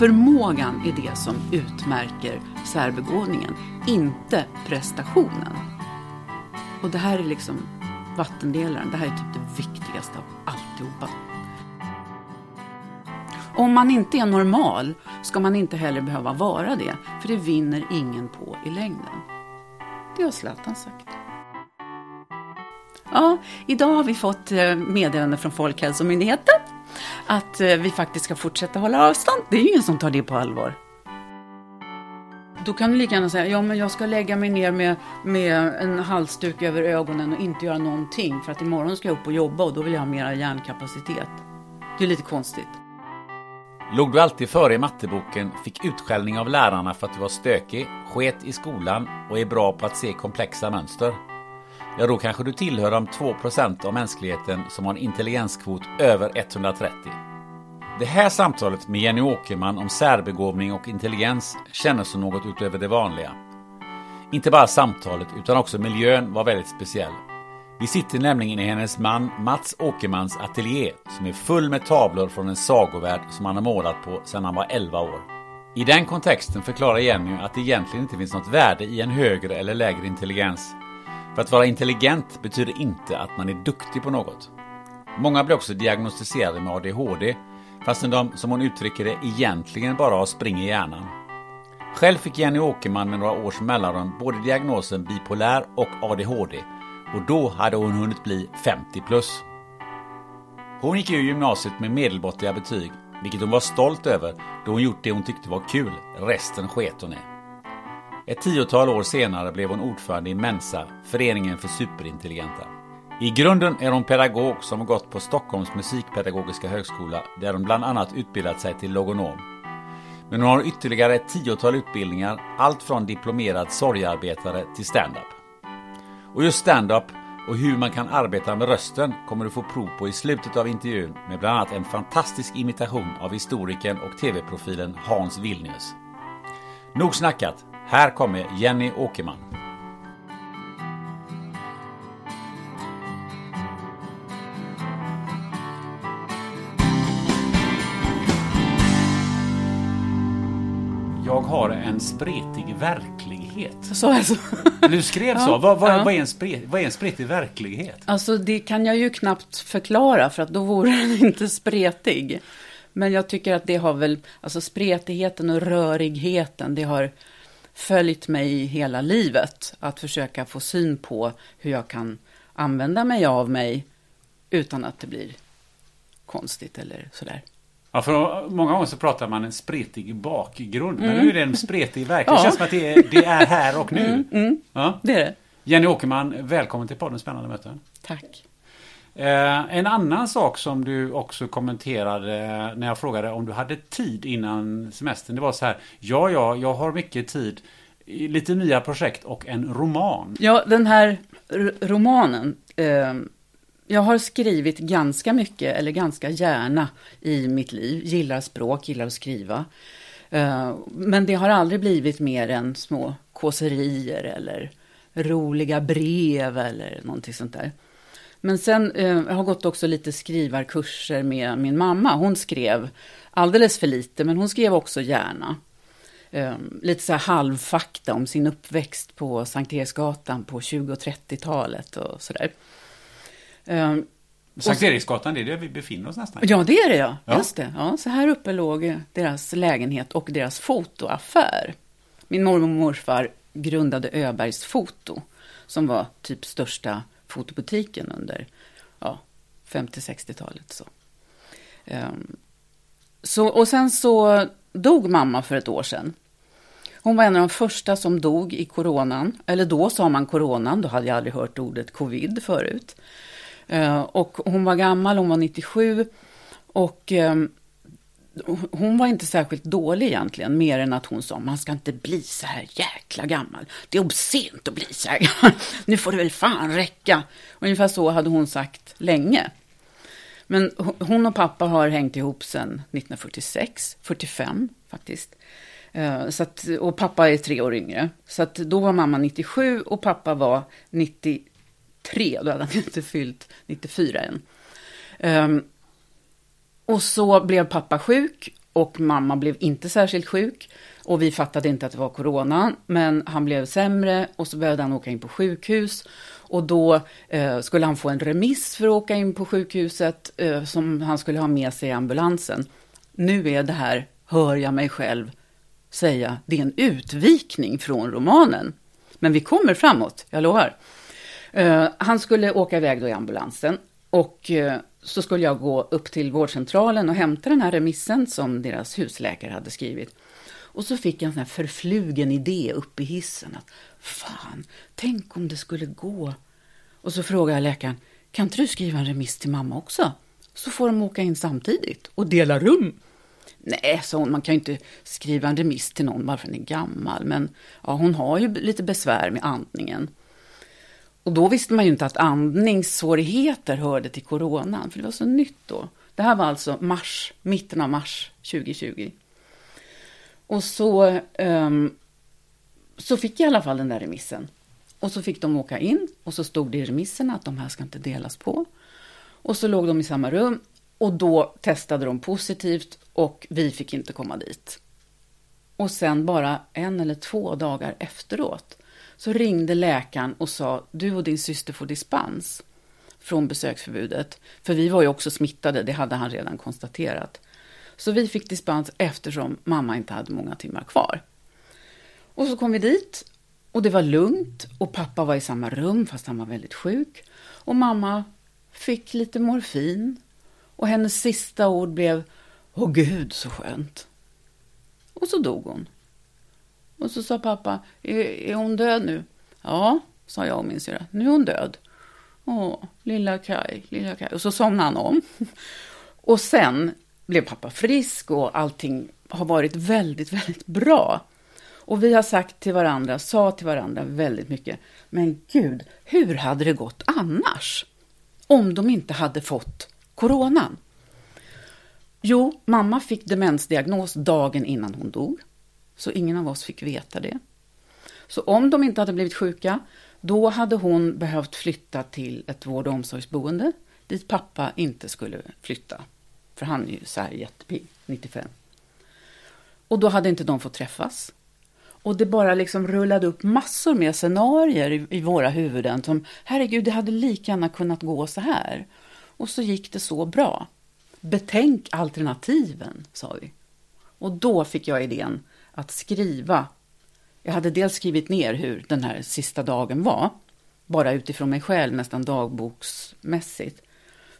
Förmågan är det som utmärker särbegåvningen, inte prestationen. Och det här är liksom vattendelaren. Det här är typ det viktigaste av alltihopa. Om man inte är normal ska man inte heller behöva vara det, för det vinner ingen på i längden. Det har Zlatan sagt. Ja, idag har vi fått eh, meddelande från Folkhälsomyndigheten att eh, vi faktiskt ska fortsätta hålla avstånd. Det är ju ingen som tar det på allvar. Då kan du lika gärna säga, ja men jag ska lägga mig ner med, med en halsduk över ögonen och inte göra någonting för att imorgon ska jag upp och jobba och då vill jag ha mera hjärnkapacitet. Det är lite konstigt. Låg du alltid före i matteboken, fick utskällning av lärarna för att du var stökig, sket i skolan och är bra på att se komplexa mönster? Ja, då kanske du tillhör de 2% av mänskligheten som har en intelligenskvot över 130. Det här samtalet med Jenny Åkerman om särbegåvning och intelligens kändes som något utöver det vanliga. Inte bara samtalet utan också miljön var väldigt speciell. Vi sitter nämligen i hennes man Mats Åkermans ateljé som är full med tavlor från en sagovärld som han har målat på sedan han var 11 år. I den kontexten förklarar Jenny att det egentligen inte finns något värde i en högre eller lägre intelligens. För att vara intelligent betyder inte att man är duktig på något. Många blir också diagnostiserade med ADHD fastän de, som hon uttrycker det, egentligen bara har spring i hjärnan. Själv fick Jenny Åkerman med några års mellanrum både diagnosen bipolär och ADHD och då hade hon hunnit bli 50 plus. Hon gick ur gymnasiet med medelmåttiga betyg, vilket hon var stolt över då hon gjort det hon tyckte var kul, resten sket hon i. Ett tiotal år senare blev hon ordförande i Mensa, Föreningen för superintelligenta. I grunden är hon pedagog som har gått på Stockholms musikpedagogiska högskola där hon bland annat utbildat sig till logonom. Men hon har ytterligare ett tiotal utbildningar, allt från diplomerad sorgarbetare till stand-up. Och just stand-up och hur man kan arbeta med rösten kommer du få prov på i slutet av intervjun med bland annat en fantastisk imitation av historikern och tv-profilen Hans Vilnius. Nog snackat, här kommer Jenny Åkerman. Jag har en spretig verklighet. Så alltså. Du skrev så. Ja, vad, vad, ja. vad, är en spret, vad är en spretig verklighet? Alltså det kan jag ju knappt förklara för att då vore den inte spretig. Men jag tycker att det har väl, alltså spretigheten och rörigheten, det har följt mig hela livet. Att försöka få syn på hur jag kan använda mig av mig utan att det blir konstigt eller sådär. Ja, för många gånger så pratar man en spretig bakgrund. Men nu är det en spretig verklighet. Ja. Det känns som att det är, det är här och nu. Ja. Det är det. Jenny Åkerman, välkommen till podden Spännande möten. Tack. Eh, en annan sak som du också kommenterade eh, när jag frågade om du hade tid innan semestern. Det var så här. Ja, ja, jag har mycket tid. Lite nya projekt och en roman. Ja, den här romanen. Eh, jag har skrivit ganska mycket, eller ganska gärna i mitt liv. Gillar språk, gillar att skriva. Eh, men det har aldrig blivit mer än små kåserier eller roliga brev eller någonting sånt där. Men sen eh, jag har gått också lite skrivarkurser med min mamma. Hon skrev alldeles för lite, men hon skrev också gärna. Eh, lite så här halvfakta om sin uppväxt på Sankt Eriksgatan på 20 och 30-talet och sådär. Eh, Sankt Eriksgatan, det är där vi befinner oss nästan. Ja, det är det ja. Ja. Just det. Ja, så här uppe låg deras lägenhet och deras fotoaffär. Min mormor och morfar grundade Öbergs Foto, som var typ största fotobutiken under ja, 50-60-talet. Så. Ehm, så. Och sen så dog mamma för ett år sedan. Hon var en av de första som dog i coronan. Eller då sa man coronan, då hade jag aldrig hört ordet covid förut. Ehm, och hon var gammal, hon var 97. Och ehm, hon var inte särskilt dålig egentligen, mer än att hon sa man ska inte bli så här jäkla gammal. Det är obscent att bli så här gammal. Nu får det väl fan räcka. Ungefär så hade hon sagt länge. Men hon och pappa har hängt ihop sedan 1946, 45 faktiskt. Eh, så att, och pappa är tre år yngre. Så att då var mamma 97 och pappa var 93. Då hade han inte fyllt 94 än. Ehm, och så blev pappa sjuk och mamma blev inte särskilt sjuk. Och vi fattade inte att det var corona, men han blev sämre och så behövde han åka in på sjukhus. Och då eh, skulle han få en remiss för att åka in på sjukhuset eh, som han skulle ha med sig i ambulansen. Nu är det här, hör jag mig själv säga, det är en utvikning från romanen. Men vi kommer framåt, jag lovar. Eh, han skulle åka iväg då i ambulansen och eh, så skulle jag gå upp till vårdcentralen och hämta den här remissen som deras husläkare hade skrivit. Och så fick jag en sån här förflugen idé upp i hissen att fan, tänk om det skulle gå. Och så frågade jag läkaren, kan inte du skriva en remiss till mamma också? Så får de åka in samtidigt och dela rum. Nej, sa hon, man kan ju inte skriva en remiss till någon bara för att den är gammal. Men ja, hon har ju lite besvär med andningen. Och då visste man ju inte att andningssvårigheter hörde till coronan, för det var så nytt då. Det här var alltså mars, mitten av mars 2020. Och så, um, så fick jag i alla fall den där remissen. Och så fick de åka in och så stod det i remissen att de här ska inte delas på. Och så låg de i samma rum och då testade de positivt och vi fick inte komma dit. Och sen bara en eller två dagar efteråt så ringde läkaren och sa du och din syster får dispens från besöksförbudet. För vi var ju också smittade, det hade han redan konstaterat. Så vi fick dispens eftersom mamma inte hade många timmar kvar. Och så kom vi dit och det var lugnt och pappa var i samma rum fast han var väldigt sjuk. Och mamma fick lite morfin och hennes sista ord blev Åh gud så skönt. Och så dog hon. Och så sa pappa, är, är hon död nu? Ja, sa jag och min syrra, nu är hon död. Åh, lilla Kaj, lilla Kaj. Och så somnade han om. Och sen blev pappa frisk och allting har varit väldigt, väldigt bra. Och vi har sagt till varandra, sa till varandra väldigt mycket, men gud, hur hade det gått annars? Om de inte hade fått coronan. Jo, mamma fick demensdiagnos dagen innan hon dog. Så ingen av oss fick veta det. Så om de inte hade blivit sjuka, då hade hon behövt flytta till ett vård och omsorgsboende dit pappa inte skulle flytta. För han är ju så här jättepigg, 95. Och då hade inte de fått träffas. Och det bara liksom rullade upp massor med scenarier i, i våra huvuden som herregud, det hade lika gärna kunnat gå så här. Och så gick det så bra. Betänk alternativen, sa vi. Och då fick jag idén att skriva. Jag hade dels skrivit ner hur den här sista dagen var, bara utifrån mig själv, nästan dagboksmässigt.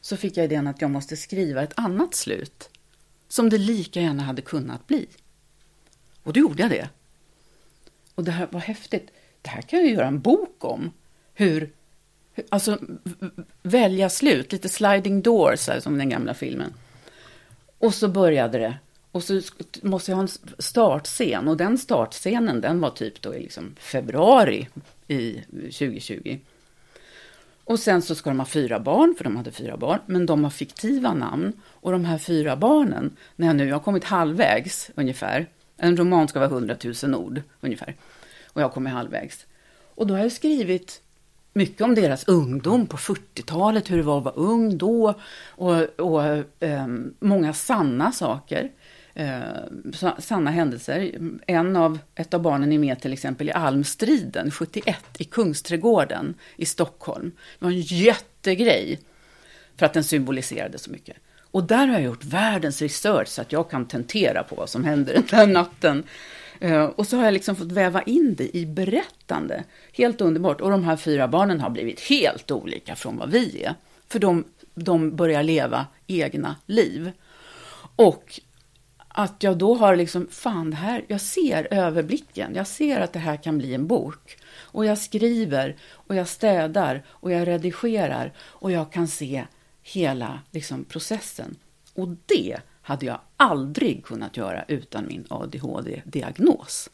Så fick jag idén att jag måste skriva ett annat slut, som det lika gärna hade kunnat bli. Och då gjorde jag det. Och det här var häftigt. Det här kan jag göra en bok om. Hur, hur alltså välja slut, lite sliding doors, här, som den gamla filmen. Och så började det. Och så måste jag ha en startscen. Och den startscenen, den var typ då i liksom februari i 2020. Och sen så ska de ha fyra barn, för de hade fyra barn, men de har fiktiva namn. Och de här fyra barnen, när jag nu har kommit halvvägs ungefär, en roman ska vara 100 000 ord ungefär, och jag kommer halvvägs. Och då har jag skrivit mycket om deras ungdom på 40-talet, hur det var att vara ung då och, och eh, många sanna saker. Eh, sanna händelser. En av, ett av barnen är med till exempel i Almstriden 71 i Kungsträdgården i Stockholm. Det var en jättegrej för att den symboliserade så mycket. Och där har jag gjort världens research så att jag kan tentera på vad som hände den där natten. Eh, och så har jag liksom fått väva in det i berättande. Helt underbart. Och de här fyra barnen har blivit helt olika från vad vi är. För de, de börjar leva egna liv. Och att jag då har liksom, fan det här, jag ser överblicken. Jag ser att det här kan bli en bok. Och jag skriver och jag städar och jag redigerar och jag kan se hela liksom, processen. Och det hade jag aldrig kunnat göra utan min ADHD-diagnos.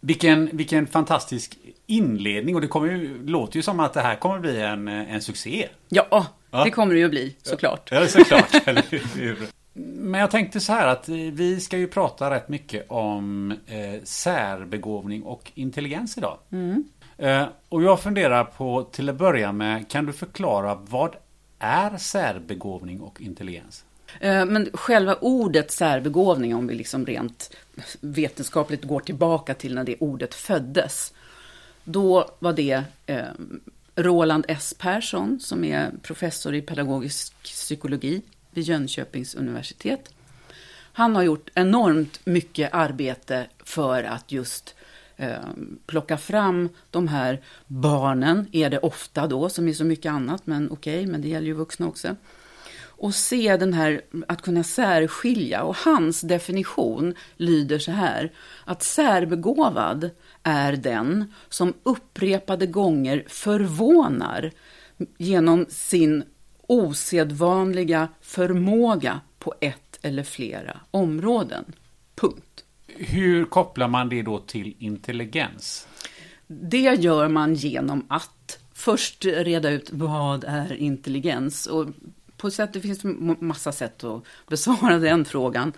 Vilken, vilken fantastisk inledning och det kommer ju, låter ju som att det här kommer bli en, en succé. Ja, ja. det kommer det ju bli såklart. Ja, såklart. Men jag tänkte så här att vi ska ju prata rätt mycket om eh, särbegåvning och intelligens idag. Mm. Eh, och jag funderar på till att börja med, kan du förklara vad är särbegåvning och intelligens? Eh, men själva ordet särbegåvning, om vi liksom rent vetenskapligt går tillbaka till när det ordet föddes, då var det eh, Roland S. Persson, som är professor i pedagogisk psykologi vid Jönköpings universitet. Han har gjort enormt mycket arbete för att just eh, plocka fram de här barnen, är det ofta då, som är så mycket annat, men okej, okay, men det gäller ju vuxna också och se den här, att kunna särskilja. Och hans definition lyder så här, att särbegåvad är den som upprepade gånger förvånar genom sin osedvanliga förmåga på ett eller flera områden. Punkt. Hur kopplar man det då till intelligens? Det gör man genom att först reda ut vad är intelligens. Och på sätt, det finns massa sätt att besvara den frågan.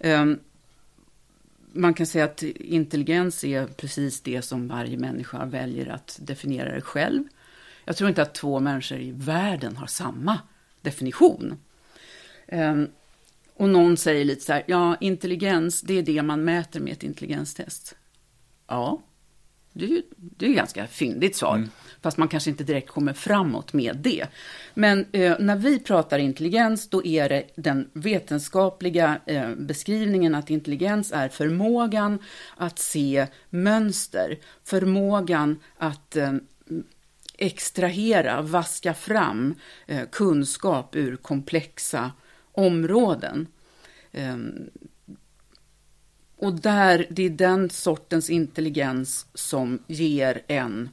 Ehm, man kan säga att intelligens är precis det som varje människa väljer att definiera det själv. Jag tror inte att två människor i världen har samma definition. Ehm, och någon säger lite så här, ja, intelligens, det är det man mäter med ett intelligenstest. Ja, det är ju det är ganska fyndigt svar. Mm. Fast man kanske inte direkt kommer framåt med det. Men eh, när vi pratar intelligens, då är det den vetenskapliga eh, beskrivningen att intelligens är förmågan att se mönster. Förmågan att eh, extrahera, vaska fram eh, kunskap ur komplexa områden. Ehm, och där, det är den sortens intelligens som ger en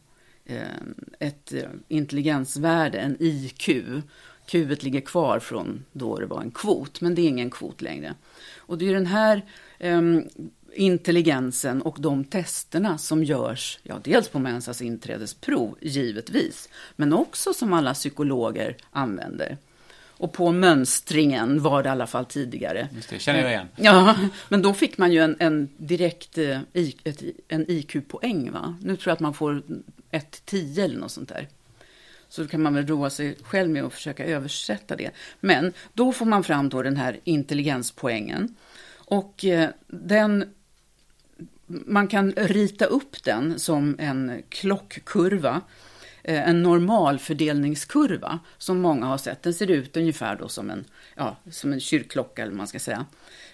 ehm, eh, ett intelligensvärde, en IQ. Q ligger kvar från då det var en kvot, men det är ingen kvot längre. Och det är den här ehm, intelligensen och de testerna som görs, ja, dels på mensas inträdesprov, givetvis, men också som alla psykologer använder. Och på mönstringen var det i alla fall tidigare. Just det, känner jag igen. Ja, men då fick man ju en, en direkt eh, ett, en IQ-poäng. va? Nu tror jag att man får 1-10 eller något sånt där. Så då kan man väl roa sig själv med att försöka översätta det. Men då får man fram då den här intelligenspoängen. Och eh, den, man kan rita upp den som en klockkurva eh, en normalfördelningskurva som många har sett. Den ser ut ungefär då som en, ja, som en kyrkklocka eller man ska säga.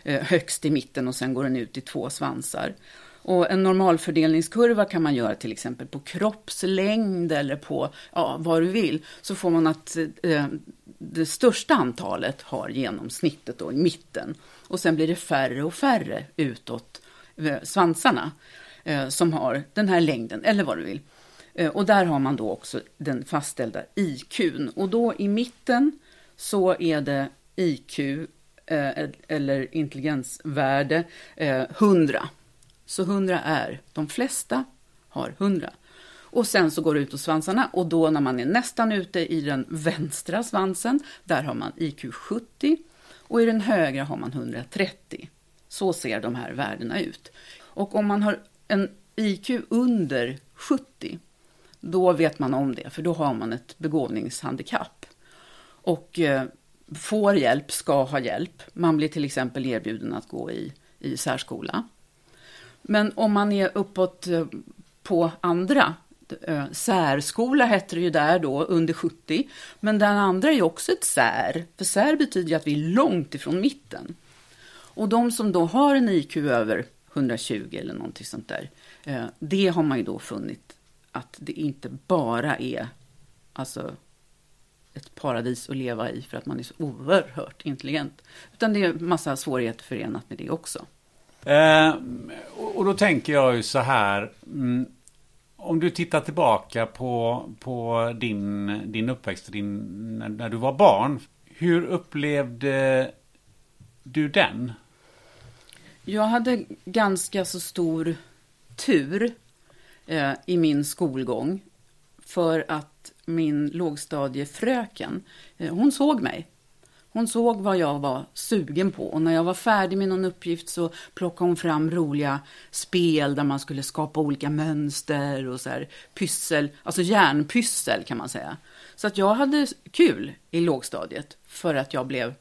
Eh, högst i mitten och sen går den ut i två svansar. Och en normalfördelningskurva kan man göra till exempel på kroppslängd eller på ja, vad du vill. Så får man att eh, det största antalet har genomsnittet då i mitten. Och sen blir det färre och färre utåt Eh, svansarna eh, som har den här längden eller vad du vill. Eh, och där har man då också den fastställda IQn. Och då i mitten så är det IQ eller intelligensvärde 100. Så 100 är, de flesta har 100. Och sen så går det ut och svansarna och då när man är nästan ute i den vänstra svansen, där har man IQ 70 och i den högra har man 130. Så ser de här värdena ut. Och om man har en IQ under 70 då vet man om det, för då har man ett begåvningshandikapp. Och eh, får hjälp, ska ha hjälp. Man blir till exempel erbjuden att gå i, i särskola. Men om man är uppåt eh, på andra, eh, särskola heter det ju där då, under 70. Men den andra är ju också ett sär, för sär betyder ju att vi är långt ifrån mitten. Och de som då har en IQ över 120 eller någonting sånt där, eh, det har man ju då funnit att det inte bara är alltså, ett paradis att leva i för att man är så oerhört intelligent. Utan det är massa svårigheter förenat med det också. Eh, och då tänker jag ju så här. Mm, om du tittar tillbaka på, på din, din uppväxt din, när, när du var barn. Hur upplevde du den? Jag hade ganska så stor tur eh, i min skolgång. För att min lågstadiefröken, eh, hon såg mig. Hon såg vad jag var sugen på och när jag var färdig med någon uppgift så plockade hon fram roliga spel där man skulle skapa olika mönster och så här pyssel, alltså järnpyssel kan man säga. Så att jag hade kul i lågstadiet för att jag blev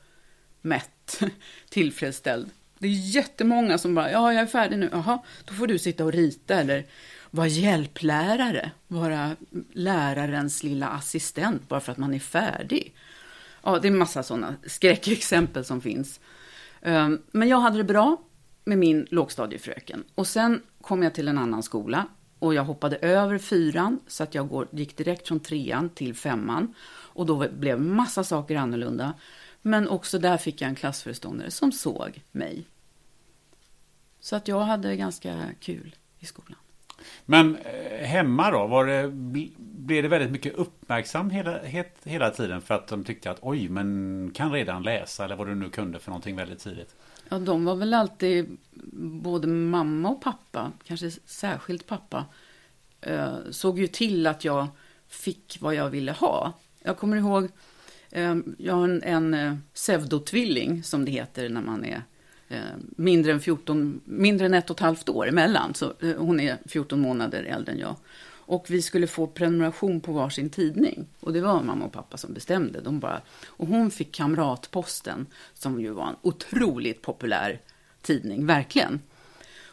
mätt, tillfredsställd. Det är jättemånga som bara, ja jag är färdig nu, jaha, då får du sitta och rita eller vara hjälplärare, vara lärarens lilla assistent bara för att man är färdig. Ja, det är massa sådana skräckexempel som finns. Ehm, men jag hade det bra med min lågstadiefröken. Och sen kom jag till en annan skola och jag hoppade över fyran så att jag gick direkt från trean till femman. Och då blev massa saker annorlunda. Men också där fick jag en klassföreståndare som såg mig. Så att jag hade ganska kul i skolan. Men eh, hemma då, var det, blev det väldigt mycket uppmärksamhet hela tiden för att de tyckte att oj, men kan redan läsa eller vad du nu kunde för någonting väldigt tidigt? Ja, de var väl alltid, både mamma och pappa, kanske särskilt pappa, eh, såg ju till att jag fick vad jag ville ha. Jag kommer ihåg, Ehm, jag har en, en eh, pseudotvilling som det heter när man är eh, mindre än 14, mindre än ett och ett halvt år emellan. Så eh, hon är 14 månader äldre än jag. Och vi skulle få prenumeration på varsin tidning. Och det var mamma och pappa som bestämde. De bara, och hon fick Kamratposten, som ju var en otroligt populär tidning, verkligen.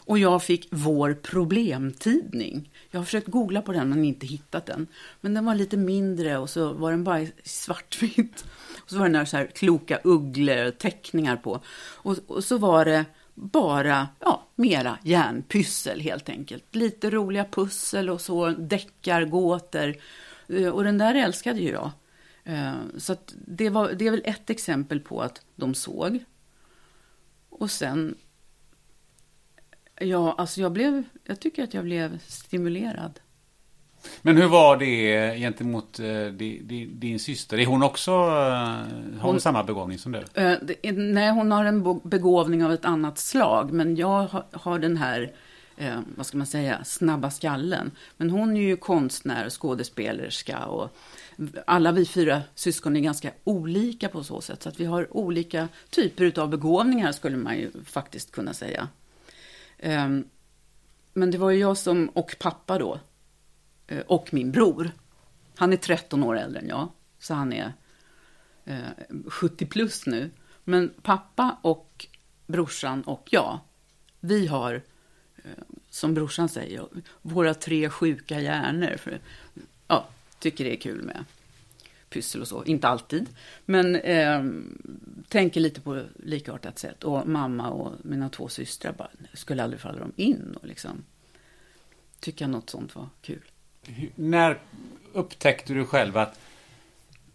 Och jag fick Vår problemtidning. Jag har försökt googla på den men inte hittat den. Men den var lite mindre och så var den bara svartvitt. Och så var det några så här kloka ugglor-teckningar på. Och, och, så var det bara, ja, mera järnpyssel helt enkelt. Lite roliga pussel och så deckargåtor. Eh, och den där älskade ju jag. Eh, så det, var, det är väl ett exempel på att de såg. Och sen, ja, alltså jag blev, jag tycker att jag blev stimulerad. Men hur var det gentemot uh, din, din syster? Är hon också, uh, har hon, samma begåvning som du? Det, nej, hon har en begåvning av ett annat slag. Men jag har, har den här, vad ska man säga, snabba skallen. Men hon är ju konstnär, skådespelerska och alla vi fyra syskon är ganska olika på så sätt. Så att vi har olika typer av begåvningar skulle man ju faktiskt kunna säga. Ehm, men det var ju jag som, och pappa då, eh, och min bror. Han är 13 år äldre än jag, så han är eh, 70 plus nu. Men pappa och brorsan och jag, vi har, eh, som brorsan säger, våra tre sjuka hjärnor. För, ja, tycker det är kul med pyssel och så. Inte alltid, men eh, tänker lite på likartat sätt. Och mamma och mina två systrar bara, skulle aldrig falla dem in och liksom tycka något sånt var kul när upptäckte du själv att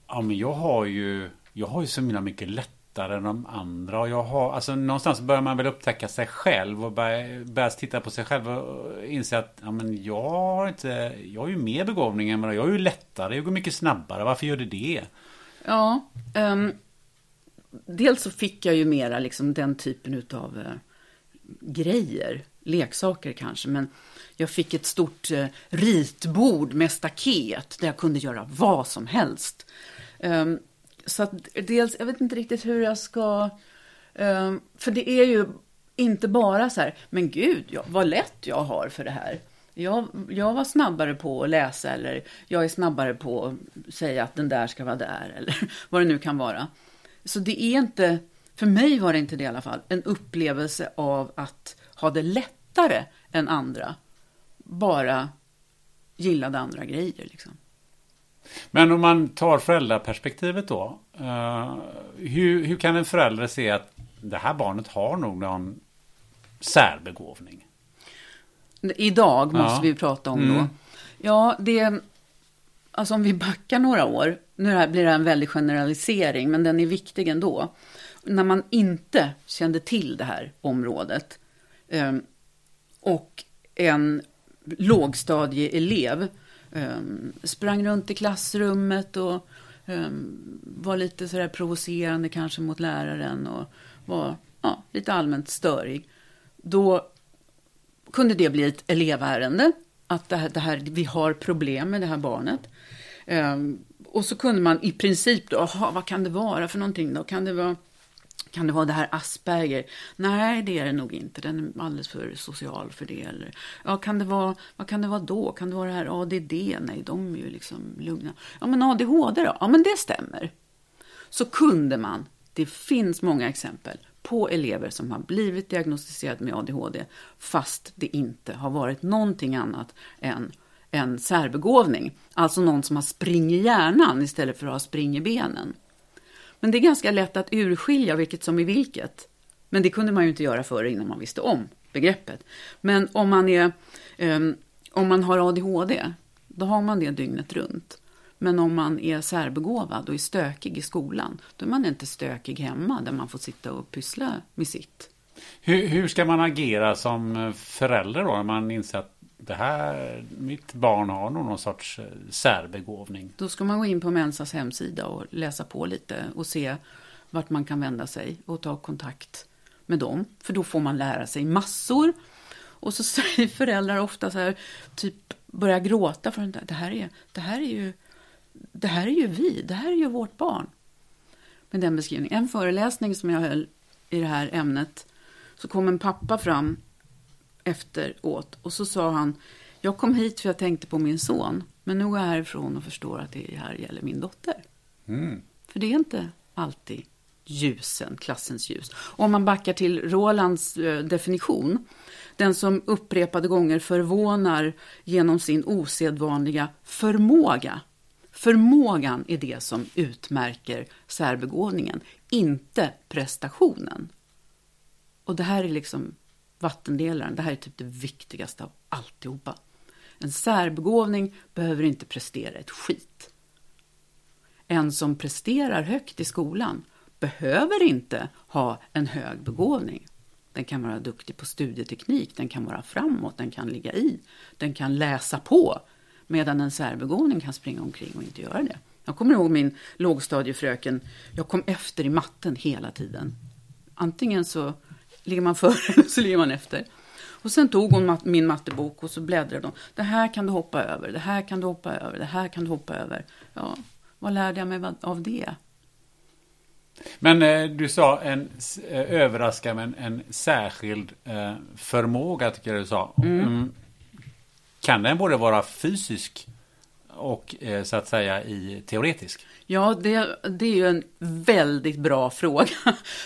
ja, men jag har ju jag har ju så mina mycket lättare än de andra. Och jag har, alltså någonstans börjar man väl upptäcka sig själv och börja, börjar titta på sig själv och inse att ja, men jag har inte, jag har ju mer begåvning än vad jag är ju lättare, jag går mycket snabbare. Varför gör det det? Ja, um, dels så fick jag ju mera liksom den typen av uh, eh, grejer, leksaker kanske, men jag fick ett stort uh, ritbord med staket där jag kunde göra vad som helst. Um, så att dels, jag vet inte riktigt hur jag ska... Um, för det är ju inte bara så här, men gud, ja, vad lätt jag har för det här. Jag, jag var snabbare på att läsa eller jag är snabbare på att säga att den där ska vara där eller vad det nu kan vara. Så det är inte, för mig var det inte det i alla fall, en upplevelse av att ha det lättare än andra. Bara gillade andra grejer liksom. Men om man tar föräldraperspektivet då. Uh, hur, hur kan en förälder se att det här barnet har nog någon särbegåvning? Idag måste ja. vi prata om mm. då. Ja, det... Alltså om vi backar några år. Nu blir det en väldig generalisering, men den är viktig ändå. När man inte kände till det här området. Eh, och en lågstadieelev Ehm, sprang runt i klassrummet och ehm, var lite sådär provocerande kanske mot läraren och var ja, lite allmänt störig. Då kunde det bli ett elevärende. Att det här, det här, vi har problem med det här barnet. Um, och så kunde man i princip då, aha, vad kan det vara för någonting då? Kan det vara kan det vara det här Asperger? Nej, det är det nog inte. Den är alldeles för social för det. Eller, ja, kan det vara, vad kan det vara då? Kan det vara det här ADD? Nej, de är ju liksom lugna. Ja, men ADHD då? Ja, men det stämmer. Så kunde man, det finns många exempel, på elever som har blivit diagnostiserade med ADHD fast det inte har varit någonting annat än en särbegåvning. Alltså någon som har spring i hjärnan istället för att ha spring i benen. Men det är ganska lätt att urskilja vilket som är vilket. Men det kunde man ju inte göra förr innan man visste om begreppet. Men om man, är, um, om man har ADHD, då har man det dygnet runt. Men om man är särbegåvad och är stökig i skolan, då är man inte stökig hemma där man får sitta och pyssla med sitt. Hur, hur ska man agera som förälder då, när man inser att det här, mitt barn har nog någon sorts eh, särbegåvning? Då ska man gå in på Mensas hemsida och läsa på lite och se vart man kan vända sig och ta kontakt med dem. För då får man lära sig massor. Och så säger föräldrar ofta så här, typ börjar gråta för det här är, det här är ju det här är ju vi, det här är ju vårt barn. Med den beskrivningen. En föreläsning som jag höll i det här ämnet så kom en pappa fram efteråt och så sa han Jag kom hit för jag tänkte på min son men nu går jag härifrån och förstår att det här gäller min dotter. Mm. För det är inte alltid ljusen, klassens ljus. Om man backar till Rolands eh, definition. Den som upprepade gånger förvånar genom sin osedvanliga förmåga Förmågan är det som utmärker särbegåvningen, inte prestationen. Och det här är liksom vattendelaren, det här är typ det viktigaste av alltihopa. En särbegåvning behöver inte prestera ett skit. En som presterar högt i skolan behöver inte ha en hög begåvning. Den kan vara duktig på studieteknik, den kan vara framåt, den kan ligga i, den kan läsa på, Medan en särbegåvning kan springa omkring och inte göra det. Jag kommer ihåg min lågstadiefröken. Jag kom efter i matten hela tiden. Antingen så ligger man före eller så ligger man efter. Och sen tog hon min mattebok och så bläddrade hon. Det här kan du hoppa över, det här kan du hoppa över, det här kan du hoppa över. Ja, vad lärde jag mig av det? Men eh, du sa en eh, överraska med en, en särskild eh, förmåga, tycker jag du sa. Mm. Mm. Kan den både vara fysisk och eh, så att säga i teoretisk? Ja, det, det är ju en väldigt bra fråga.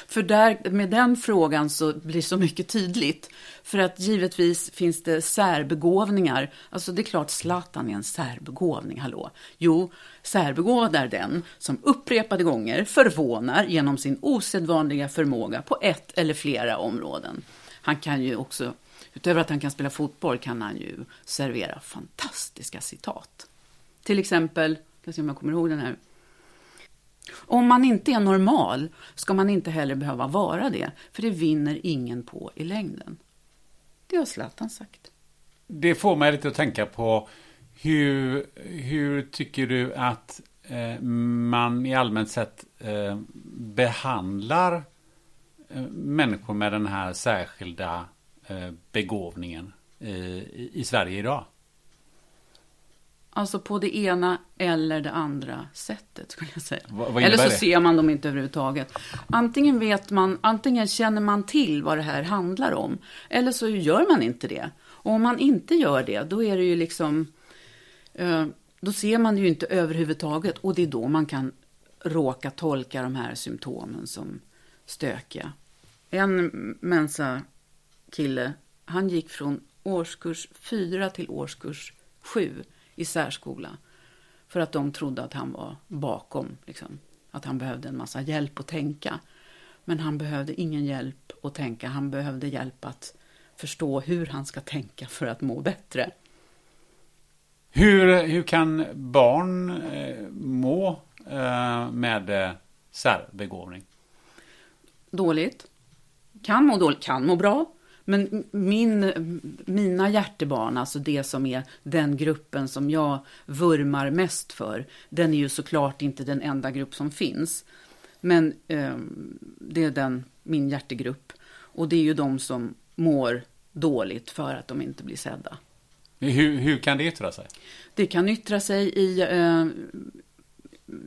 För där, med den frågan så blir så mycket tydligt. För att givetvis finns det särbegåvningar. Alltså det är klart Zlatan är en särbegåvning, hallå. Jo, särbegåvad är den som upprepade gånger förvånar genom sin osedvanliga förmåga på ett eller flera områden. Han kan ju också Utöver att han kan spela fotboll kan han ju servera fantastiska citat. Till exempel, jag se om jag kommer ihåg den här. Om man inte är normal ska man inte heller behöva vara det, för det vinner ingen på i längden. Det har Zlatan sagt. Det får mig lite att tänka på hur, hur tycker du att eh, man i allmänt sett eh, behandlar eh, människor med den här särskilda Eh, begåvningen i, i Sverige idag? Alltså på det ena eller det andra sättet skulle jag säga. vad eller så det? ser man dem inte överhuvudtaget. Antingen vet man, antingen känner man till vad det här handlar om. Eller så gör man inte det. Och om man inte gör det, då är det ju liksom... Eh, då ser man det ju inte överhuvudtaget och det är då man kan råka tolka de här symptomen som stökiga. En Mensa-kille, han gick från årskurs 4 till årskurs 7 i särskola. För att de trodde att han var bakom, liksom. att han behövde en massa hjälp att tänka. Men han behövde ingen hjälp att tänka, han behövde hjälp att förstå hur han ska tänka för att må bättre. Hur, hur kan barn eh, må eh, med eh, särbegåvning? Dåligt. Kan må dåligt, kan må bra. Men min, mina hjärtebarn, alltså det som är den gruppen som jag vurmar mest för, den är ju såklart inte den enda grupp som finns. Men eh, det är den, min hjärtegrupp. Och det är ju de som mår dåligt för att de inte blir sedda. Hur, hur kan det yttra sig? Det kan yttra sig i eh,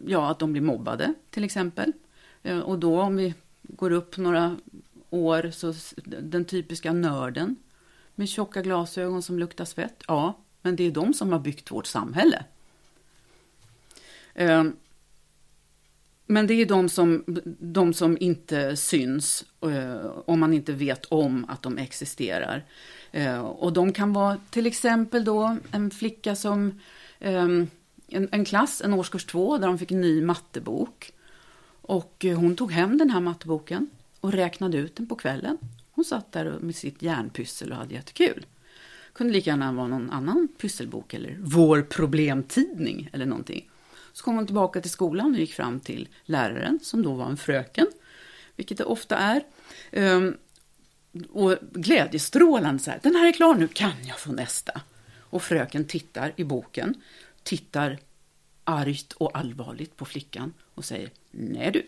ja, att de blir mobbade, till exempel. Eh, och då om vi går upp några år, så den typiska nörden med tjocka glasögon som luktar svett. Ja, men det är de som har byggt vårt samhälle. Ehm, men det är de som, de som inte syns eh, om man inte vet om att de existerar. Eh, och de kan vara till exempel då en flicka som ehm, en, en klass, en årskurs två, där de fick en ny mattebok. Och eh, hon tog hem den här matteboken och räknade ut den på kvällen. Hon satt där med sitt järnpyssel och hade jättekul. Kunde lika gärna vara någon annan pysselbok eller Vår problemtidning eller någonting. Så kom hon tillbaka till skolan och gick fram till läraren som då var en fröken, vilket det ofta är. Ehm, och glädjestrålande så här, den här är klar nu, kan jag få nästa? Och fröken tittar i boken, tittar argt och allvarligt på flickan och säger, nej du,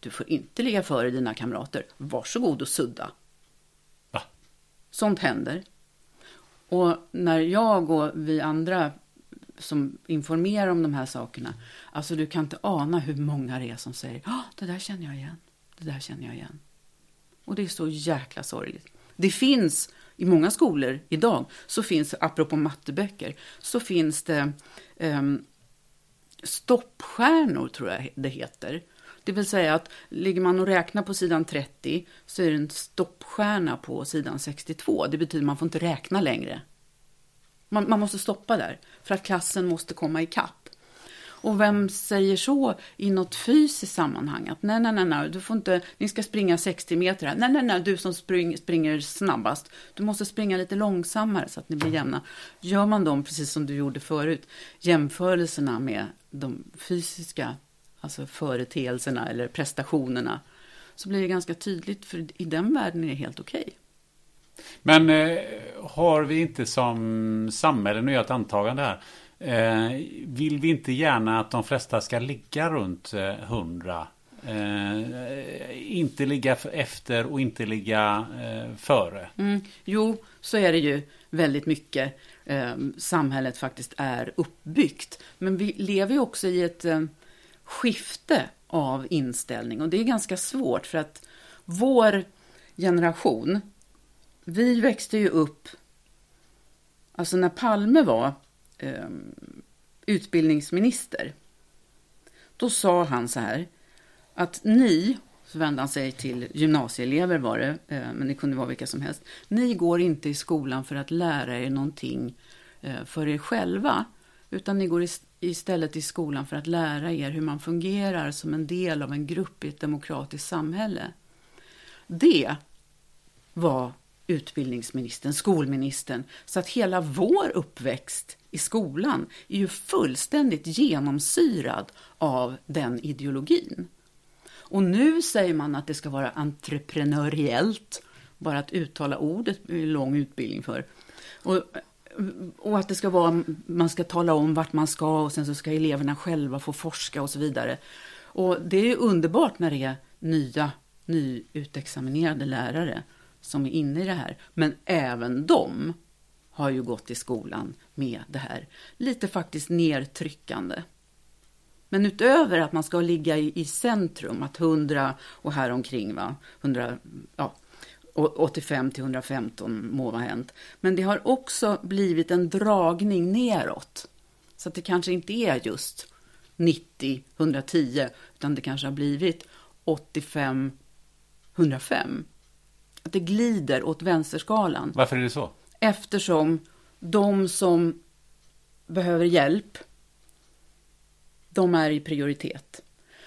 du får inte ligga före dina kamrater, varsågod och sudda. Va? Sånt händer. Och när jag och vi andra som informerar om de här sakerna, alltså du kan inte ana hur många det är som säger, ja, det där känner jag igen, det där känner jag igen. Och det är så jäkla sorgligt. Det finns i många skolor idag, så finns, apropå matteböcker, så finns det um, stoppstjärnor, tror jag det heter. Det vill säga att ligger man och räknar på sidan 30 så är det en stoppstjärna på sidan 62. Det betyder att man får inte räkna längre. Man, man måste stoppa där, för att klassen måste komma ikapp. Och vem säger så i något fysiskt sammanhang? Att nej, nej, nej, nej, du får inte, ni ska springa 60 meter här. Nej, nej, nej, du som spring, springer snabbast. Du måste springa lite långsammare så att ni blir jämna. Gör man dem, precis som du gjorde förut, jämförelserna med de fysiska alltså företeelserna eller prestationerna, så blir det ganska tydligt, för i den världen är det helt okej. Okay. Men eh, har vi inte som samhälle, nu gör jag ett antagande här, Eh, vill vi inte gärna att de flesta ska ligga runt 100? Eh, inte ligga efter och inte ligga eh, före. Mm, jo, så är det ju väldigt mycket. Eh, samhället faktiskt är uppbyggt. Men vi lever ju också i ett eh, skifte av inställning och det är ganska svårt för att vår generation, vi växte ju upp, alltså när Palme var eh, utbildningsminister, då sa han så här att ni, så vände han sig till gymnasieelever var det, eh, men det kunde vara vilka som helst. Ni går inte i skolan för att lära er någonting eh, för er själva, utan ni går istället i skolan för att lära er hur man fungerar som en del av en grupp i ett demokratiskt samhälle. Det var utbildningsministern, skolministern, så att hela vår uppväxt i skolan är ju fullständigt genomsyrad av den ideologin. Och nu säger man att det ska vara entreprenöriellt, bara att uttala ordet är lång utbildning för. Och, och att det ska vara, man ska tala om vart man ska och sen så ska eleverna själva få forska och så vidare. Och det är underbart när det är nya, nyutexaminerade lärare som är inne i det här. Men även de har ju gått i skolan med det här lite faktiskt nedtryckande. Men utöver att man ska ligga i, i centrum, att hundra och häromkring, va, hundra, ja, Och 85 till 115 må ha hänt. Men det har också blivit en dragning neråt. Så att det kanske inte är just 90, 110, utan det kanske har blivit 85, 105. Att det glider åt vänsterskalan. Varför är det så? Eftersom de som behöver hjälp, de är i prioritet.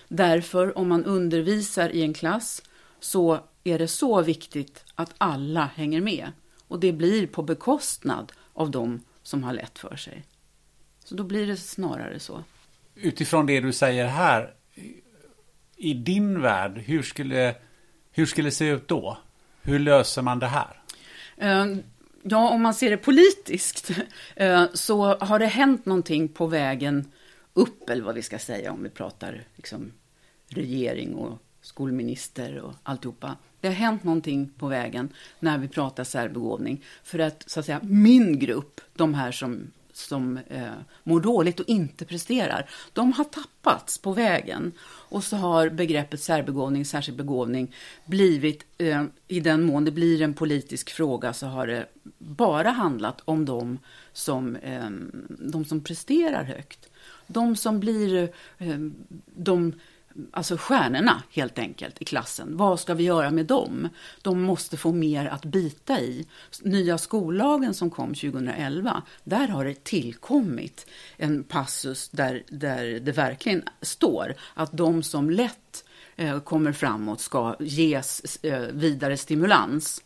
Därför, om man undervisar i en klass, så är det så viktigt att alla hänger med. Och det blir på bekostnad av de som har lätt för sig. Så då blir det snarare så. Utifrån det du säger här, i din värld, hur skulle, hur skulle det se ut då? Hur löser man det här? Eh, ja, om man ser det politiskt eh, så har det hänt någonting på vägen upp, eller vad vi ska säga om vi pratar liksom, regering och skolminister och alltihopa. Det har hänt någonting på vägen när vi pratar särbegåvning. För att, så att säga, min grupp, de här som, som eh, mår dåligt och inte presterar, de har tappats på vägen. Och så har begreppet särbegåvning, särskild begåvning, blivit, eh, i den mån det blir en politisk fråga, så har det bara handlat om de som, eh, de som presterar högt. De som blir eh, de alltså stjärnorna helt enkelt i klassen. Vad ska vi göra med dem? De måste få mer att bita i. Nya skollagen som kom 2011, där har det tillkommit en passus där, där det verkligen står att de som lätt eh, kommer framåt ska ges eh, vidare stimulans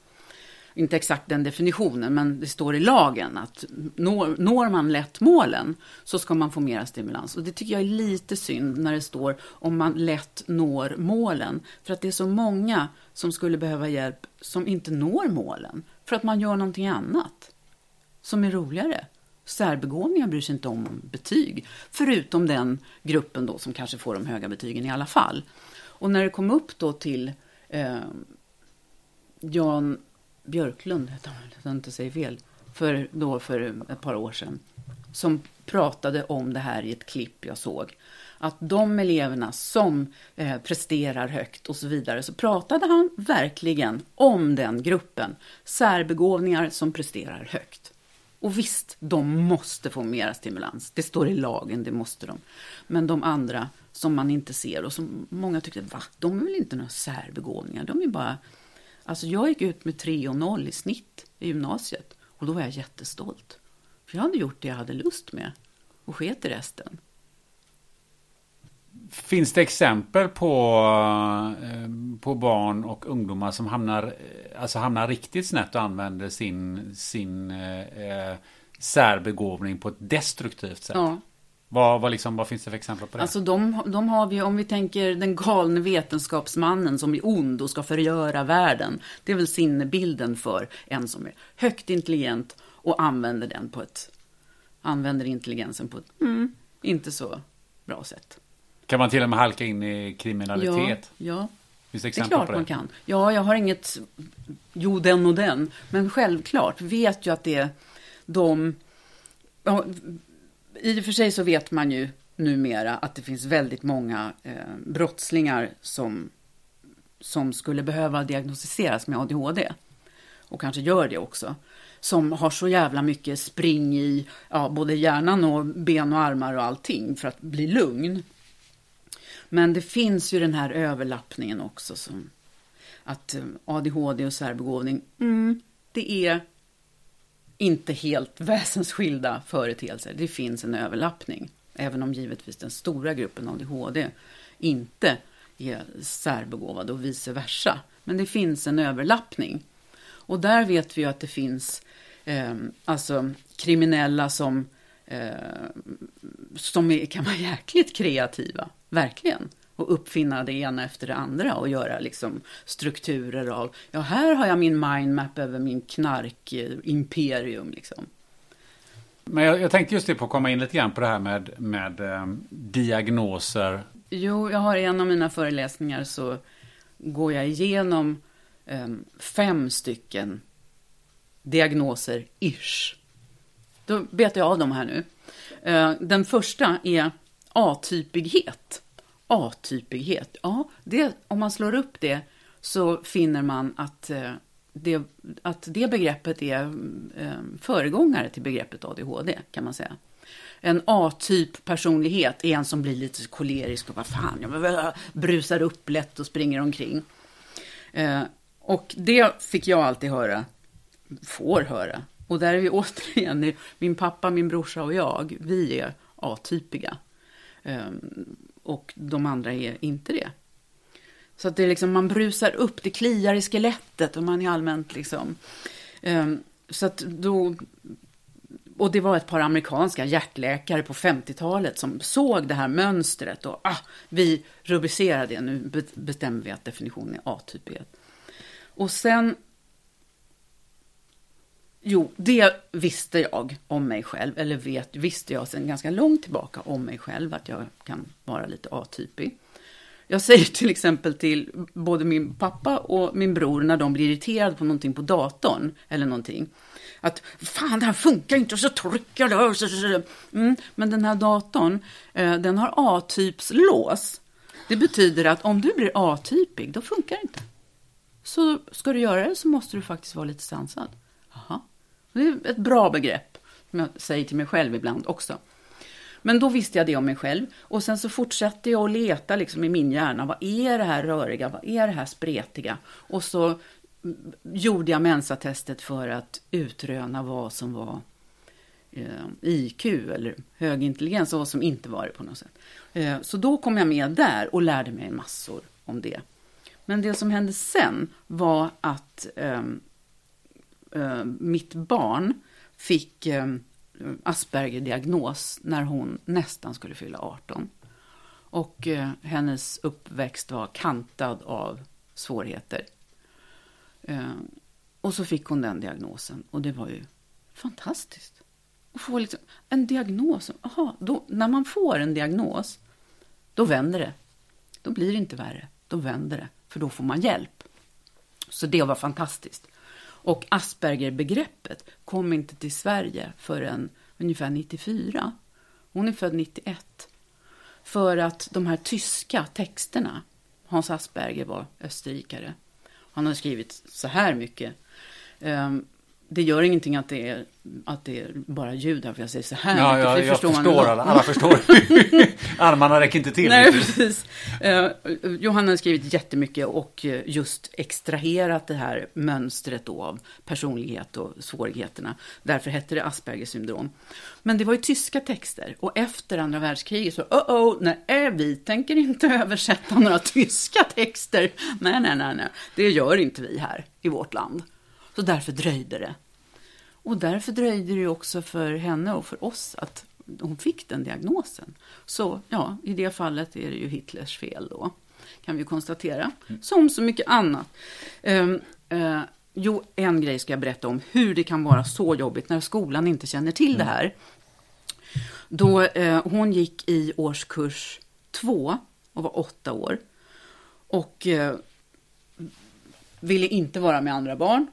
inte exakt den definitionen, men det står i lagen att når, når man lätt målen så ska man få mera stimulans. Och det tycker jag är lite synd när det står om man lätt når målen. För att det är så många som skulle behöva hjälp som inte når målen. För att man gör någonting annat som är roligare. Särbegåvningar bryr sig inte om betyg, förutom den gruppen då som kanske får de höga betygen i alla fall. Och när det kom upp då till eh, Jan Björklund, heter han, så jag inte säger fel, för, då för ett par år sedan, som pratade om det här i ett klipp jag såg. Att de eleverna som eh, presterar högt och så vidare, så pratade han verkligen om den gruppen. Särbegåvningar som presterar högt. Och visst, de måste få mera stimulans. Det står i lagen, det måste de. Men de andra som man inte ser och som många tyckte, va? De är väl inte några särbegåvningar? De är bara Alltså jag gick ut med 3 och 0 i snitt i gymnasiet och då var jag jättestolt. För jag hade gjort det jag hade lust med och sket i resten. Finns det exempel på, eh, på barn och ungdomar som hamnar, eh, alltså hamnar riktigt snett och använder sin, sin eh, särbegåvning på ett destruktivt sätt? Ja, vad, vad, liksom, vad finns det för exempel på det? Alltså de, de har vi, om vi tänker den galne vetenskapsmannen som är ond och ska förgöra världen. Det är väl sinnebilden för en som är högt intelligent och använder den på ett, använder intelligensen på ett mm, inte så bra sätt. Kan man till och med halka in i kriminalitet? Ja, ja. Finns det, det är klart på det? man kan. Ja, jag har inget, jo den och den, men självklart vet ju att det är de, ja, i och för sig så vet man ju numera att det finns väldigt många eh, brottslingar som, som skulle behöva diagnostiseras med ADHD. Och kanske gör det också. Som har så jävla mycket spring i ja, både hjärnan och ben och armar och allting för att bli lugn. Men det finns ju den här överlappningen också. Som att eh, ADHD och särbegåvning, mm, det är inte helt väsensskilda företeelser. Det finns en överlappning. Även om givetvis den stora gruppen ADHD inte är särbegåvad och vice versa. Men det finns en överlappning. Och där vet vi ju att det finns eh, alltså kriminella som, eh, som är, kan vara jäkligt kreativa. Verkligen och uppfinna det ena efter det andra och göra liksom strukturer av, ja här har jag min mindmap över min knarkimperium liksom. Men jag, jag, tänkte just det på att komma in lite grann på det här med, med eh, diagnoser. Jo, jag har i en av mina föreläsningar så går jag igenom eh, fem stycken diagnoser, ish. Då betar jag av dem här nu. Eh, den första är atypighet. A-typighet. Ja, det, om man slår upp det så finner man att eh, det, att det begreppet är eh, föregångare till begreppet ADHD kan man säga. En A-typ personlighet är en som blir lite kolerisk och vad fan, jag brusar upp lätt och springer omkring. Eh, och det fick jag alltid höra, får höra. Och där är vi återigen, min pappa, min brorsa och jag, vi är A-typiga. Eh, och de andra är inte det. Så att det är liksom, man brusar upp, det kliar i skelettet och man är allmänt liksom... Um, så att då... Och det var ett par amerikanska hjärtläkare på 50-talet som såg det här mönstret och ah, vi rubricerar det, nu bestämmer vi att definitionen är atypighet. Och sen... Jo, det visste jag om mig själv, eller vet, visste jag sedan ganska långt tillbaka om mig själv, att jag kan vara lite atypig. Jag säger till exempel till både min pappa och min bror när de blir irriterade på någonting på datorn eller någonting. Att fan det här funkar inte och så trycker det. Mm, men den här datorn, eh, den har A-typslås. Det betyder att om du blir A-typig, då funkar det inte. Så ska du göra det så måste du faktiskt vara lite sansad. Det är ett bra begrepp, som jag säger till mig själv ibland också. Men då visste jag det om mig själv. Och sen så fortsatte jag att leta liksom i min hjärna. Vad är det här röriga? Vad är det här spretiga? Och så gjorde jag mensatestet för att utröna vad som var eh, IQ eller hög intelligens och vad som inte var det på något sätt. Eh, så då kom jag med där och lärde mig massor om det. Men det som hände sen var att eh, eh mitt barn fick eh, Asperger-diagnos när hon nästan skulle fylla 18. Och eh, hennes uppväxt var kantad av svårigheter. Eh, och så fick hon den diagnosen och det var ju fantastiskt. Att få liksom en diagnos. Aha, då, när man får en diagnos, då vänder det. Då blir det inte värre. Då vänder det, för då får man hjälp. Så det var fantastiskt. Och Asperger-begreppet kom inte till Sverige förrän ungefär 94. Hon är född 91. För att de här tyska texterna, Hans Asperger var österrikare, han har skrivit så här mycket. Um, det gör ingenting att det är, att det är bara judar, för jag säger så här. Ja, ja, jag förstår, förstår alla, alla förstår. Armarna räcker inte till. Nej, precis. Uh, Johanna har skrivit jättemycket och eh, just extraherat det här mönstret då av personlighet och svårigheterna. Därför hette det Aspergers syndrom. Men det var ju tyska texter och efter andra världskriget så, oh, oh nej, vi tänker inte översätta några tyska texter. Nej, nej, nej, nej, det gör inte vi här i vårt land. Så därför dröjde det. Och därför dröjde det också för henne och för oss att hon fick den diagnosen. Så ja, i det fallet är det ju Hitlers fel då, kan vi konstatera. Som så mycket annat. Um, uh, jo, en grej ska jag berätta om, hur det kan vara så jobbigt när skolan inte känner till mm. det här. Då uh, hon gick i årskurs två och var åtta år. Och uh, ville inte vara med andra barn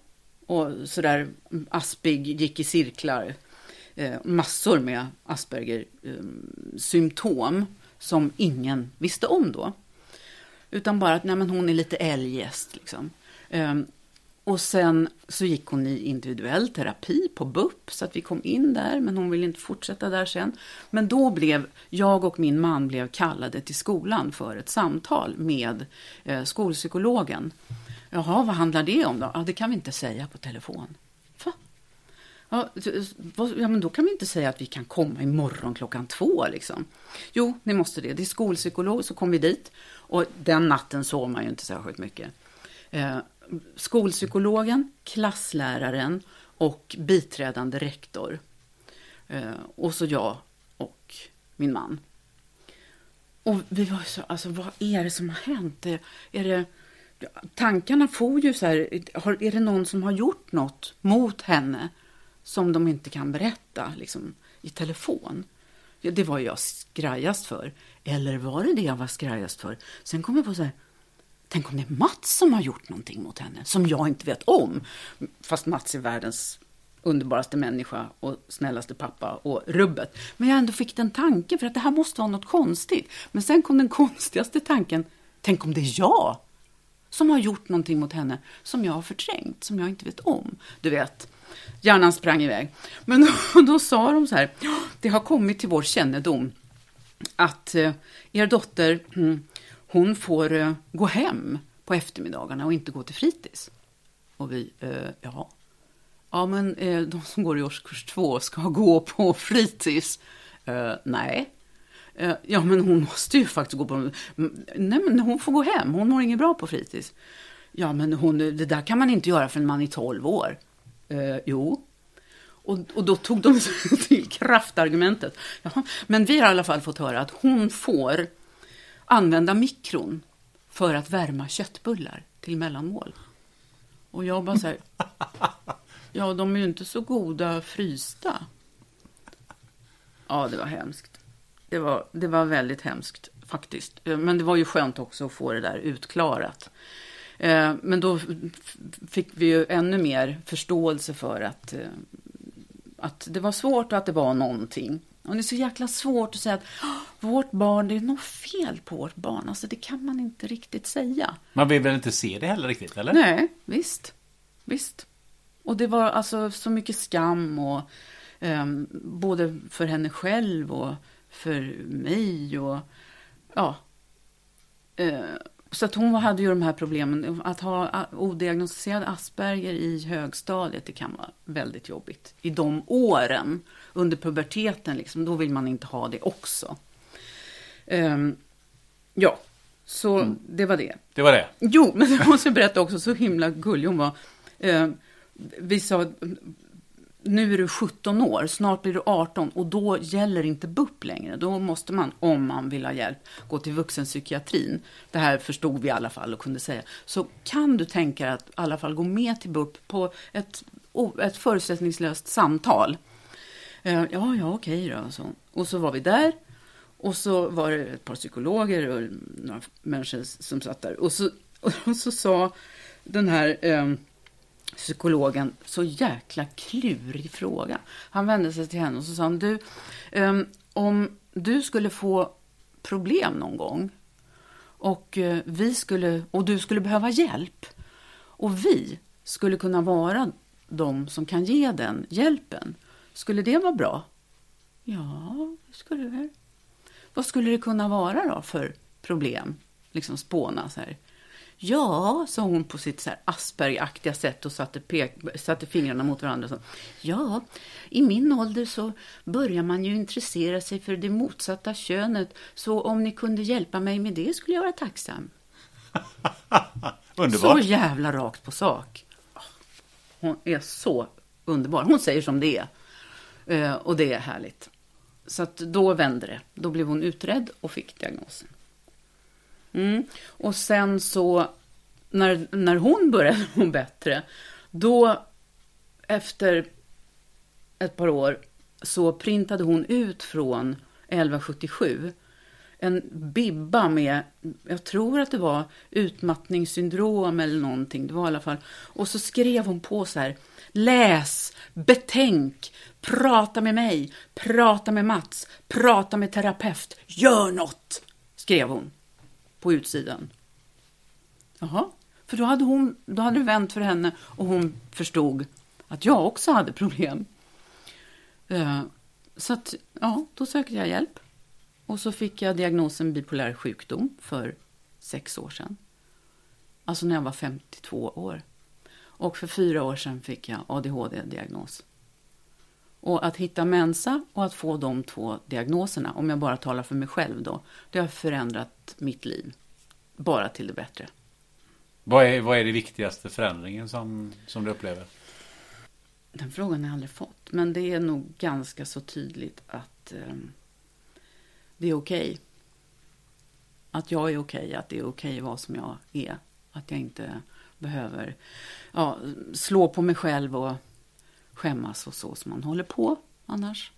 och sådär aspig, gick i cirklar. Eh, massor med Asperger-symptom eh, som ingen visste om då. Utan bara att nej, men hon är lite eljest. Liksom. Eh, och sen så gick hon i individuell terapi på BUP så att vi kom in där, men hon ville inte fortsätta där sen. Men då blev jag och min man blev kallade till skolan för ett samtal med eh, skolpsykologen. Jaha, vad handlar det om då? Ja, det kan vi inte säga på telefon. Va? Ja, ja, men då kan vi inte säga att vi kan komma imorgon klockan två liksom. Jo, ni måste det. Det är skolpsykolog, så kom vi dit. Och den natten sov man ju inte särskilt mycket. Eh, skolpsykologen, klassläraren och biträdande rektor. Eh, och så jag och min man. Och vi var så, alltså vad är det som har hänt? Är det tankarna får ju så här, är det någon som har gjort något mot henne som de inte kan berätta liksom, i telefon? Ja, det var jag skrajast för. Eller var det det jag var skrajast för? Sen kom jag på så här, tänk om det är Mats som har gjort någonting mot henne, som jag inte vet om. Fast Mats är världens underbaraste människa och snällaste pappa och rubbet. Men jag ändå fick den tanken, för att det här måste vara något konstigt. Men sen kom den konstigaste tanken, tänk om det är jag som har gjort någonting mot henne som jag har förträngt, som jag inte vet om. Du vet, hjärnan sprang iväg. Men då, då sa de så här, det har kommit till vår kännedom att eh, er dotter, mm, hon får eh, gå hem på eftermiddagarna och inte gå till fritids. Och vi, eh, ja. Ja, men eh, de som går i årskurs två ska gå på fritids. Eh, nej. Eh, ja, men hon måste ju faktiskt gå på... Nej, men hon får gå hem. Hon mår inget bra på fritids. Ja, men hon, det där kan man inte göra för en man är 12 år. Eh, jo. Och, och då tog de till kraftargumentet. Jaha, men vi har i alla fall fått höra att hon får använda mikron för att värma köttbullar till mellanmål. Och jag bara så här, ja de är ju inte så goda frysta. Ja, det var hemskt. Det var, det var väldigt hemskt faktiskt. Men det var ju skönt också att få det där utklarat. Eh, men då fick vi ju ännu mer förståelse för att, eh, att det var svårt och att det var någonting. Och det är så jäkla svårt att säga att vårt barn, det är något fel på vårt barn. Alltså det kan man inte riktigt säga. Man vill väl inte se det heller riktigt, eller? Nej, visst. Visst. Och det var alltså så mycket skam och um, både för henne själv och för mig och ja. Uh, så att hon hade ju de här problemen. Att ha odiagnostiserad Asperger i högstadiet, det kan vara väldigt jobbigt. I de åren, under puberteten, liksom, då vill man inte ha det också. Um, ja, så mm. det var det. Det var det? Jo, men jag måste berätta också, så himla gullig hon var. Um, vi sa, nu är du 17 år, snart blir du 18 och då gäller inte BUP längre. Då måste man, om man vill ha hjälp, gå till vuxenpsykiatrin. Det här förstod vi i alla fall och kunde säga. Så kan du tänka dig att i alla fall gå med till BUP på ett, ett förutsättningslöst samtal. Eh, ja, ja, okej då. Så. Och så var vi där. Och så var det ett par psykologer och några människor som satt där. Och så, och så sa den här ehm, psykologen så jäkla klurig fråga. Han vände sig till henne och så sa han, du, um, om du skulle få problem någon gång och, uh, vi skulle, och du skulle behöva hjälp och vi skulle kunna vara de som kan ge den hjälpen, skulle det vara bra? Ja, det skulle det. Vad skulle det kunna vara då för problem? Liksom spåna så här. Ja, sa hon på sitt så här Asperger-aktiga sätt och satte, pek, satte fingrarna mot varandra. Så. Ja, i min ålder så börjar man ju intressera sig för det motsatta könet. Så om ni kunde hjälpa mig med det skulle jag vara tacksam. Underbart. Så jävla rakt på sak. Hon är så underbar. Hon säger som det är. Eh, och det är härligt. Så att då vände det. Då blev hon utredd och fick diagnosen. Mm. Och sen så, när, när hon började må bättre, då efter ett par år så printade hon ut från 1177 en bibba med, jag tror att det var utmattningssyndrom eller någonting. Det var i alla fall. Och så skrev hon på så här, läs, betänk, prata med mig, prata med Mats, prata med terapeut, gör något, skrev hon på utsidan. Jaha, för då hade, hon, då hade det vänt för henne och hon förstod att jag också hade problem. Eh, så att, ja, då sökte jag hjälp. Och så fick jag diagnosen bipolär sjukdom för sex år sedan. Alltså när jag var 52 år. Och för fyra år sedan fick jag ADHD-diagnos. Och att hitta mensa och att få de två diagnoserna, om jag bara talar för mig själv då, det har förändrat mitt liv. Bara till det bättre. Vad är, vad är det viktigaste förändringen som, som du upplever? Den frågan har jag aldrig fått. Men det är nog ganska så tydligt att eh, det är okej. Okay. Att jag är okej, okay, att det är okej okay vad som jag är. Att jag inte behöver ja, slå på mig själv och skämmas och så som man håller på annars.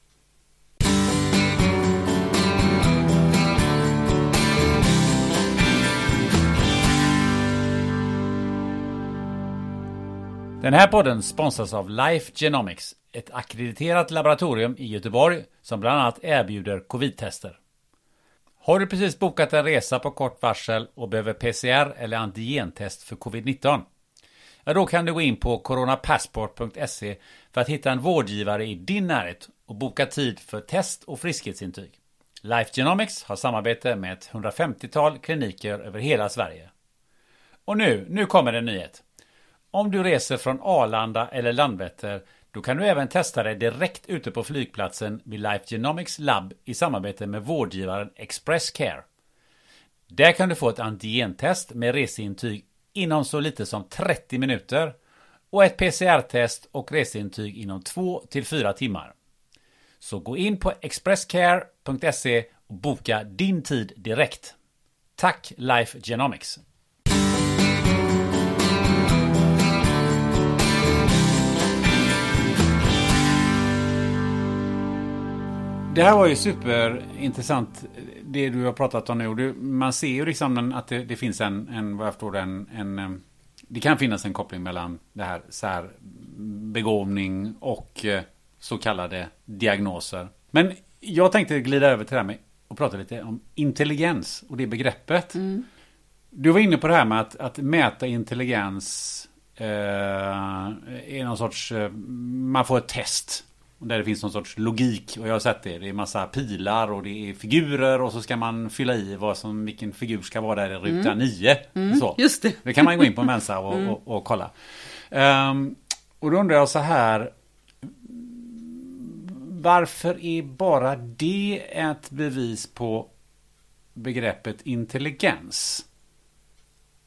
Den här podden sponsras av Life Genomics, ett akkrediterat laboratorium i Göteborg som bland annat erbjuder covid-tester. Har du precis bokat en resa på kort varsel och behöver PCR eller antigentest för covid-19? Ja, då kan du gå in på coronapassport.se för att hitta en vårdgivare i din närhet och boka tid för test och friskhetsintyg. Life Genomics har samarbete med ett 150-tal kliniker över hela Sverige. Och nu, nu kommer en nyhet. Om du reser från Arlanda eller Landvetter då kan du även testa dig direkt ute på flygplatsen vid Life Genomics Lab i samarbete med vårdgivaren Express Care. Där kan du få ett antigentest med reseintyg inom så lite som 30 minuter och ett PCR-test och reseintyg inom 2 till 4 timmar. Så gå in på expresscare.se och boka din tid direkt. Tack Life Genomics! Det här var ju superintressant det du har pratat om nu. man ser ju liksom att det, det finns en, en, vad jag förstår en, en, det kan finnas en koppling mellan det här, begåvning och eh, så kallade diagnoser. Men jag tänkte glida över till det här med att prata lite om intelligens och det begreppet. Mm. Du var inne på det här med att, att mäta intelligens eh, är någon sorts, eh, man får ett test där det finns någon sorts logik. Och jag har sett det. Det är massa pilar och det är figurer och så ska man fylla i vad som, vilken figur ska vara där i ruta mm. 9. Mm, så. Just det. det kan man gå in på Mensa och, mm. och, och, kolla. Um, och då undrar jag så här. Varför är bara det ett bevis på begreppet intelligens?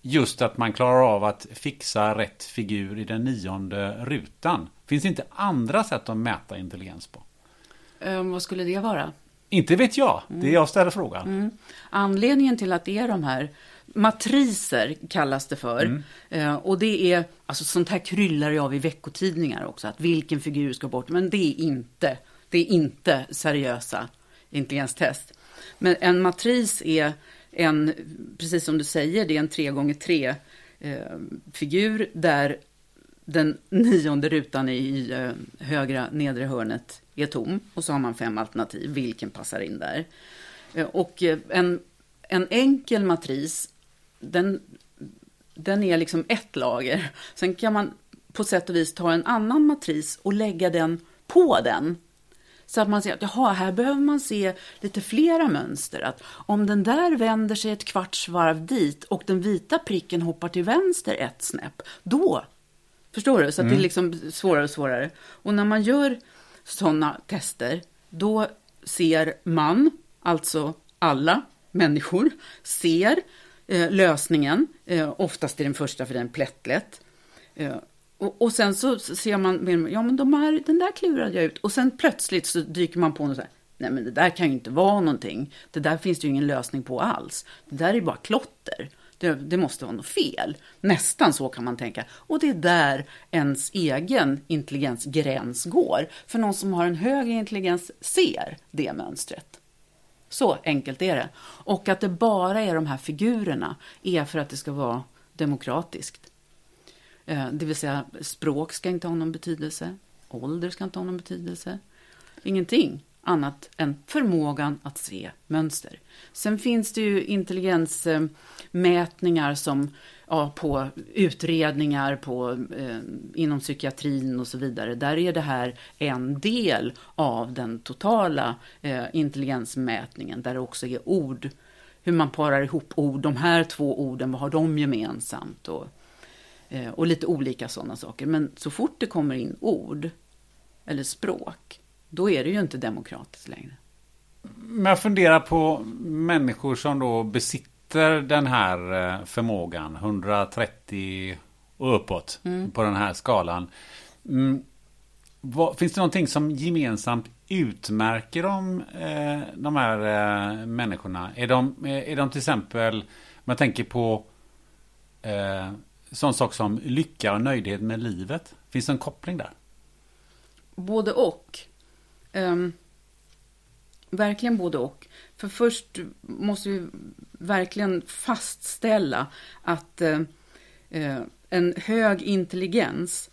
Just att man klarar av att fixa rätt figur i den nionde rutan. Finns det inte andra sätt att mäta intelligens på? Um, vad skulle det vara? Inte vet jag. Det är mm. jag ställer frågan. Mm. Anledningen till att det är de här matriser kallas det för. Mm. Uh, och det är, alltså sånt här kryllar jag av i veckotidningar också, att vilken figur ska bort. Men det är inte, det är inte seriösa intelligenstest. Men en matris är en, precis som du säger, det är en 3 gånger 3 eh, figur där den nionde rutan i eh, högra nedre hörnet är tom och så har man fem alternativ, vilken passar in där? Eh, och eh, en, en enkel matris, den, den är liksom ett lager. Sen kan man på sätt och vis ta en annan matris och lägga den på den. Så att man ser att jaha, här behöver man se lite flera mönster. Att om den där vänder sig ett kvarts varv dit och den vita pricken hoppar till vänster ett snäpp, då Förstår du? Så mm. det är mm. liksom svårare och svårare. Och när man gör sådana tester, då ser man, alltså alla människor, ser eh, lösningen. Eh, oftast är den första för den plättlätt. Eh, och, och, sen så ser man, ja men de här, den där klurade jag ut. Och sen plötsligt så dyker man på något så här, nej men det där kan ju inte vara någonting. Det där finns det ju ingen lösning på alls. Det där är ju bara klotter. Det, det, måste vara något fel. Nästan så kan man tänka. Och det är där ens egen intelligensgräns går. För någon som har en högre intelligens ser det mönstret. Så enkelt är det. Och att det bara är de här figurerna är för att det ska vara demokratiskt. Eh, det vill säga, språk ska inte ha någon betydelse. Ålder ska inte ha någon betydelse. Ingenting annat än förmågan att se mönster. Sen finns det ju intelligensmätningar som ja, på utredningar på, eh, inom psykiatrin och så vidare. Där är det här en del av den totala eh, intelligensmätningen där det också är ord, hur man parar ihop ord. De här två orden, vad har de gemensamt? Och, eh, och lite olika sådana saker. Men så fort det kommer in ord eller språk då är det ju inte demokratiskt längre. Men jag funderar på människor som då besitter den här eh, förmågan, 130 och uppåt mm. på den här skalan. Mm. Vad, finns det någonting som gemensamt utmärker de, eh, de här eh, människorna? Är de, är de till exempel, om jag tänker på eh, sån sak som lycka och nöjdhet med livet. Finns det en koppling där? Både och. Um, verkligen både och. För först måste vi verkligen fastställa att uh, uh, en hög intelligens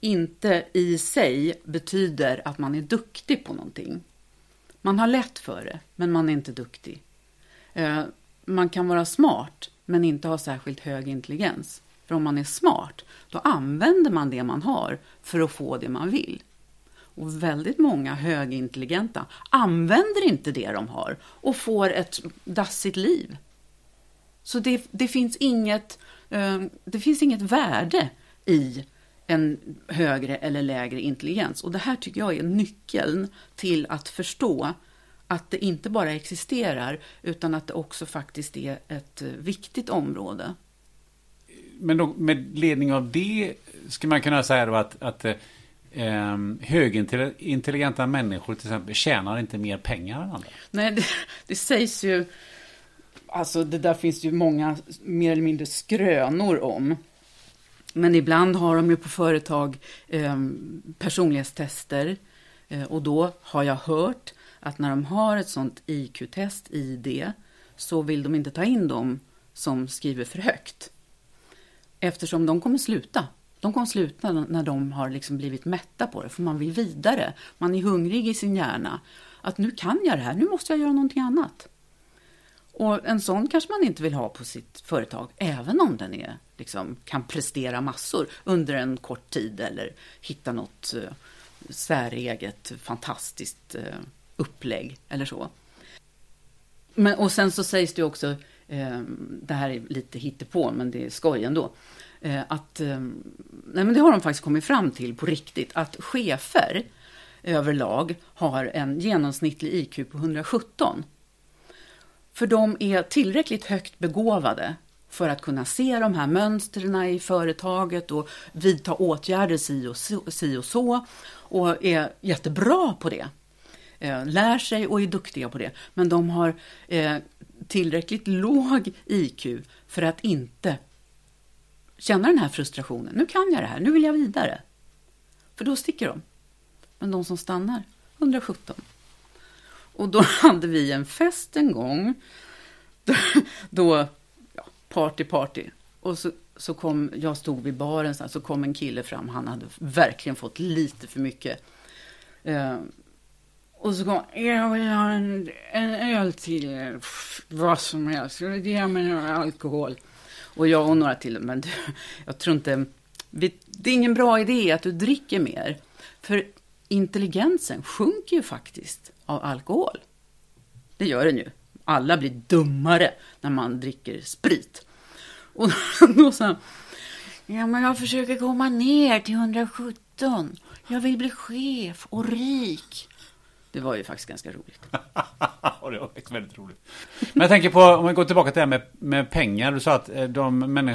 inte i sig betyder att man är duktig på någonting. Man har lätt för det, men man är inte duktig. Uh, man kan vara smart, men inte ha särskilt hög intelligens. För om man är smart, då använder man det man har för att få det man vill. Och väldigt många högintelligenta använder inte det de har och får ett dassigt liv. Så det, det finns, inget, eh, det finns inget värde i en högre eller lägre intelligens. Och det här tycker jag är nyckeln till att förstå att det inte bara existerar utan att det också faktiskt är ett eh, viktigt område. Men då, med ledning av det skulle man kunna säga då att, att eh, högintelligenta människor till exempel tjänar inte mer pengar än andra? Nej, det, det sägs ju, alltså det där finns ju många mer eller mindre skrönor om. Men ibland har de ju på företag eh, personlighetstester eh, och då har jag hört att när de har ett sånt IQ-test i det så vill de inte ta in dem som skriver för högt. Eftersom de kommer sluta. De kommer sluta när de har liksom blivit mätta på det, för man vill vidare. Man är hungrig i sin hjärna. Att nu kan jag det här, nu måste jag göra någonting annat. Och en sån kanske man inte vill ha på sitt företag, även om den är, liksom, kan prestera massor under en kort tid eller hitta något uh, säreget, fantastiskt uh, upplägg eller så. Men, och sen så sägs det också, Ehm, det här är lite hittepå, men det är skoj ändå, eh, att, eh, nej men det har de faktiskt kommit fram till på riktigt, att chefer överlag har en genomsnittlig IQ på 117. För de är tillräckligt högt begåvade för att kunna se de här mönstren i företaget och vidta åtgärder si och så, si och så och är jättebra på det eh, lär sig och är duktiga på det. Men de har eh, tillräckligt låg IQ för att inte känna den här frustrationen. Nu kan jag det här, nu vill jag vidare. För då sticker de. Men de som stannar, 117. Och då hade vi en fest en gång. Då, ja, party, party. Och så, så kom, jag stod vid baren, så kom en kille fram. Han hade verkligen fått lite för mycket. Eh, och så kom jag vill ha en, en öl till, vad som helst. Ge mig några alkohol. Och jag och några till, men du, jag tror inte, det är ingen bra idé att du dricker mer. För intelligensen sjunker ju faktiskt av alkohol. Det gör den ju. Alla blir dummare när man dricker sprit. Och då sa han, ja men jag försöker komma ner till 117. Jag vill bli chef och rik. Det var ju faktiskt ganska roligt. och det var faktiskt väldigt roligt. Men jag tänker på, om vi går tillbaka till det här med, med pengar. Du sa att eh, de, men,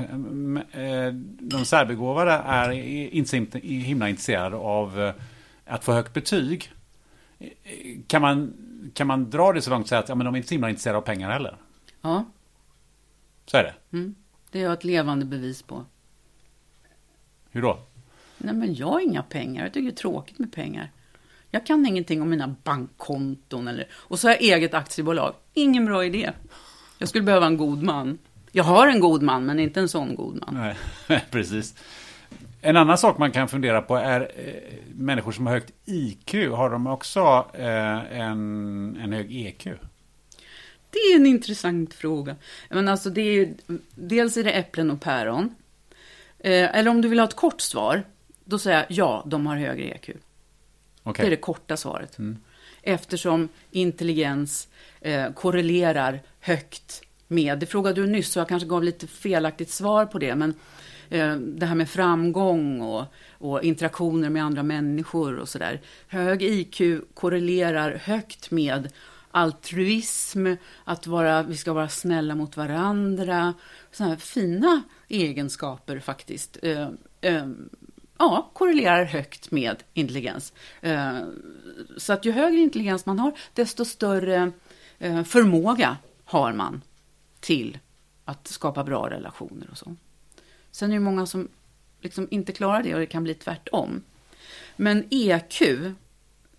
eh, de särbegåvade är inte himla intresserade av eh, att få högt betyg. Kan man, kan man dra det så långt så att ja, men de är inte så himla intresserade av pengar heller? Ja. Så är det? Mm. Det är jag ett levande bevis på. Hur då? Nej, men jag har inga pengar. Jag tycker det är tråkigt med pengar. Jag kan ingenting om mina bankkonton eller... Och så har jag eget aktiebolag. Ingen bra idé. Jag skulle behöva en god man. Jag har en god man, men inte en sån god man. Nej, precis. En annan sak man kan fundera på är eh, människor som har högt IQ. Har de också eh, en, en hög EQ? Det är en intressant fråga. Men alltså det är, dels är det äpplen och päron. Eh, eller om du vill ha ett kort svar, då säger jag ja, de har högre EQ. Okay. Det är det korta svaret. Mm. Eftersom intelligens eh, korrelerar högt med, det frågade du nyss så jag kanske gav lite felaktigt svar på det, men eh, det här med framgång och, och interaktioner med andra människor och sådär. Hög IQ korrelerar högt med altruism, att vara, vi ska vara snälla mot varandra. Sådana här fina egenskaper faktiskt. Eh, eh, ja, korrelerar högt med intelligens. Eh, så att ju högre intelligens man har, desto större eh, förmåga har man till att skapa bra relationer och så. Sen är det många som liksom inte klarar det och det kan bli tvärtom. Men EQ,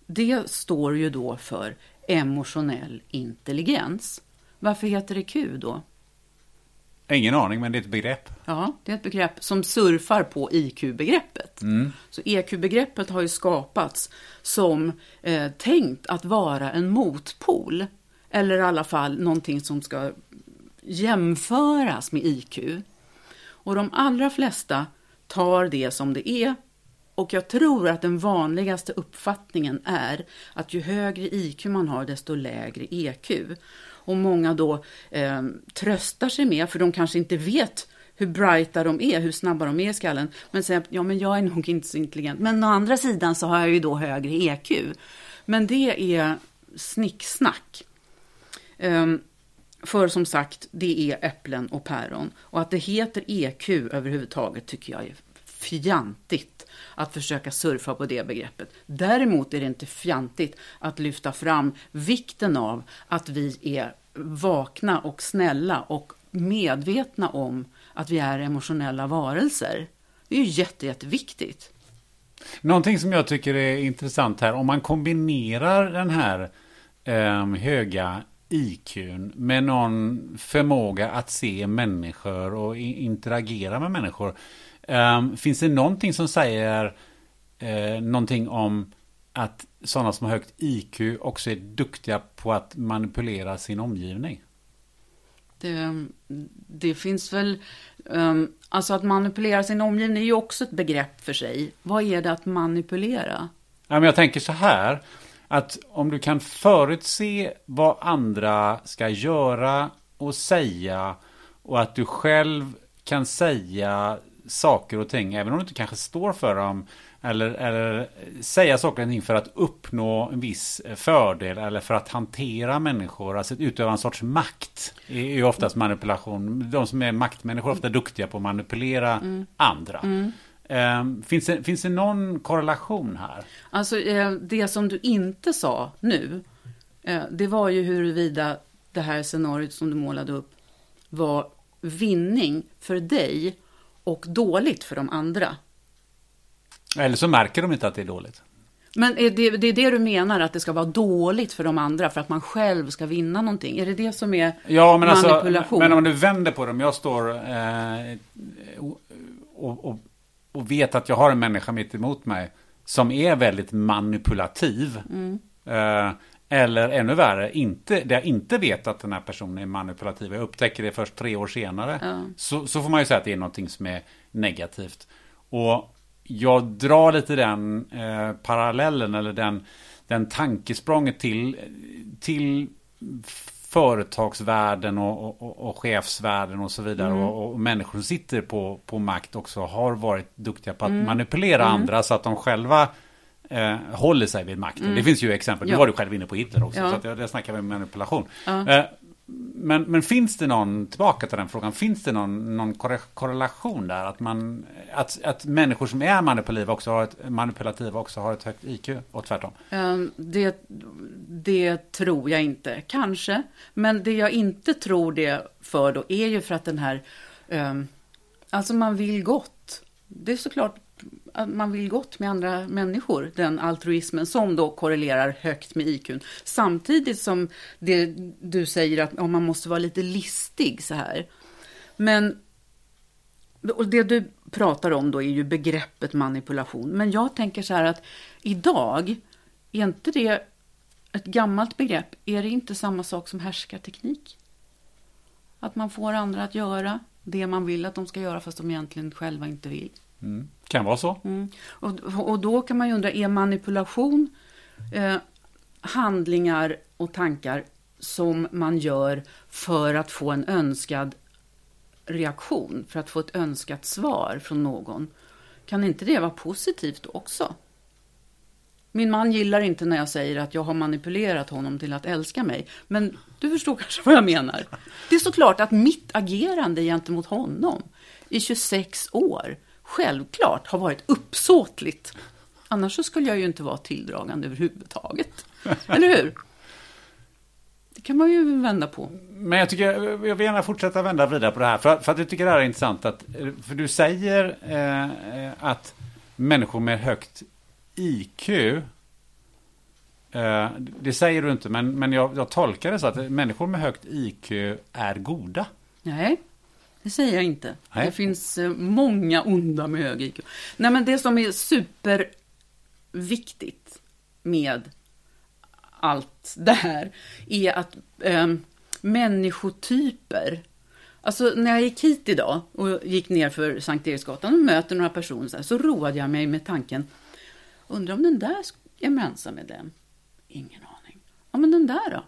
det står ju då för emotionell intelligens. Varför heter det Q då? Ingen aning, men det är ett begrepp. Ja, det är ett begrepp som surfar på IQ-begreppet. Mm. Så EQ-begreppet har ju skapats som eh, tänkt att vara en motpol. Eller i alla fall någonting som ska jämföras med IQ. Och de allra flesta tar det som det är. Och jag tror att den vanligaste uppfattningen är att ju högre IQ man har, desto lägre EQ. Och många då eh, tröstar sig med, för de kanske inte vet hur brighta de är, hur snabba de är i skallen. Men säger ja men jag är nog inte så intelligent. Men å andra sidan så har jag ju då högre EQ. Men det är snicksnack. Um, för som sagt, det är äpplen och päron. Och att det heter EQ överhuvudtaget tycker jag är fjantigt att försöka surfa på det begreppet. Däremot är det inte fjantigt att lyfta fram vikten av att vi är vakna och snälla och medvetna om att vi är emotionella varelser. Det är ju jätte, jätteviktigt. Någonting som jag tycker är intressant här, om man kombinerar den här eh, höga IQn med någon förmåga att se människor och interagera med människor. Eh, finns det någonting som säger eh, någonting om att sådana som har högt IQ också är duktiga på att manipulera sin omgivning? Det, det finns väl... Um, alltså att manipulera sin omgivning är ju också ett begrepp för sig. Vad är det att manipulera? Ja, men jag tänker så här. Att om du kan förutse vad andra ska göra och säga och att du själv kan säga saker och ting, även om du inte kanske står för dem, eller, eller säga saker och ting för att uppnå en viss fördel eller för att hantera människor. Alltså utöva en sorts makt. är ju oftast manipulation. De som är maktmänniskor är ofta duktiga på att manipulera mm. andra. Mm. Um, finns, det, finns det någon korrelation här? Alltså eh, det som du inte sa nu, eh, det var ju huruvida det här scenariot som du målade upp var vinning för dig och dåligt för de andra. Eller så märker de inte att det är dåligt. Men är det, det är det du menar, att det ska vara dåligt för de andra för att man själv ska vinna någonting? Är det det som är ja, men alltså, manipulation? Alltså, men om du vänder på dem, jag står eh, och, och, och, vet att jag har en människa mitt emot mig som är väldigt manipulativ. Mm. Eh, eller ännu värre, inte, där jag inte vet att den här personen är manipulativ. Jag upptäcker det först tre år senare. Ja. Så, så får man ju säga att det är någonting som är negativt. Och jag drar lite den eh, parallellen eller den, den tankesprånget till, till företagsvärlden och, och, och chefsvärlden och så vidare. Mm. Och, och, människor som sitter på, på makt också har varit duktiga på att mm. manipulera mm. andra så att de själva eh, håller sig vid makten. Mm. Det finns ju exempel, ja. nu var du själv inne på Hitler också, ja. så att jag, jag snackar med manipulation. Ja. Eh, men, men finns det någon, tillbaka till den frågan, finns det någon, någon korrelation där? Att, man, att, att människor som är manipulativa också har ett, manipulativa också har ett högt IQ och tvärtom? Um, det, det tror jag inte, kanske. Men det jag inte tror det för då är ju för att den här, um, alltså man vill gott. Det är såklart man vill gott med andra människor, den altruismen som då korrelerar högt med IQ. Samtidigt som det, du säger att ja, man måste vara lite listig så här. Men och det du pratar om då är ju begreppet manipulation. Men jag tänker så här att idag, är inte det ett gammalt begrepp? Är det inte samma sak som härskarteknik? Att man får andra att göra det man vill att de ska göra fast de egentligen själva inte vill. Mm. Kan vara så. Mm. Och, och då kan man ju undra, är manipulation eh, handlingar och tankar som man gör för att få en önskad reaktion, för att få ett önskat svar från någon? Kan inte det vara positivt också? Min man gillar inte när jag säger att jag har manipulerat honom till att älska mig. Men du förstår kanske vad jag menar. Det är såklart att mitt agerande gentemot honom i 26 år självklart har varit uppsåtligt. Annars så skulle jag ju inte vara tilldragande överhuvudtaget. Eller hur? Det kan man ju vända på. Men jag tycker, jag vill gärna fortsätta vända vidare på det här. För, för att jag tycker det här är intressant. Att, för du säger eh, att människor med högt IQ eh, det säger du inte, men, men jag, jag tolkar det så att människor med högt IQ är goda. Nej, det säger jag inte. Nej. Det finns eh, många onda med hög IQ. Nej, men det som är superviktigt med allt det här är att eh, människotyper Alltså när jag gick hit idag och gick ner för Sankt Eriksgatan och möter några personer så, här, så roade jag mig med tanken. Undrar om den där är Mensa-medlem? Ingen aning. Ja men den där då?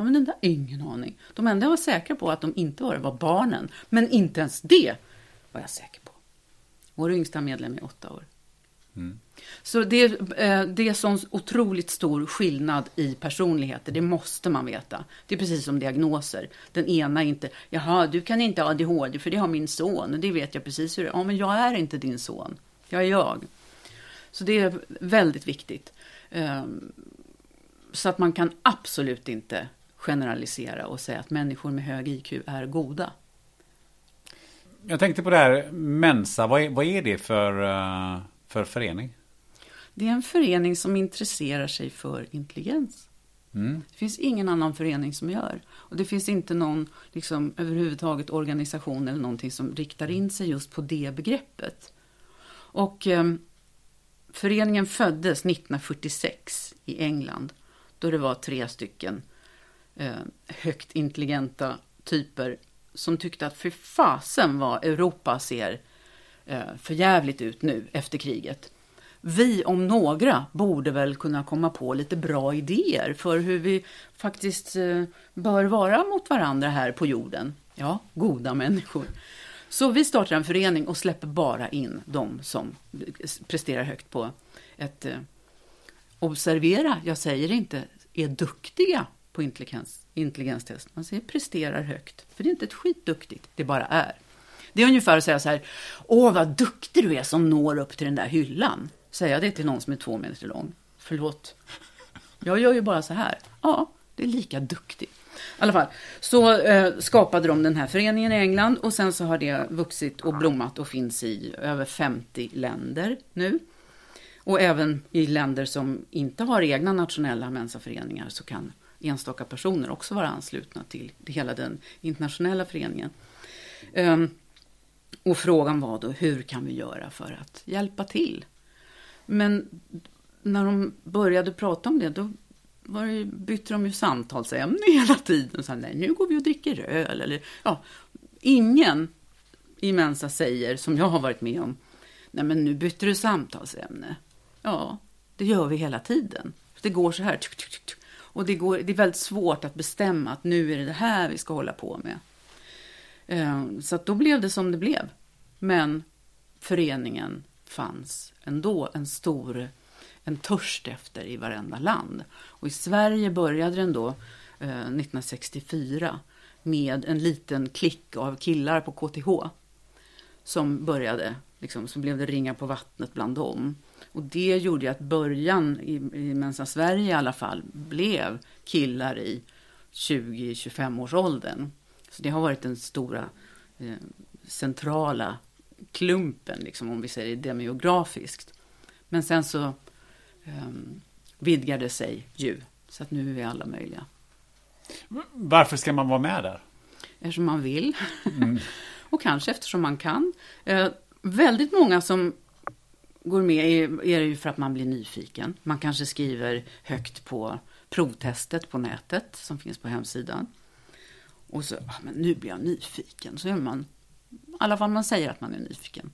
Ja men den där? Ingen aning. De enda jag var säkra på att de inte var det var barnen. Men inte ens det var jag säker på. Vår yngsta medlem är åtta år. Mm. Så det, eh, det är sån otroligt stor skillnad i personligheter, det måste man veta. Det är precis som diagnoser. Den ena är inte, jaha, du kan inte ha ADHD för det har min son, det vet jag precis hur det är. Ja, men jag är inte din son, jag är jag. Så det är väldigt viktigt. Ehm, så att man kan absolut inte generalisera och säga att människor med hög IQ är goda. Jag tänkte på det här Mensa, vad är, vad är det för, eh, för förening? Det är en förening som intresserar sig för intelligens. Mm. Det finns ingen annan förening som gör. Och det finns inte någon liksom, överhuvudtaget organisation eller någonting som riktar in sig just på det begreppet. Och eh, föreningen föddes 1946 i England. Då det var tre stycken eh, högt intelligenta typer som tyckte att för fasen vad Europa ser eh, förjävligt ut nu efter kriget vi om några borde väl kunna komma på lite bra idéer för hur vi faktiskt eh, bör vara mot varandra här på jorden. Ja, goda människor. Så vi startar en förening och släpper bara in de som presterar högt på ett... Eh, observera, jag säger inte är duktiga på intelligens, intelligenstest. Man säger presterar högt. För det är inte ett skit duktigt, det bara är. Det är ungefär att säga så här, åh vad duktig du är som når upp till den där hyllan säga det till någon som är två meter lång. Förlåt. Jag gör ju bara så här. Ja, det är lika duktigt. I alla fall, så eh, skapade de den här föreningen i England och sen så har det vuxit och blommat och finns i över 50 länder nu. Och även i länder som inte har egna nationella mensaföreningar så kan enstaka personer också vara anslutna till hela den internationella föreningen. Ehm, och frågan var då, hur kan vi göra för att hjälpa till? Men när de började prata om det, då var det, bytte de ju samtalsämne hela tiden. Så här, nej, nu går vi och dricker öl. Eller, ja, ingen i Mensa säger, som jag har varit med om, nej men nu bytte du samtalsämne. Ja, det gör vi hela tiden. Det går så här. Och det, går, det är väldigt svårt att bestämma att nu är det det här vi ska hålla på med. Eh, så att då blev det som det blev. Men föreningen fanns ändå en stor en törst efter i varenda land. Och i Sverige började den då eh, 1964 med en liten klick av killar på KTH som började, liksom, så blev det ringa på vattnet bland dem. Och det gjorde att början, i, i Mensa Sverige i alla fall, blev killar i 20-25 års åldern. Så det har varit den stora eh, centrala klumpen, liksom, om vi säger demografiskt. Men sen så um, vidgade sig ju, så att nu är vi alla möjliga. Varför ska man vara med där? Eftersom man vill. Mm. och kanske eftersom man kan. Eh, väldigt många som går med är, är det ju för att man blir nyfiken. Man kanske skriver högt på provtestet på nätet som finns på hemsidan. Och så, ah, men nu blir jag nyfiken. Så gör man i alla fall man säger att man är nyfiken.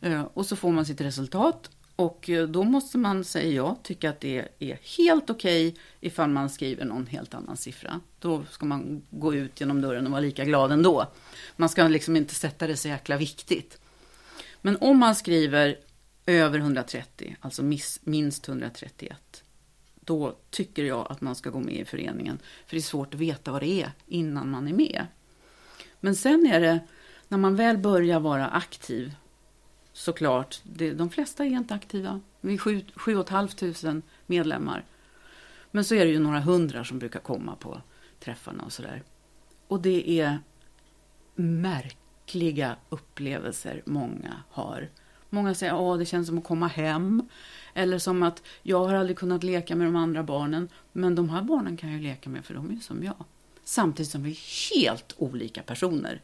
Eh, och så får man sitt resultat och eh, då måste man, säger jag, tycka att det är helt okej okay ifall man skriver någon helt annan siffra. Då ska man gå ut genom dörren och vara lika glad ändå. Man ska liksom inte sätta det så jäkla viktigt. Men om man skriver över 130, alltså minst 131, då tycker jag att man ska gå med i föreningen. För det är svårt att veta vad det är innan man är med. Men sen är det när man väl börjar vara aktiv, såklart, det, de flesta är inte aktiva. Vi är sju, sju och ett halvt tusen medlemmar. Men så är det ju några hundra som brukar komma på träffarna och sådär. Och det är märkliga upplevelser många har. Många säger att det känns som att komma hem. Eller som att jag har aldrig kunnat leka med de andra barnen. Men de här barnen kan jag leka med för de är som jag. Samtidigt som vi är helt olika personer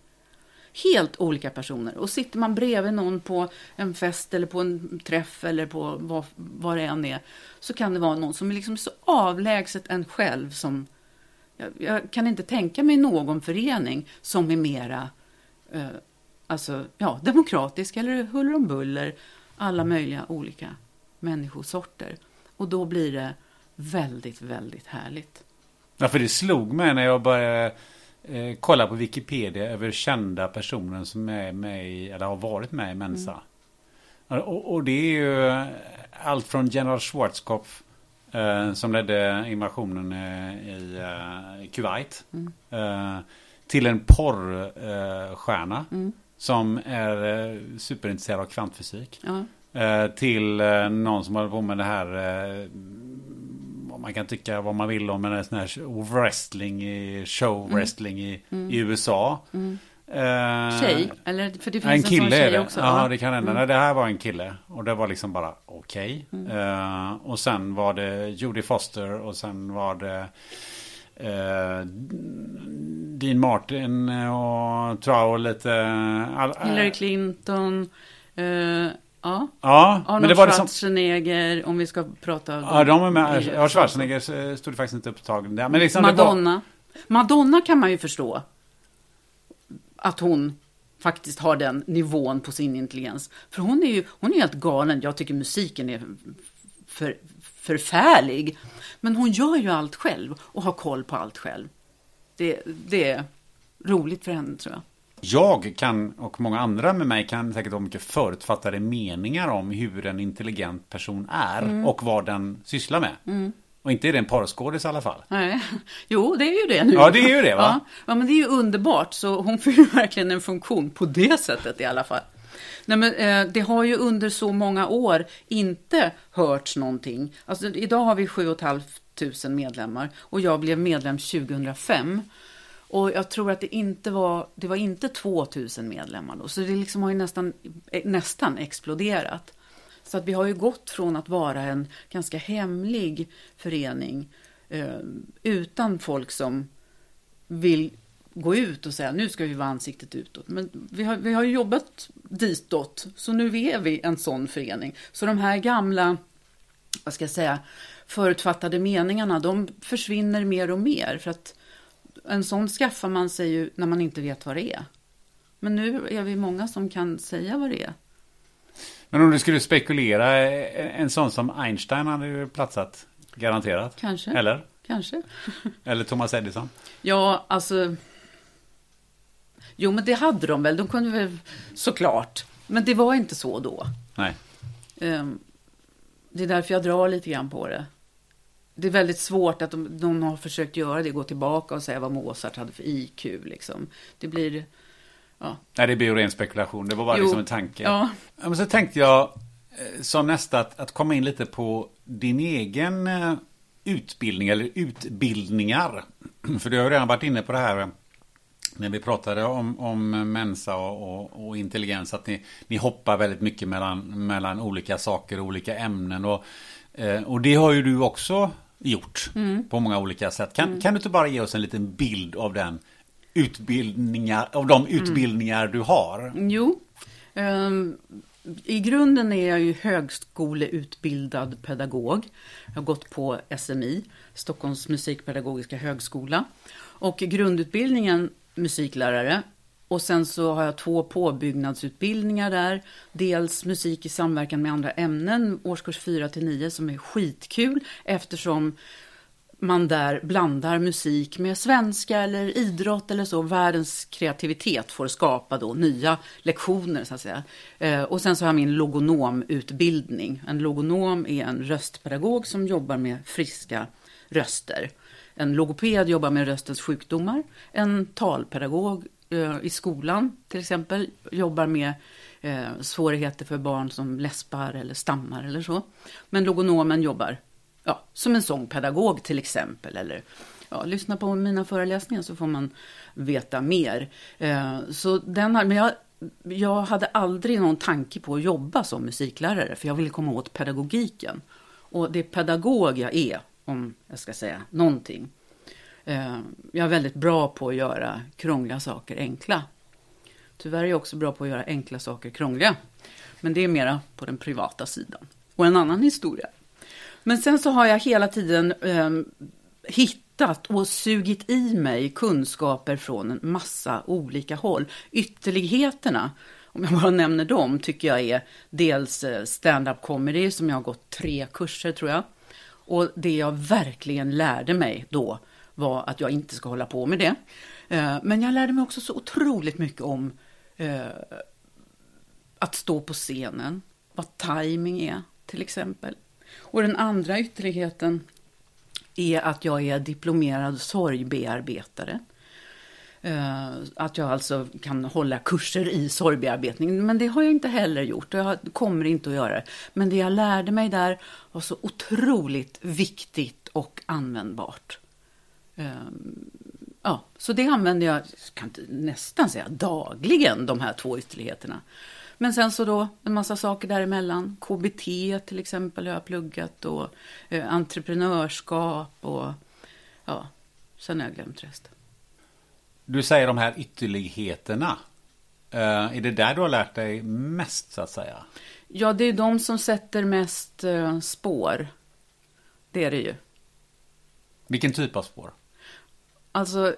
helt olika personer. Och sitter man bredvid någon på en fest eller på en träff eller på vad, vad det än är, så kan det vara någon som är liksom så avlägset en själv som jag, jag kan inte tänka mig någon förening som är mera eh, alltså, ja, demokratisk eller huller om buller, alla möjliga olika människosorter. Och då blir det väldigt, väldigt härligt. Ja, för det slog mig när jag började eh, kolla på Wikipedia över kända personer som är med i, eller har varit med i Mensa. Mm. Och, och, det är ju allt från General Schwarzkopf eh, som ledde invasionen eh, i eh, Kuwait. Mm. Eh, till en porrstjärna mm. Som är eh, superintresserad av kvantfysik. Ja. till någon som håller på med det här man kan tycka vad man vill om en sån här wrestling, show mm. wrestling i, mm. i USA. Mm. Tjej? Eller för det finns en, en kille tjej är det. också. Ja, det kan hända. Mm. Nej, det här var en kille. Och det var liksom bara okej. Okay. Mm. Uh, och sen var det Jodie Foster och sen var det Dean Martin och tror jag lite... All, Hillary Clinton. Ja, ja Arnold men det var Schwarzenegger, som... om vi ska prata... Ja, de är med. Ja, Schwarzenegger stod faktiskt inte upptagen där. Men liksom Madonna. Var... Madonna kan man ju förstå. Att hon faktiskt har den nivån på sin intelligens. För hon är ju hon är helt galen. Jag tycker musiken är för, förfärlig. Men hon gör ju allt själv och har koll på allt själv. Det, det är roligt för henne tror jag jag kan, och många andra med mig kan säkert ha mycket förutfattade meningar om hur en intelligent person är mm. och vad den sysslar med. Mm. Och inte är det en porrskådis i alla fall. Nej. Jo, det är ju det nu. Ja, det är ju det va? Ja. ja, men det är ju underbart. Så hon fyller verkligen en funktion på det sättet i alla fall. Nej, men, eh, det har ju under så många år inte hörts någonting. Alltså, idag har vi 7 500 medlemmar och jag blev medlem 2005. Och jag tror att det inte var, det var inte 2000 medlemmar då, så det liksom har ju nästan, eh, nästan exploderat. Så att vi har ju gått från att vara en ganska hemlig förening eh, utan folk som vill gå ut och säga nu ska vi vara ansiktet utåt. Men vi har, vi har jobbat ditåt, så nu är vi en sån förening. Så de här gamla, vad ska jag säga, förutfattade meningarna, de försvinner mer och mer. För att en sån skaffar man sig ju när man inte vet vad det är. Men nu är vi många som kan säga vad det är. Men om du skulle spekulera, en sån som Einstein hade ju platsat garanterat. Kanske. Eller? Kanske. Eller Thomas Edison. Ja, alltså. Jo, men det hade de väl. De kunde väl såklart. Men det var inte så då. Nej. Um, det är därför jag drar lite grann på det det är väldigt svårt att de, någon har försökt göra det, gå tillbaka och säga vad Mozart hade för IQ. Liksom. Det blir... Ja. Nej, det blir ju ren spekulation. Det var bara jo, liksom en tanke. Ja. men så tänkte jag eh, som nästa att, att komma in lite på din egen eh, utbildning eller utbildningar. För du har ju redan varit inne på det här när vi pratade om, om Mensa och, och, och, intelligens. Att ni, ni hoppar väldigt mycket mellan, mellan olika saker och olika ämnen. Och, eh, och det har ju du också gjort mm. på många olika sätt. Kan, mm. kan du inte bara ge oss en liten bild av den utbildningar, av de mm. utbildningar mm. du har? Jo. Um, I grunden är jag ju högskoleutbildad pedagog. Jag har gått på SMI, Stockholms musikpedagogiska högskola. Och grundutbildningen musiklärare och sen så har jag två påbyggnadsutbildningar där. Dels musik i samverkan med andra ämnen, årskurs 4 till 9, som är skitkul eftersom man där blandar musik med svenska eller idrott eller så. Världens kreativitet får skapa då nya lektioner så att säga. Eh, och sen så har jag min logonomutbildning. En logonom är en röstpedagog som jobbar med friska röster. En logoped jobbar med röstens sjukdomar. En talpedagog Eh, i skolan till exempel jobbar med eh, svårigheter för barn som läspar eller stammar eller så. Men logonomen jobbar ja, som en sångpedagog till exempel. Eller ja, lyssna på mina föreläsningar så får man veta mer. Eh, så den här, men jag, jag hade aldrig någon tanke på att jobba som musiklärare för jag ville komma åt pedagogiken. Och det är pedagog jag är, om jag ska säga någonting. Eh, jag är väldigt bra på att göra krångliga saker enkla. Tyvärr är jag också bra på att göra enkla saker krångliga. Men det är mera på den privata sidan. Och en annan historia. Men sen så har jag hela tiden eh, hittat och sugit i mig kunskaper från en massa olika håll. Ytterligheterna, om jag bara nämner dem, tycker jag är dels eh, stand-up comedy som jag har gått tre kurser tror jag. Och det jag verkligen lärde mig då var att jag inte ska hålla på med det. Eh, men jag lärde mig också så otroligt mycket om eh, att stå på scenen, vad timing är till exempel. Och den andra ytterligheten är att jag är diplomerad sorgbearbetare. Eh, att jag alltså kan hålla kurser i sorgbearbetning. Men det har jag inte heller gjort och jag kommer inte att göra det. Men det jag lärde mig där var så otroligt viktigt och användbart. Uh, ja, så det använder jag, kan nästan säga dagligen, de här två ytterligheterna. Men sen så då en massa saker däremellan. KBT till exempel har jag pluggat och eh, entreprenörskap och ja, sen har jag glömt resten. Du säger de här ytterligheterna. Uh, är det där du har lärt dig mest så att säga? Ja, det är de som sätter mest uh, spår. Det är det ju. Vilken typ av spår? Alltså,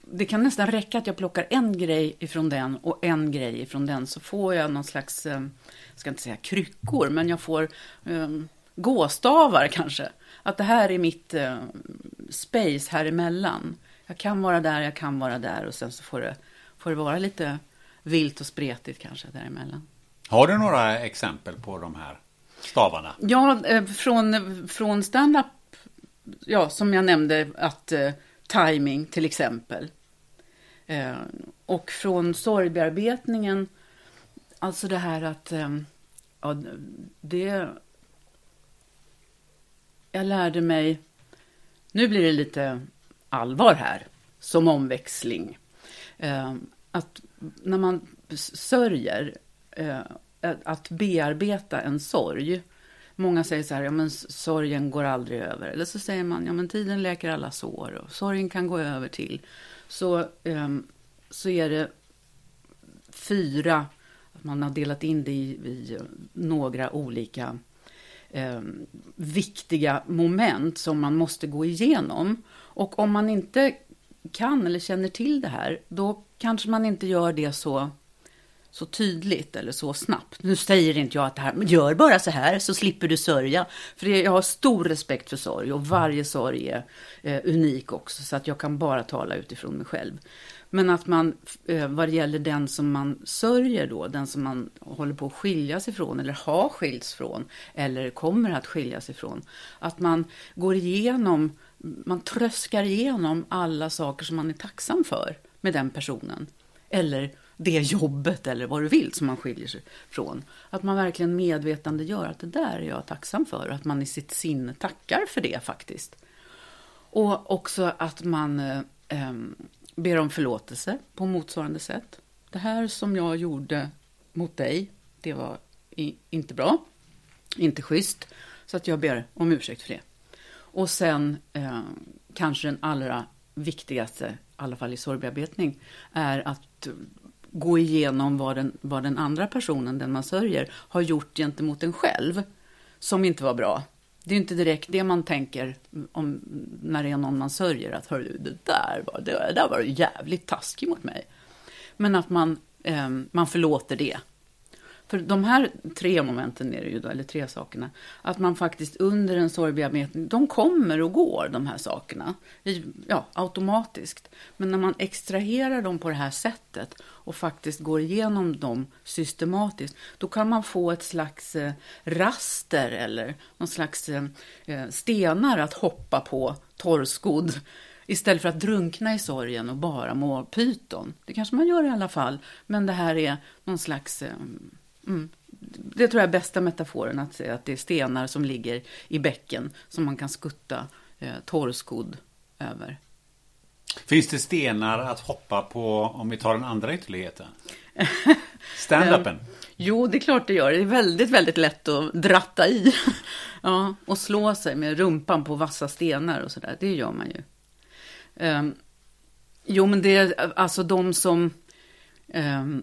det kan nästan räcka att jag plockar en grej ifrån den och en grej ifrån den så får jag någon slags, eh, jag ska inte säga kryckor, men jag får um, gåstavar kanske. Att det här är mitt uh, space här emellan. Jag kan vara där, jag kan vara där och sen så får det, får det vara lite vilt och spretigt kanske däremellan. Har du några exempel på de här stavarna? Ja, från, från stand-up, ja, som jag nämnde, att eh, timing till exempel. Eh, och från sorgbearbetningen, alltså det här att, eh, ja, det... Jag lärde mig, nu blir det lite allvar här, som omväxling. Eh, att när man sörjer, eh, att bearbeta en sorg. Många säger så här, ja men sorgen går aldrig över. Eller så säger man, ja men tiden läker alla sår och sorgen kan gå över till så, um, så är det fyra, man har delat in det i, i några olika um, viktiga moment som man måste gå igenom. Och om man inte kan eller känner till det här, då kanske man inte gör det så så tydligt eller så snabbt. Nu säger inte jag att det här, men gör bara så här så slipper du sörja. För jag har stor respekt för sorg och varje sorg är eh, unik också. Så att jag kan bara tala utifrån mig själv. Men att man, eh, vad det gäller den som man sörjer då, den som man håller på att skiljas ifrån eller har skilts från eller kommer att skiljas ifrån. Att man går igenom, man tröskar igenom alla saker som man är tacksam för med den personen. Eller det jobbet eller vad du vill som man skiljer sig från. Att man verkligen medvetande gör att det där är jag tacksam för och att man i sitt sinne tackar för det faktiskt. Och också att man eh, eh, ber om förlåtelse på motsvarande sätt. Det här som jag gjorde mot dig, det var i, inte bra, inte schysst. Så att jag ber om ursäkt för det. Och sen eh, kanske den allra viktigaste, i alla fall i sorgbearbetning, är att gå igenom vad den, vad den andra personen, den man sörjer, har gjort gentemot en själv som inte var bra. Det är inte direkt det man tänker om, när det är någon man sörjer, att hör du, det där var, det där var jävligt taskigt mot mig. Men att man, eh, man förlåter det. För de här tre momenten är det ju då, eller tre sakerna, att man faktiskt under en sorgbearbetning, de kommer och går de här sakerna, ja, automatiskt. Men när man extraherar dem på det här sättet och faktiskt går igenom dem systematiskt, då kan man få ett slags eh, raster eller någon slags eh, eh stenar att hoppa på torrskodd istället för att drunkna i sorgen och bara må pyton. Det kanske man gör i alla fall, men det här är någon slags eh, Mm. Det tror jag är bästa metaforen, att säga att det är stenar som ligger i bäcken som man kan skutta eh, torrskodd över. Finns det stenar att hoppa på om vi tar den andra ytterligheten? Stand-upen? jo, det är klart det gör. Det är väldigt, väldigt lätt att dratta i. ja, och slå sig med rumpan på vassa stenar och sådär. Det gör man ju. Um, jo, men det är alltså de som Um,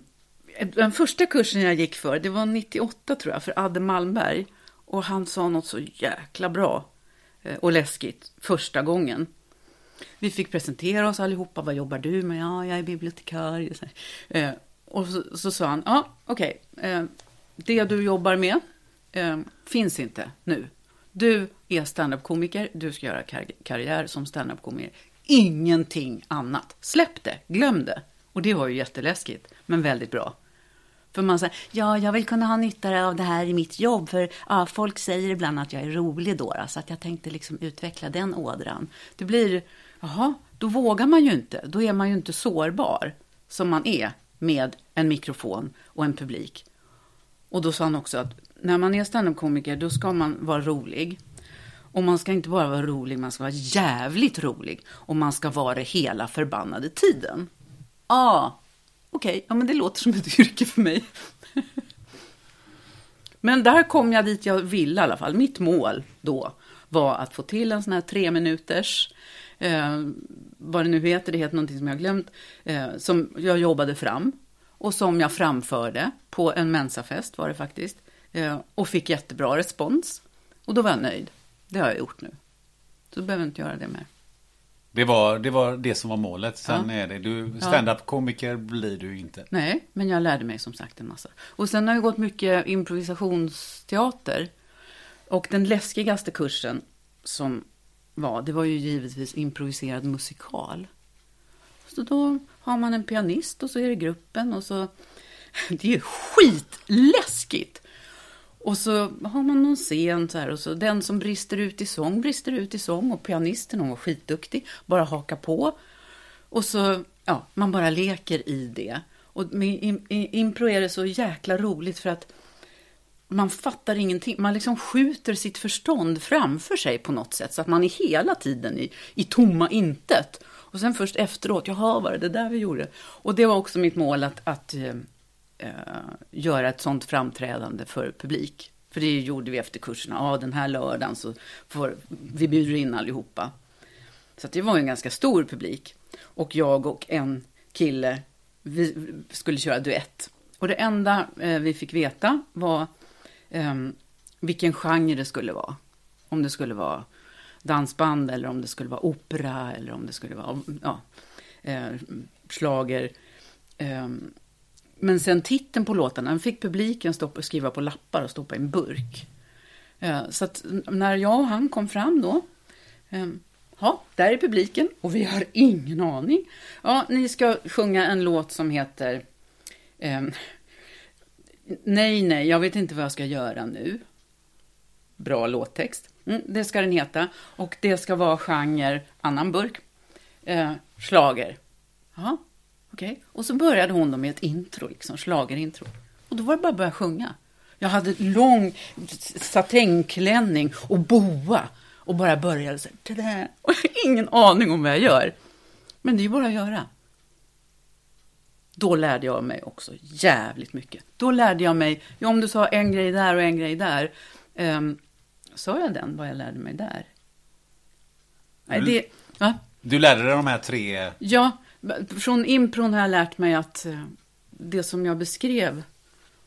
den första kursen jag gick för, det var 98 tror jag, för Adde Malmberg. Och han sa något så jäkla bra eh, och läskigt första gången. Vi fick presentera oss allihopa. Vad jobbar du med? Ja, jag är bibliotekarie. Eh, och så, så, sa han, ja, okej, okay, det du jobbar med finns inte nu. Du är standup-komiker, du ska göra kar karriär som standup-komiker. Ingenting annat. Släpp det, glöm det. Och det var ju jätteläskigt, men väldigt bra. För man säger, ja, jag vill kunna ha nytta av det här i mitt jobb. För ja, folk säger ibland att jag är rolig då. Så att jag tänkte liksom utveckla den ådran. Det blir, jaha, då vågar man ju inte. Då är man ju inte sårbar som man är med en mikrofon och en publik. Och då sa han också att när man är standup-komiker då ska man vara rolig. Och man ska inte bara vara rolig, man ska vara jävligt rolig. Och man ska vara det hela förbannade tiden. Ja, ah, okej, okay. ja men det låter som ett yrke för mig. men där kom jag dit jag ville i alla fall. Mitt mål då var att få till en sån här tre minuters eh, vad det nu heter, det heter någonting som jag har glömt, eh, som jag jobbade fram och som jag framförde på en mensafest var det faktiskt eh, och fick jättebra respons. Och då var jag nöjd. Det har jag gjort nu. Så behöver jag inte göra det mer. Det var, det var det som var målet. Sen ja. är det, du, stand-up komiker blir du inte. Nej, men jag lärde mig som sagt en massa. Och sen har jag gått mycket improvisationsteater. Och den läskigaste kursen som var, det var ju givetvis improviserad musikal. Så då har man en pianist och så är det gruppen och så... Det är skitläskigt! Och så har man någon scen så här och så den som brister ut i sång brister ut i sång och pianisten, hon var skitduktig, bara haka på. Och så, ja, man bara leker i det. Och med impro är det så jäkla roligt för att man fattar ingenting. Man liksom skjuter sitt förstånd framför sig på något sätt så att man är hela tiden i, i tomma intet. Och sen först efteråt, jaha, var det det där vi gjorde? Och det var också mitt mål att, att eh, eh, göra ett sånt framträdande för publik. För det gjorde vi efter kurserna. Ja, den här lördagen så får vi bjuder in allihopa. Så det var en ganska stor publik. Och jag och en kille, vi skulle köra duett. Och det enda eh, vi fick veta var eh, vilken genre det skulle vara. Om det skulle vara dansband eller om det skulle vara opera eller om det skulle vara ja, eh, slager. Ehm, men sen titeln på låtarna den fick publiken stoppa, skriva på lappar och stoppa i en burk. Eh, så att när jag och han kom fram då, ehm, ja, där är publiken och vi har ingen aning. Ja, ni ska sjunga en låt som heter ehm, Nej, nej, jag vet inte vad jag ska göra nu. Bra låttext. Mm, det ska den heta. Och det ska vara genre, annan burk, eh, slager. Ja. Okay. Och så började hon då med ett intro, liksom, slagerintro. Och då var det bara att börja sjunga. Jag hade lång satängklänning och boa. Och bara började så här, och ingen aning om vad jag gör. Men det är bara att göra. Då lärde jag mig också jävligt mycket. Då lärde jag mig, ja, om du sa en grej där och en grej där. Um, sa jag den, vad jag lärde mig där? Nej, det, va? Du lärde dig de här tre? Ja, från impron har jag lärt mig att eh, det som jag beskrev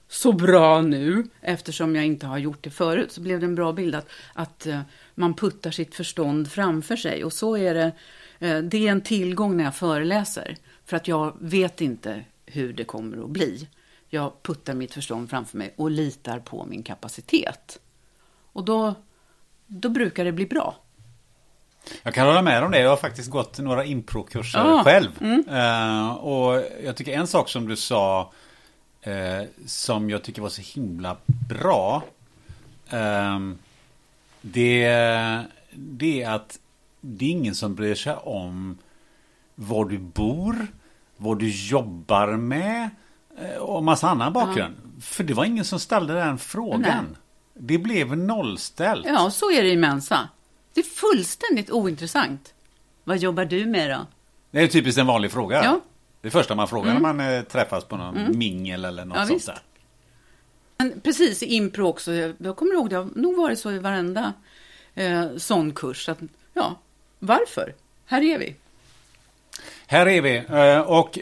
så bra nu, eftersom jag inte har gjort det förut, så blev det en bra bild att, att eh, man puttar sitt förstånd framför sig. Och så är det, eh, det är en tillgång när jag föreläser. För att jag vet inte hur det kommer att bli. Jag puttar mitt förstånd framför mig och litar på min kapacitet. Och då, då brukar det bli bra. Jag kan hålla med om det. Jag har faktiskt gått några improkurser ah, själv. Mm. Uh, och jag tycker en sak som du sa uh, som jag tycker var så himla bra. Uh, det, det är att det är ingen som bryr sig om var du bor vad du jobbar med eh, och massa annan bakgrund. Ja. För det var ingen som ställde den frågan. Nej. Det blev nollställt. Ja, så är det i Mensa. Det är fullständigt ointressant. Vad jobbar du med då? Det är typiskt en vanlig fråga. Ja. Det första man frågar mm. när man eh, träffas på någon mm. mingel eller något ja, sånt där. Men precis i impro också. Jag kommer ihåg det har nog varit så i varenda eh, sån kurs. Att, ja, varför? Här är vi. Här är vi. Eh, och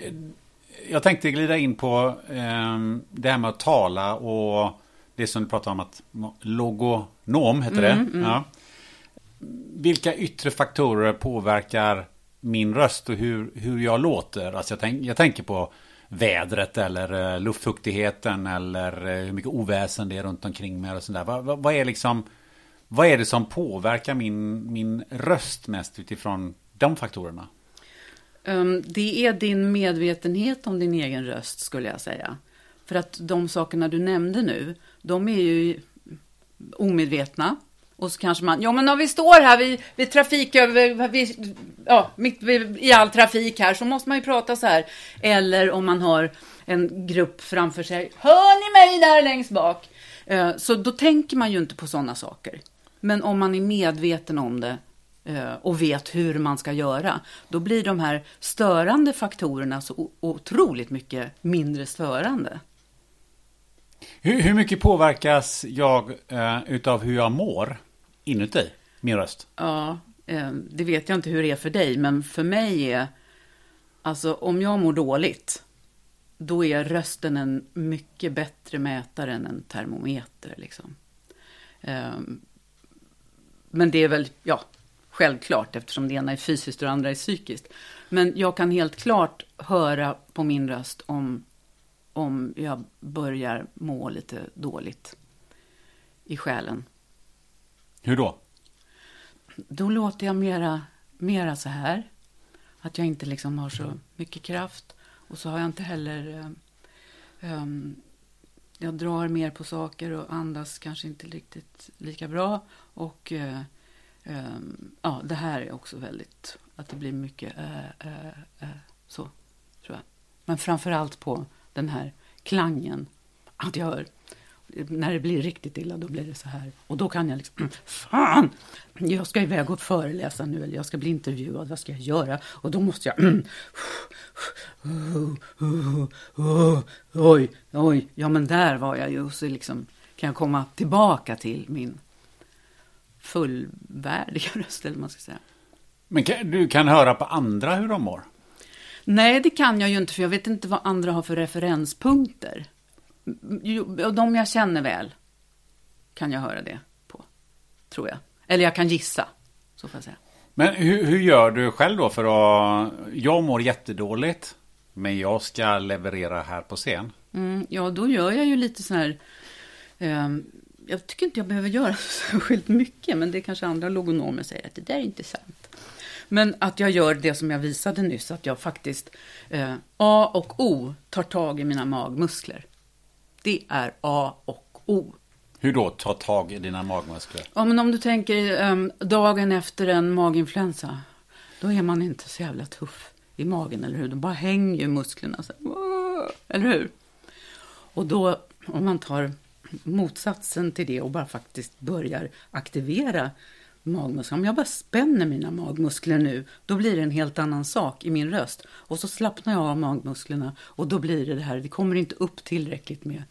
jag tänkte glida in på eh, det här med att tala och det som du pratade om att logonom heter det. Mm, mm. Ja. Vilka yttre faktorer påverkar min röst och hur, hur jag låter? Alltså jag, tänk, jag tänker på vädret eller eh, luftfuktigheten eller eh, hur mycket oväsen det är runt omkring mig och sådär. Vad, vad, vad, är liksom vad är det som påverkar min, min röst mest utifrån de faktorerna? Um, det är din medvetenhet om din egen röst skulle jag säga. För att de sakerna du nämnde nu, de är ju omedvetna. Och så kanske man, ja men om vi står här vid, vid trafik, vid, ja, mitt i all trafik här så måste man ju prata så här. Eller om man har en grupp framför sig, hör ni mig där längst bak? Eh, så då tänker man ju inte på sådana saker. Men om man är medveten om det eh, och vet hur man ska göra, då blir de här störande faktorerna så otroligt mycket mindre störande. Hur, hur mycket påverkas jag eh, utav hur jag mår inuti min röst? Ja, eh, det vet jag inte hur det är för dig, men för mig är, alltså om jag mår dåligt, då är rösten en mycket bättre mätare än en termometer. Liksom. Eh, men det är väl, ja, självklart eftersom det ena är fysiskt och det andra är psykiskt. Men jag kan helt klart höra på min röst om, om jag börjar må lite dåligt i själen. Hur då? Då låter jag mera, mera så här. Att jag inte liksom har så mycket kraft. Och så har jag inte heller... Um, jag drar mer på saker och andas kanske inte riktigt lika bra. Och uh, um, ja, det här är också väldigt, att det blir mycket uh, uh, uh, så, tror jag. Men framför allt på den här klangen. Att jag hör, när det blir riktigt illa, då blir det så här. Och då kan jag liksom, fan! Jag ska iväg och föreläsa nu, eller jag ska bli intervjuad, vad ska jag göra? Och då måste jag, oj, oj, ja men där var jag ju. Och så liksom kan jag komma tillbaka till min fullvärdiga röst, eller man ska säga. Men kan, du kan höra på andra hur de mår? Nej, det kan jag ju inte, för jag vet inte vad andra har för referenspunkter. De jag känner väl kan jag höra det på, tror jag. Eller jag kan gissa, så får jag säga. Men hur, hur gör du själv då för att... Jag mår jättedåligt, men jag ska leverera här på scen. Mm, ja, då gör jag ju lite sån här... Eh, jag tycker inte jag behöver göra särskilt mycket, men det kanske andra logonomer säger att det där är inte sant. Men att jag gör det som jag visade nyss, att jag faktiskt eh, A och O tar tag i mina magmuskler. Det är A och O. Hur då, ta tag i dina magmuskler? Ja, men om du tänker um, dagen efter en maginfluensa, då är man inte så jävla tuff i magen, eller hur? Då bara hänger ju musklerna så här, eller hur? Och då, om man tar motsatsen till det och bara faktiskt börjar aktivera magmuskler. Om jag bara spänner mina magmuskler nu, då blir det en helt annan sak i min röst. Och så slappnar jag av magmusklerna och då blir det det här, det kommer inte upp tillräckligt med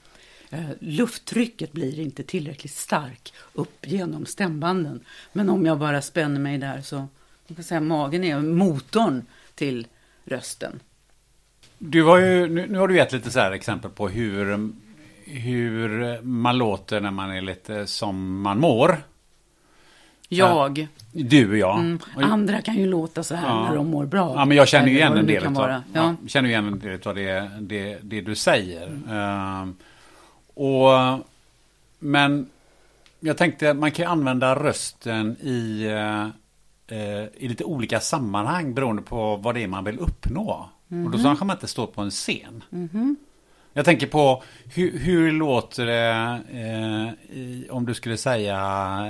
eh, lufttrycket blir inte tillräckligt stark upp genom stämbanden. Men om jag bara spänner mig där så, man kan säga magen är motorn till rösten. Du har ju, nu, nu har du gett lite så här exempel på hur hur man låter när man är lite som man mår. Jag. Du, ja. Mm. Andra kan ju låta så här ja. när de mår bra. Ja, men jag känner ju igen en del av, ja. ja. känner igen en del av det, det, det du säger. Mm. Uh, och, men jag tänkte att man kan använda rösten i, uh, uh, i lite olika sammanhang beroende på vad det är man vill uppnå. Mm Och då mhm. kanske man inte står på en scen. -hmm. Jag tänker på hur, hur låter det eh, i, om du skulle säga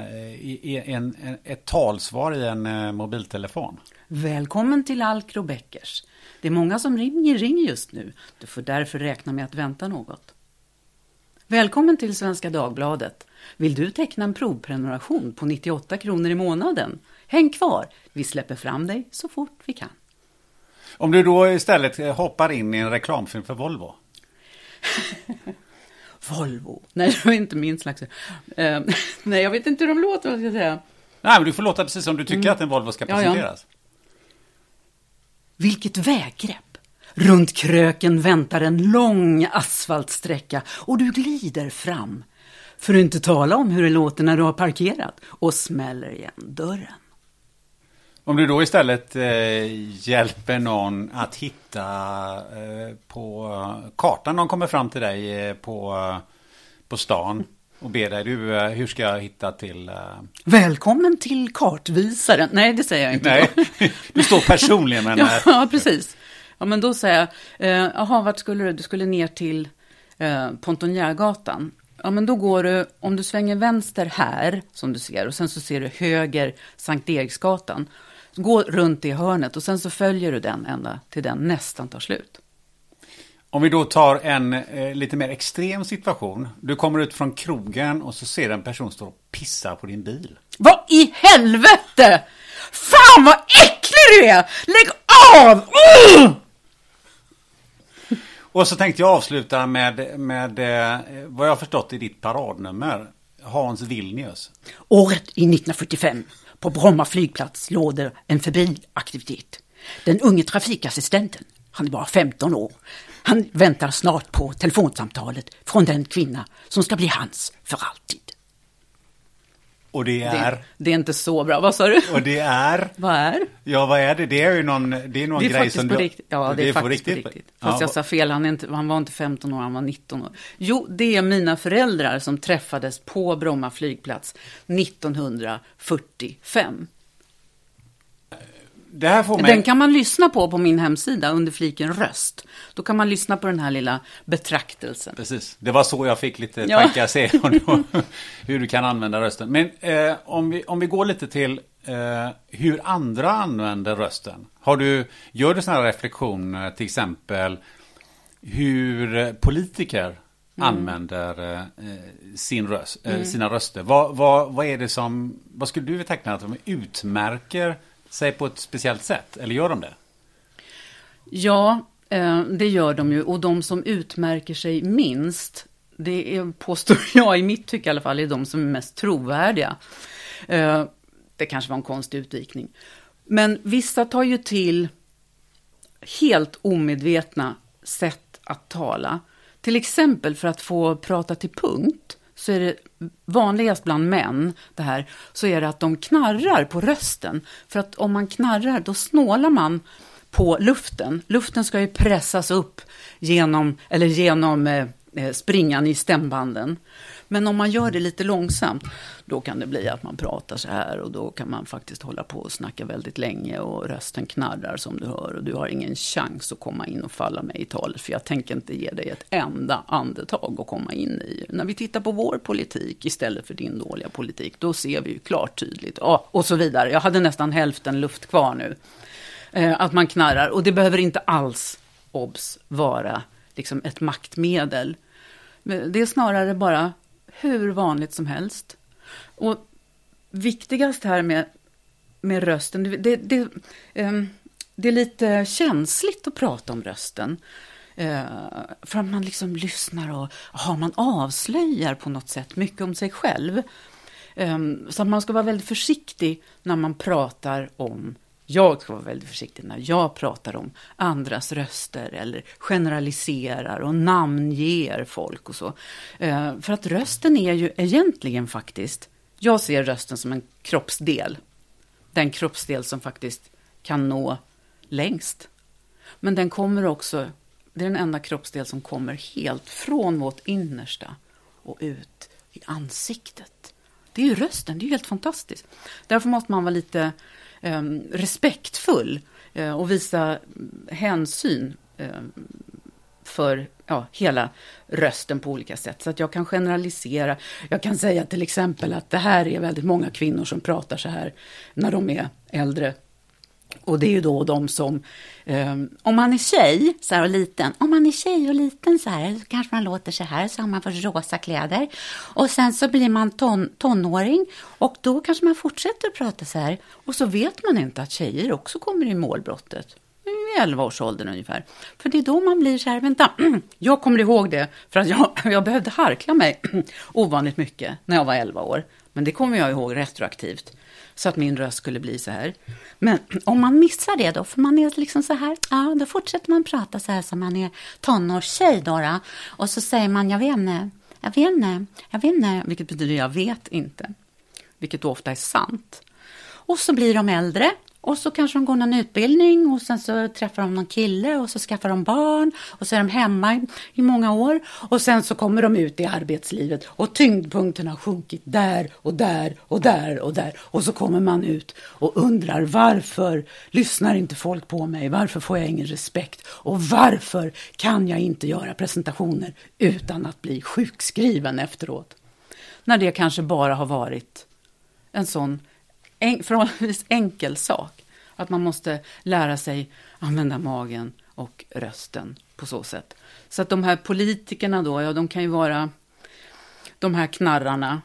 eh, i, en, en, ett talsvar i en eh, mobiltelefon? Välkommen till Alcro Beckers. Det är många som ringer, ringer just nu. Du får därför räkna med att vänta något. Välkommen till Svenska Dagbladet. Vill du teckna en provprenumeration på 98 kronor i månaden? Häng kvar, vi släpper fram dig så fort vi kan. Om du då istället hoppar in i en reklamfilm för Volvo? Volvo. Nej, det var inte min slags... Uh, nej, jag vet inte hur de låter, vad ska jag säga. Nej, men du får låta precis som du tycker mm. att en Volvo ska presenteras. Ja, ja. Vilket väggrepp! Runt kröken väntar en lång asfaltsträcka och du glider fram. För att inte tala om hur det låter när du har parkerat och smäller igen dörren. Om du då istället eh, hjälper någon att hitta eh, på kartan, någon kommer fram till dig eh, på, på stan och ber dig, du, eh, hur ska jag hitta till... Eh, Välkommen till kartvisaren. Nej, det säger jag inte. Nej, du står personligen med ja, ja, precis. Ja, men då säger jag, eh, jaha, vart skulle du? Du skulle ner till eh, Pontonjärgatan. Ja, men då går du, om du svänger vänster här, som du ser, och sen så ser du höger Sankt Eriksgatan. Gå runt det hörnet och sen så följer du den ända till den nästan tar slut. Om vi då tar en eh, lite mer extrem situation. Du kommer ut från krogen och så ser en person stå och pissa på din bil. Vad i helvete! Fan vad äcklig du är! Lägg av! Uh! Och så tänkte jag avsluta med, med eh, vad jag har förstått i ditt paradnummer. Hans Vilnius. Året i 1945. På Bromma flygplats låder en febril aktivitet. Den unge trafikassistenten, han är bara 15 år, han väntar snart på telefonsamtalet från den kvinna som ska bli hans för alltid. Och det är? Det, det, är inte så bra. Vad sa du? Och det är? vad är? Ja, vad är det? Det är ju någon, det är någon det är grej som på du... Ja, det, det är, är faktiskt på riktigt. På riktigt. Fast ja. jag sa fel, han, inte, han var inte 15 år, han var 19 år. Jo, det är mina föräldrar som träffades på Bromma flygplats 1945. Det här får mig... Den kan man lyssna på på min hemsida under fliken röst. Då kan man lyssna på den här lilla betraktelsen. Precis, det var så jag fick lite ja. tankar se hur du kan använda rösten. Men eh, om, vi, om vi går lite till eh, hur andra använder rösten. Har du, gör du sådana reflektioner, till exempel hur politiker mm. använder eh, sin röst, eh, mm. sina röster. Vad, vad, vad är det som, vad skulle du beteckna att de utmärker sig på ett speciellt sätt? Eller gör de det? Ja, eh, det gör de ju. Och de som utmärker sig minst, det är, påstår jag i mitt tycke i alla fall, är de som är mest trovärdiga. Eh, det kanske var en konstig utvikning. Men vissa tar ju till helt omedvetna sätt att tala. Till exempel för att få prata till punkt så är det vanligast bland män, det här, så är det att de knarrar på rösten. För att om man knarrar, då snålar man på luften. Luften ska ju pressas upp genom, eller genom eh, eh springan i stämbanden. Men om man gör det lite långsamt, då kan det bli att man pratar så här och då kan man faktiskt hålla på och snacka väldigt länge och rösten knarrar som du hör och du har ingen chans att komma in och falla mig i talet för jag tänker inte ge dig ett enda andetag att komma in i. När vi tittar på vår politik istället för din dåliga politik, då ser vi ju klart tydligt, ja, och så vidare. Jag hade nästan hälften luft kvar nu. Eh, att man knarrar och det behöver inte alls, obs, vara liksom ett maktmedel. Det är snarare bara hur vanligt som helst. Och viktigast här med, med rösten, det, det, um, det är lite känsligt att prata om rösten. Uh, för att man liksom lyssnar och aha, man avslöjar på något sätt mycket om sig själv. Um, så att man ska vara väldigt försiktig när man pratar om jag ska vara väldigt försiktig när jag pratar om andras röster eller generaliserar och namnger folk och så. Eh, för att rösten är ju egentligen faktiskt, jag ser rösten som en kroppsdel. Den kroppsdel som faktiskt kan nå längst. Men den kommer också, det är den enda kroppsdel som kommer helt från vårt innersta och ut i ansiktet. Det är ju rösten, det är ju helt fantastiskt. Därför måste man vara lite eh, respektfull eh, och visa hänsyn eh, för ja, hela rösten på olika sätt. Så att jag kan generalisera. Jag kan säga till exempel att det här är väldigt många kvinnor som pratar så här när de är äldre och det är ju då de som, um, om man är tjej så här och liten, om man är tjej och liten så här, så kanske man låter så här, så har man först rosa kläder. Och sen så blir man ton, tonåring och då kanske man fortsätter att prata så här. Och så vet man inte att tjejer också kommer i målbrottet. I 11-årsåldern ungefär. För det är då man blir så här, vänta, jag kommer ihåg det, för att jag, jag behövde harkla mig ovanligt mycket när jag var 11 år Men det kommer jag ihåg retroaktivt. Så att min röst skulle bli så här. Men om man missar det då, för man är liksom så här, ja, då fortsätter man prata så här som man är tonårstjej då, då. Och så säger man, jag vet inte, jag vet inte, jag vet inte, vilket betyder jag vet inte. Vilket ofta är sant. Och så blir de äldre och så kanske de går någon utbildning och sen så träffar de någon kille och så skaffar de barn och så är de hemma i, i många år och sen så kommer de ut i arbetslivet och tyngdpunkten har sjunkit där och där och där och där och så kommer man ut och undrar varför lyssnar inte folk på mig? Varför får jag ingen respekt? Och varför kan jag inte göra presentationer utan att bli sjukskriven efteråt? När det kanske bara har varit en sån en, förhållandevis enkel sak. Att man måste lära sig använda magen och rösten på så sätt. Så att de här politikerna då, ja de kan ju vara de här knarrarna.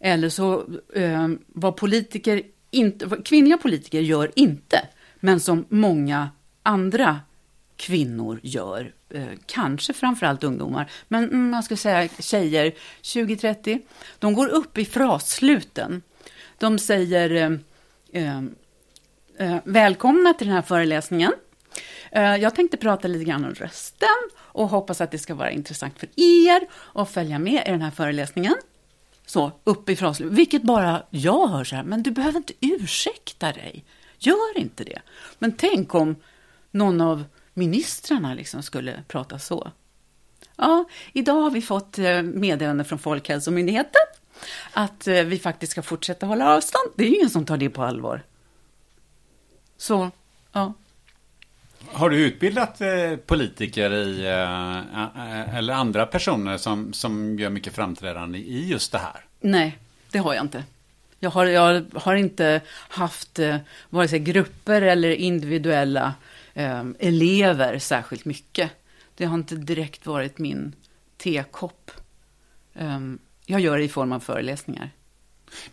Eller så eh, vad politiker inte, vad kvinnliga politiker gör inte, men som många andra kvinnor gör. Eh, kanske framförallt ungdomar, men mm, man ska säga tjejer 20-30. De går upp i frassluten. De säger eh, eh, eh, välkomna till den här föreläsningen. Eh, jag tänkte prata lite grann om rösten och hoppas att det ska vara intressant för er att följa med i den här föreläsningen. Så, uppifrån, vilket bara jag hör så här, men du behöver inte ursäkta dig. Gör inte det. Men tänk om någon av ministrarna liksom skulle prata så. Ja, idag har vi fått eh, meddelande från Folkhälsomyndigheten att eh, vi faktiskt ska fortsätta hålla avstånd. Det är ju ingen som tar det på allvar. Så, ja. Har du utbildat eh, politiker i, eh, eller andra personer som, som gör mycket framträdande i just det här? Nej, det har jag inte. Jag har, jag har inte haft vare sig grupper eller individuella eh, elever särskilt mycket. Det har inte direkt varit min tekopp. Um, jag gör det i form av föreläsningar.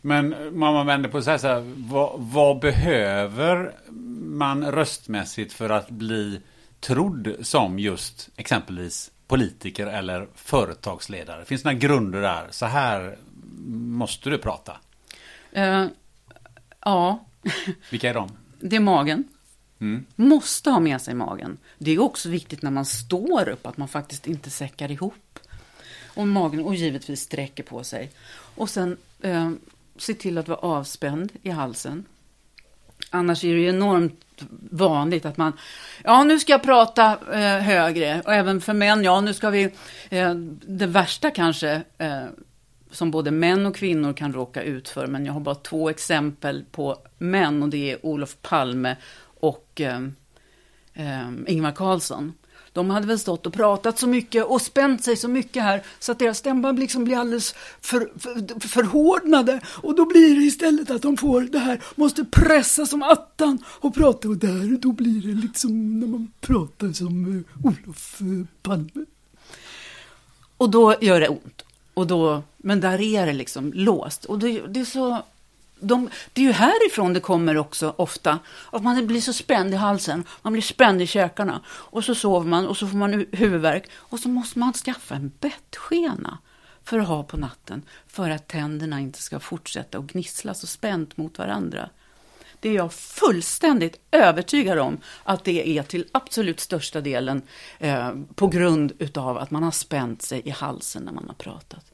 Men man vänder på så här, så här vad, vad, behöver man röstmässigt för att bli trodd som just exempelvis politiker eller företagsledare? Finns det några grunder där? Så här måste du prata. Uh, ja. Vilka är de? Det är magen. Mm. Måste ha med sig magen. Det är också viktigt när man står upp att man faktiskt inte säckar ihop. Och magen och givetvis sträcker på sig. Och sen eh, se till att vara avspänd i halsen. Annars är det ju enormt vanligt att man, ja nu ska jag prata eh, högre. Och även för män, ja nu ska vi, eh, det värsta kanske, eh, som både män och kvinnor kan råka ut för, men jag har bara två exempel på män och det är Olof Palme och eh, eh, Ingvar Carlsson. De hade väl stått och pratat så mycket och spänt sig så mycket här så att deras stämband liksom blir alldeles för, för, förhårdnade. Och då blir det istället att de får det här, måste pressa som attan och prata. Och där, då blir det liksom när man pratar som uh, Olof uh, Palme. Och då gör det ont. Och då, men där är det liksom låst. Och det, det är så de, det är ju härifrån det kommer också ofta. Att man blir så spänd i halsen, man blir spänd i käkarna. Och så sover man och så får man huvudvärk. Och så måste man skaffa en bettskena för att ha på natten. För att tänderna inte ska fortsätta att gnissla så spänt mot varandra. Det är jag fullständigt övertygad om att det är till absolut största delen eh, på grund utav att man har spänt sig i halsen när man har pratat.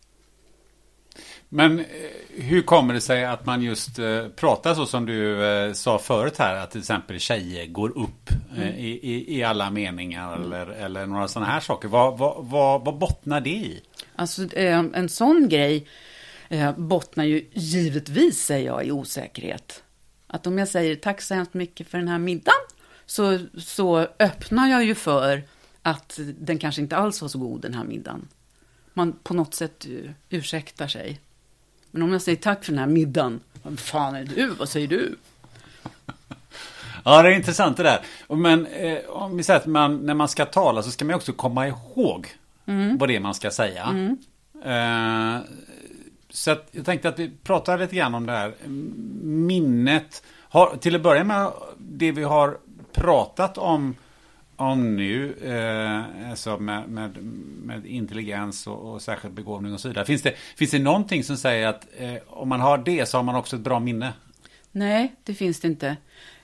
Men eh, hur kommer det sig att man just eh, pratar så som du eh, sa förut här, att till exempel tjejer går upp mm. i, i, i, alla meningar mm. eller, eller några sådana här saker. Vad, vad, vad, vad bottnar det i? Alltså en sån grej bottnar ju givetvis, säger jag, i osäkerhet. Att om jag säger tack så hemskt mycket för den här middagen, så, så öppnar jag ju för att den kanske inte alls var så god den här middagen. Man på något sätt ursäktar sig. Men om jag säger tack för den här middagen, vad fan är du? Vad säger du? Ja, det är intressant det där. Men eh, om vi säger att man, när man ska tala så ska man också komma ihåg mm. vad det är man ska säga. Mm. Eh, så att jag tänkte att vi pratar lite grann om det här minnet. Har, till att börja med det vi har pratat om om nu, eh, alltså med, med, med intelligens och, och särskild begåvning och så vidare. Finns det, finns det någonting som säger att eh, om man har det så har man också ett bra minne? Nej, det finns det inte.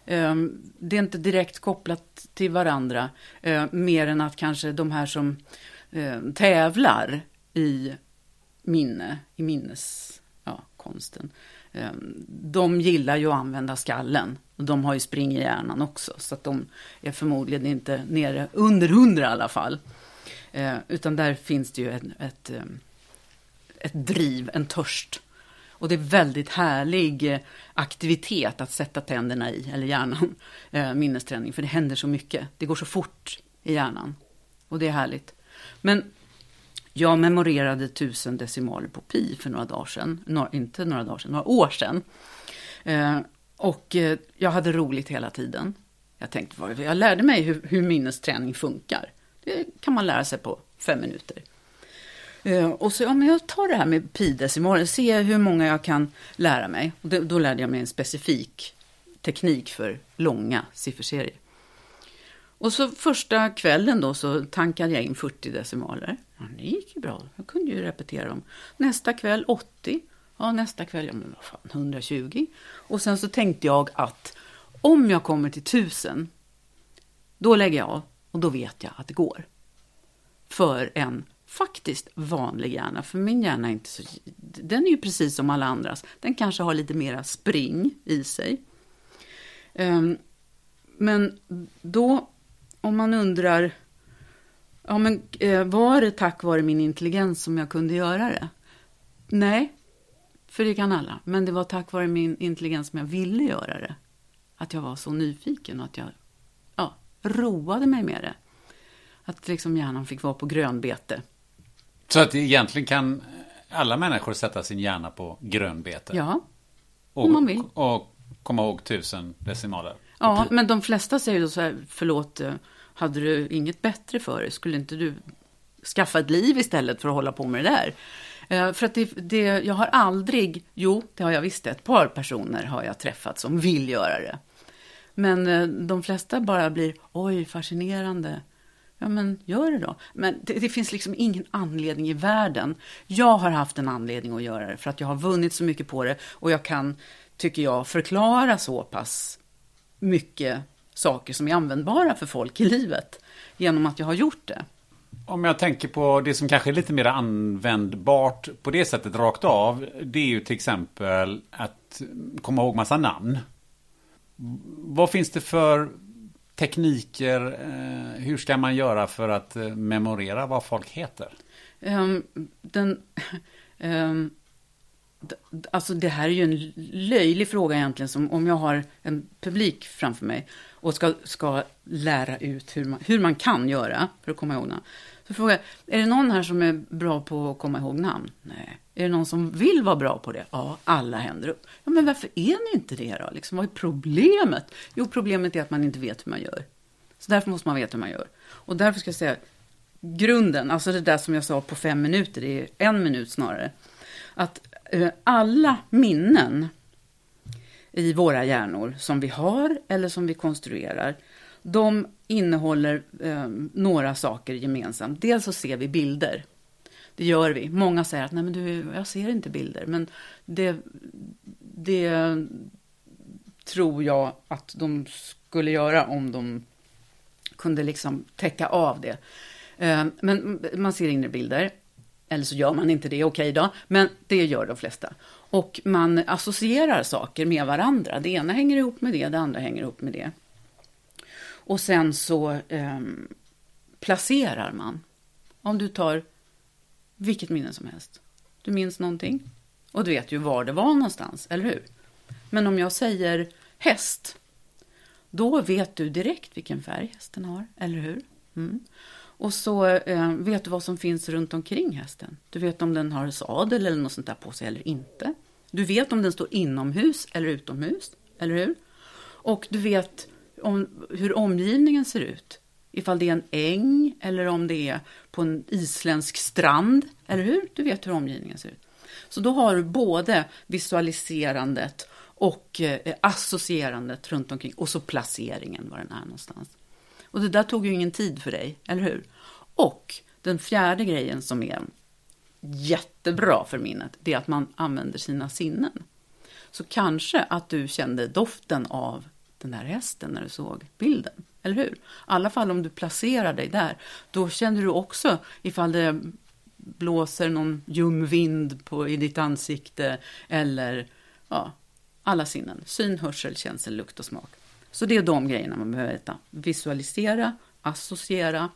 Um, det är inte direkt kopplat till varandra, uh, mer än att kanske de här som uh, tävlar i minne, i minneskonsten, ja, Ehm, de gillar ju att använda skallen. Och de har ju spring i hjärnan också, så att de är förmodligen inte nere under hundra i alla fall. Ehm, utan där finns det ju ett, ett, ett driv, en törst och det är väldigt härlig eh, aktivitet att sätta tänderna i, eller hjärnan, eh, minnesträning. För det händer så mycket. Det går så fort i hjärnan. Och det är härligt. Men jag memorerade tusen decimaler på pi för några dagar sedan. Några, inte några dagar sedan, några år sedan. Eh, och eh, jag hade roligt hela tiden. Jag tänkte, jag lärde mig hur, hur minnesträning funkar. Det kan man lära sig på fem minuter. Eh, och så, ja men jag tar det här med pi-decimaler, ser hur många jag kan lära mig. Och det, då lärde jag mig en specifik teknik för långa sifferserier. Och så första kvällen då så tankade jag in 40 decimaler. Ja, det gick ju bra, jag kunde ju repetera dem. Nästa kväll 80. Ja, nästa kväll, ja men vad fan, 120. Och sen så tänkte jag att om jag kommer till 1000, då lägger jag av och då vet jag att det går. För en faktiskt vanlig hjärna, för min hjärna är inte så... Den är ju precis som alla andras. Den kanske har lite mera spring i sig. Um, men då, om man undrar, ja men eh, var det tack vare min intelligens som jag kunde göra det? Nej, för det kan alla. Men det var tack vare min intelligens som jag ville göra det. Att jag var så nyfiken och att jag ja, roade mig med det. Att liksom hjärnan fick vara på grönbete. Så att egentligen kan alla människor sätta sin hjärna på grönbete? Ja, om man vill. Och komma ihåg tusen decimaler? Ja, men de flesta säger då så här, förlåt, eh, hade du inget bättre för dig? Skulle inte du skaffa ett liv istället för att hålla på med det där? Eh, för att det, det, jag har aldrig, jo, det har jag visst, ett par personer har jag träffat som vill göra det. Men eh, de flesta bara blir, oj, fascinerande. Ja, men gör det då. Men det, det, finns liksom ingen anledning i världen. Jag har haft en anledning att göra det, för att jag har vunnit så mycket på det. Och jag kan, tycker jag, förklara så pass mycket saker som är användbara för folk i livet. Genom att jag har gjort det. Om jag tänker på det som kanske är lite mer användbart på det sättet rakt av. Det är ju till exempel att komma ihåg massa namn. Vad finns det för tekniker, eh, hur ska man göra för att eh, memorera vad folk heter? Um, den, um, alltså det här är ju en löjlig fråga egentligen, som om jag har en publik framför mig och ska, ska lära ut hur man, hur man kan göra för att komma ihåg namn. Så frågar jag, är det någon här som är bra på att komma ihåg namn? Nej. Är det någon som vill vara bra på det? Ja, alla händer upp. Ja, men varför är ni inte det då? Liksom, vad är problemet? Jo, problemet är att man inte vet hur man gör. Så därför måste man veta hur man gör. Och därför ska jag säga, grunden, alltså det där som jag sa på fem minuter, det är en minut snarare. Att eh, alla minnen i våra hjärnor som vi har eller som vi konstruerar, de innehåller eh, några saker gemensamt. Dels så ser vi bilder. Det gör vi. Många säger att Nej, men du, jag ser inte bilder. Men det, det tror jag att de skulle göra om de kunde liksom täcka av det. Eh, men man ser inre bilder. Eller så gör man inte det, okej då. Men det gör de flesta. Och man associerar saker med varandra. Det ena hänger ihop med det, det andra hänger ihop med det. Och sen så eh, placerar man. Om du tar vilket minne som helst. Du minns någonting. Och du vet ju var det var någonstans, eller hur? Men om jag säger häst. Då vet du direkt vilken färg hästen har, eller hur? Mm. Och så eh, vet du vad som finns runt omkring hästen. Du vet om den har sadel eller något sånt där på sig eller inte. Du vet om den står inomhus eller utomhus, eller hur? Och du vet om hur omgivningen ser ut. Ifall det är en äng eller om det är på en isländsk strand. Eller hur? Du vet hur omgivningen ser ut. Så då har du både visualiserandet och eh, associerandet runt omkring och så placeringen var den är någonstans. Och det där tog ju ingen tid för dig, eller hur? Och den fjärde grejen som är jättebra för minnet, det är att man använder sina sinnen. Så kanske att du kände doften av den där hästen när du såg bilden, eller hur? I alla fall om du placerar dig där, då känner du också ifall det blåser någon ljum vind på, i ditt ansikte eller ja, alla sinnen. Syn, hörsel, känsel, lukt och smak. Så det är de grejerna man behöver veta. Visualisera, associera,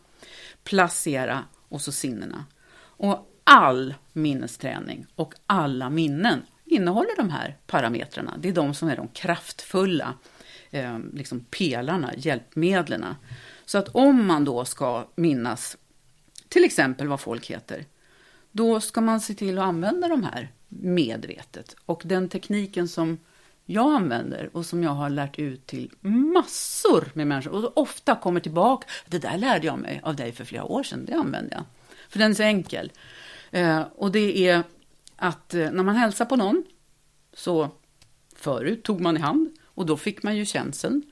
placera och så sinnena. Och all minnesträning och alla minnen innehåller de här parametrarna. Det är de som är de kraftfulla eh, liksom pelarna, hjälpmedlen. Så att om man då ska minnas till exempel vad folk heter, då ska man se till att använda de här medvetet. Och den tekniken som jag använder och som jag har lärt ut till massor med människor och ofta kommer tillbaka. Det där lärde jag mig av dig för flera år sedan, det använder jag. För den är så enkel. Eh, och det är att eh, när man hälsar på någon, så förut tog man i hand och då fick man ju känseln.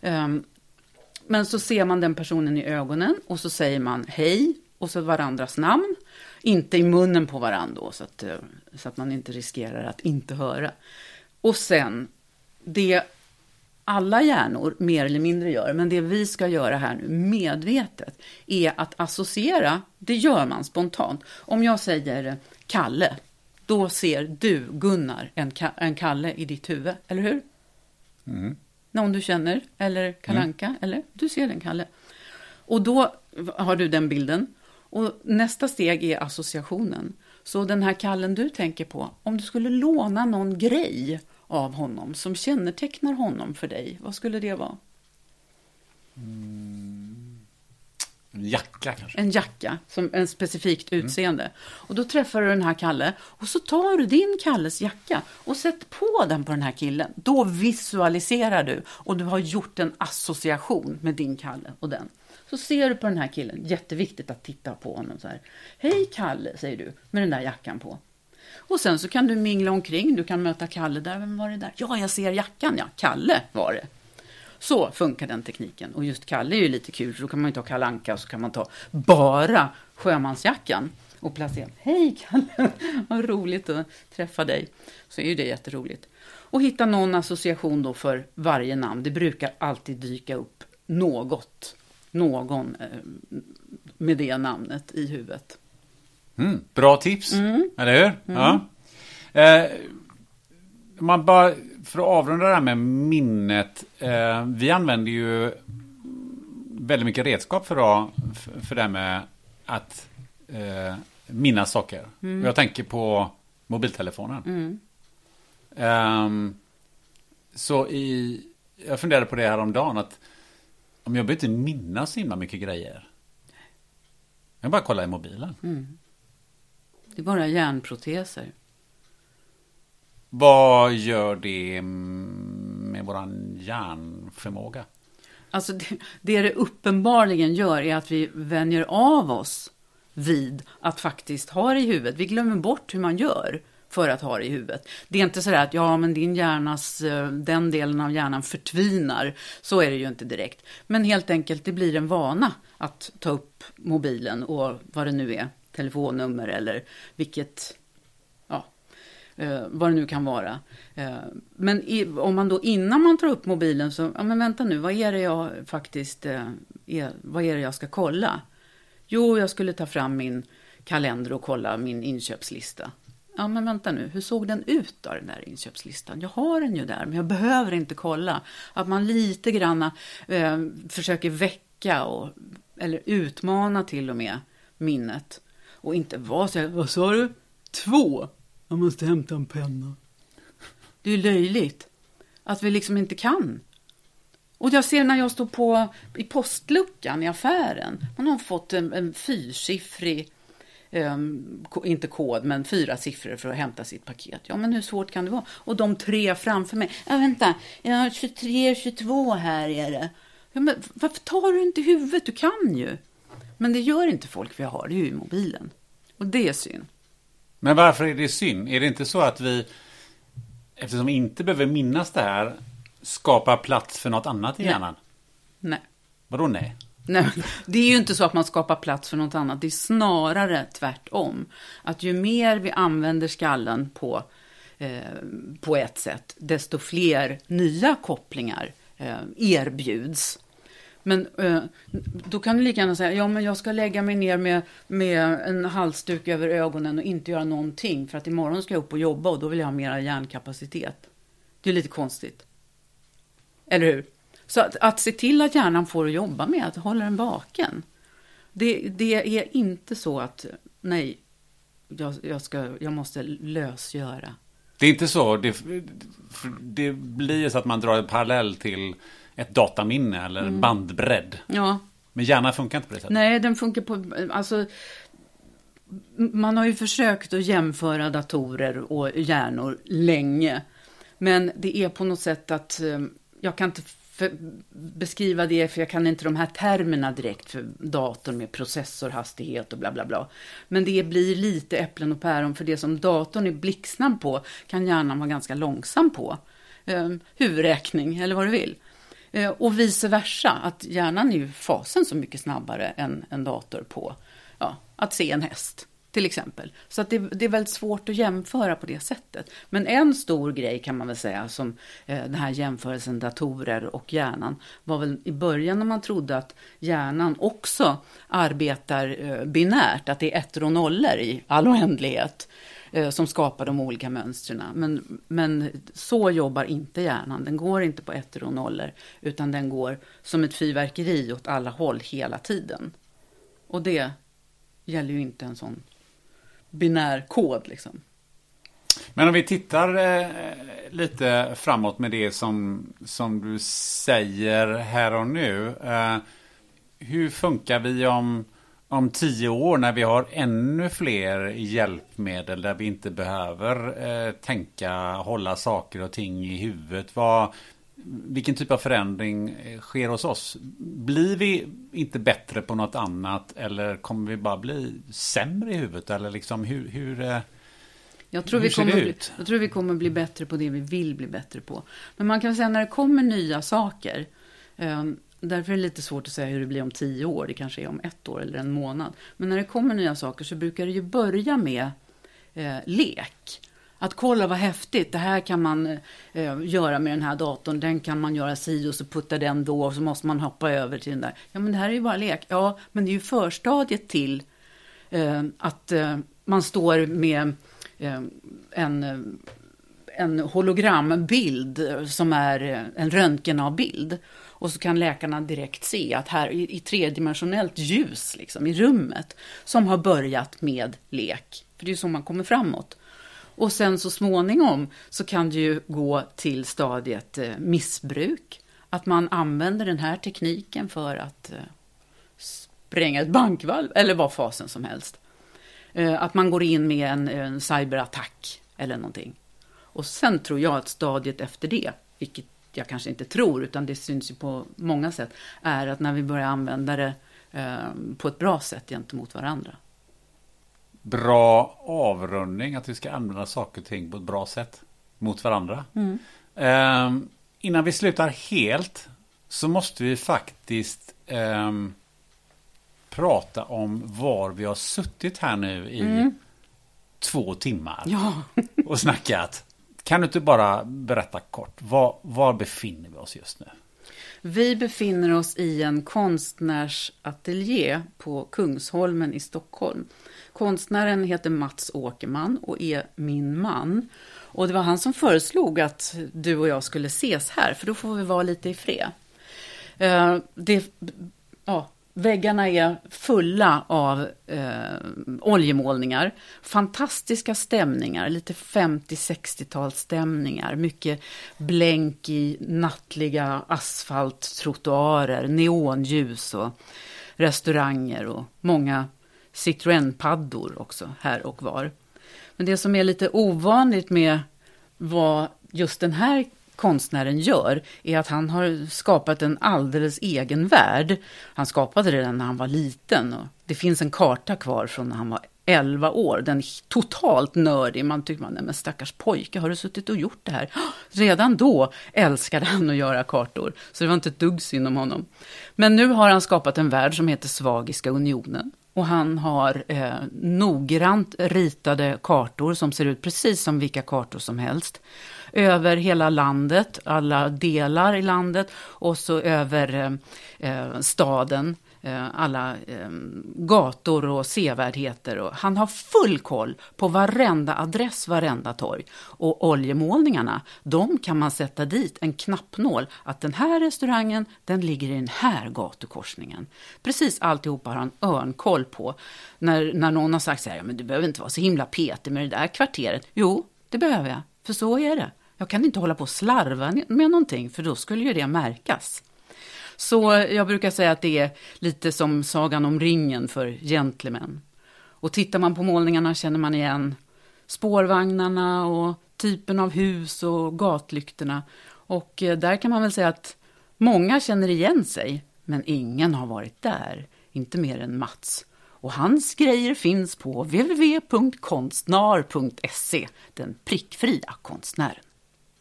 Eh, men så ser man den personen i ögonen och så säger man hej och så varandras namn. Inte i munnen på varandra då, så att, eh, så att man inte riskerar att inte höra. Och sen, det alla hjärnor mer eller mindre gör, men det vi ska göra här nu medvetet, är att associera, det gör man spontant. Om jag säger Kalle, då ser du, Gunnar, en, en Kalle i ditt huvud, eller hur? Mm. Någon du känner, eller Kalanka, mm. eller du ser den Kalle. Och då har du den bilden. Och nästa steg är associationen. Så den här kallen du tänker på, om du skulle låna någon grej av honom som kännetecknar honom för dig, vad skulle det vara? Mm. En jacka kanske? En jacka, som en specifikt mm. utseende. Mm. Och då träffar du den här Kalle och så tar du din Kalles jacka och sätter på den på den här killen. Då visualiserar du och du har gjort en association med din Kalle och den. Så ser du på den här killen, jätteviktigt att titta på honom så här. Hej Kalle, säger du, med den där jackan på. Och sen så kan du mingla omkring, du kan möta Kalle där, vem var det där? Ja, jag ser jackan, ja, Kalle var det. Så funkar den tekniken. Och just Kalle är ju lite kul, för då kan man ju ta Kalanka och så kan man ta bara sjömansjackan och placera. Hej Kalle, vad roligt att träffa dig. Så är ju det jätteroligt. Och hitta någon association då för varje namn. Det brukar alltid dyka upp något någon eh, med det namnet i huvudet. Mm, bra tips, mm. eller hur? Mm. Ja. Eh, man bara, för att avrunda det här med minnet. Eh, vi använder ju väldigt mycket redskap för, att, för det här med att eh, minnas saker. Mm. Jag tänker på mobiltelefonen. Um, så i, jag funderade på det här om dagen att om jag behöver inte minnas så himla mycket grejer. Jag bara kolla i mobilen. Mm. Det är bara hjärnproteser. Vad gör det med vår hjärnförmåga? Alltså det, det det uppenbarligen gör är att vi vänjer av oss vid att faktiskt ha det i huvudet. Vi glömmer bort hur man gör för att ha det i huvudet. Det är inte så att ja, men din hjärnas, eh, den delen av hjärnan förtvinar. Så är det ju inte direkt. Men helt enkelt, det blir en vana att ta upp mobilen och vad det nu är, telefonnummer eller vilket, ja, eh, vad det nu kan vara. Eh, men i, om man då innan man tar upp mobilen så, ja men vänta nu, vad är det jag faktiskt, eh, är, vad är det jag ska kolla? Jo, jag skulle ta fram min kalender och kolla min inköpslista. Ja, men vänta nu, hur såg den ut då, den där inköpslistan? Jag har den ju där, men jag behöver inte kolla. Att man lite grann eh, försöker väcka och, eller utmana till och med minnet. Och inte vara så här, vad sa du? Två? Jag måste hämta en penna. Det är löjligt att vi liksom inte kan. Och jag ser när jag står på i postluckan i affären. Man har fått en, en fyrsiffrig Um, inte kod, men fyra siffror för att hämta sitt paket. Ja, men hur svårt kan det vara? Och de tre framför mig. Ja, vänta, jag har 23, 22 här är det. Ja, men varför tar du inte huvudet? Du kan ju. Men det gör inte folk, vi har det ju i mobilen. Och det är synd. Men varför är det synd? Är det inte så att vi, eftersom vi inte behöver minnas det här, skapar plats för något annat i nej. hjärnan? Nej. Vadå nej? Nej, det är ju inte så att man skapar plats för något annat. Det är snarare tvärtom. Att ju mer vi använder skallen på, eh, på ett sätt, desto fler nya kopplingar eh, erbjuds. Men eh, då kan du lika gärna säga, ja men jag ska lägga mig ner med, med en halsduk över ögonen och inte göra någonting för att imorgon ska jag upp och jobba och då vill jag ha mera hjärnkapacitet. Det är lite konstigt. Eller hur? Så att, att se till att hjärnan får att jobba med, att hålla den vaken. Det, det är inte så att, nej, jag, jag, ska, jag måste lösgöra. Det är inte så, det, det blir så att man drar en parallell till ett dataminne eller mm. bandbredd. Ja. Men hjärnan funkar inte på det sättet. Nej, den funkar på, alltså, man har ju försökt att jämföra datorer och hjärnor länge. Men det är på något sätt att eh, jag kan inte beskriva det, för jag kan inte de här termerna direkt för datorn med processorhastighet och bla bla bla. Men det blir lite äpplen och päron, för det som datorn är blixtsnabb på kan hjärnan vara ganska långsam på. Eh, huvudräkning, eller vad du vill. Eh, och vice versa, att hjärnan är ju fasen så mycket snabbare än en dator på ja, att se en häst till exempel. Så att det, det, är väldigt svårt att jämföra på det sättet. Men en stor grej kan man väl säga, som eh, den här jämförelsen datorer och hjärnan, var väl i början när man trodde att hjärnan också arbetar eh, binärt, att det är ettor och nollor i all oändlighet eh, Eh, som skapar de olika mönstren. Men, men så jobbar inte hjärnan. Den går inte på ettor och nollor, utan den går som ett fyrverkeri åt alla håll hela tiden. Och det gäller ju inte en sån binär kod. Liksom. Men om vi tittar eh, lite framåt med det som, som du säger här och nu. Eh, hur funkar vi om, om tio år när vi har ännu fler hjälpmedel där vi inte behöver eh, tänka, hålla saker och ting i huvudet? Vad, vilken typ av förändring eh, sker hos oss? Blir vi inte bättre på något annat eller kommer vi bara bli sämre i huvudet? Eller liksom hur, hur, eh, jag tror, hur vi kommer bli, jag tror vi kommer bli bättre på det vi vill bli bättre på. Men man kan säga när det kommer nya saker, eh, därför är det lite svårt att säga hur det blir om tio år, det kanske är om ett år eller en månad. Men när det kommer nya saker så brukar det ju börja med eh, lek. Att kolla vad häftigt, det här kan man eh, göra med den här datorn, den kan man göra si och så putta den då och så måste man hoppa över till den där. Ja men det här är ju bara lek. Ja, men det är ju förstadiet till eh, att eh, man står med eh, en, en hologrambild som är eh, en röntgenavbild. Och så kan läkarna direkt se att här i, i tredimensionellt ljus liksom, i rummet som har börjat med lek. För det är ju så man kommer framåt. Och sen så småningom så kan det ju gå till stadiet eh, missbruk. Att man använder den här tekniken för att eh, spränga ett bankvalv eller vad fasen som helst. Eh, att man går in med en, en cyberattack eller någonting. Och sen tror jag att stadiet efter det, vilket jag kanske inte tror, utan det syns ju på många sätt, är att när vi börjar använda det eh, på ett bra sätt gentemot varandra bra avrundning, att vi ska använda saker och ting på ett bra sätt mot varandra. Mm. Um, innan vi slutar helt så måste vi faktiskt um, prata om var vi har suttit här nu i mm. två timmar ja. och snackat. Kan du inte bara berätta kort, var, var befinner vi oss just nu? Vi befinner oss i en konstnärsateljé på Kungsholmen i Stockholm. Konstnären heter Mats Åkerman och är min man. Och det var han som föreslog att du och jag skulle ses här, för då får vi vara lite i fred. Uh, det, ja, väggarna är fulla av eh, oljemålningar. Fantastiska stämningar, lite 50-60-talsstämningar. Mycket blänk i nattliga asfalttrottoarer, neonljus och restauranger och många Citroën-paddor också här och var. Men det som är lite ovanligt med vad just den här konstnären gör är att han har skapat en alldeles egen värld. Han skapade den när han var liten och det finns en karta kvar från när han var 11 år. Den är totalt nördig. Man tycker, man, nej men stackars pojke, har du suttit och gjort det här? Redan då älskade han att göra kartor, så det var inte ett dugg synd om honom. Men nu har han skapat en värld som heter Svagiska unionen. Och han har eh, noggrant ritade kartor som ser ut precis som vilka kartor som helst. Över hela landet, alla delar i landet och så över eh, eh, staden Eh, alla eh, gator och sevärdheter. Och han har full koll på varenda adress, varenda torg. Och oljemålningarna, de kan man sätta dit en knappnål. Att den här restaurangen, den ligger i den här gatukorsningen. Precis alltihopa har han örnkoll på. När, när någon har sagt så här, ja, men du behöver inte vara så himla petig med det där kvarteret. Jo, det behöver jag, för så är det. Jag kan inte hålla på och slarva med någonting, för då skulle ju det märkas. Så jag brukar säga att det är lite som Sagan om ringen för gentlemän. Och tittar man på målningarna känner man igen spårvagnarna och typen av hus och gatlyktorna. Och eh, där kan man väl säga att många känner igen sig, men ingen har varit där. Inte mer än Mats. Och hans grejer finns på www.konstnar.se, den prickfria konstnären.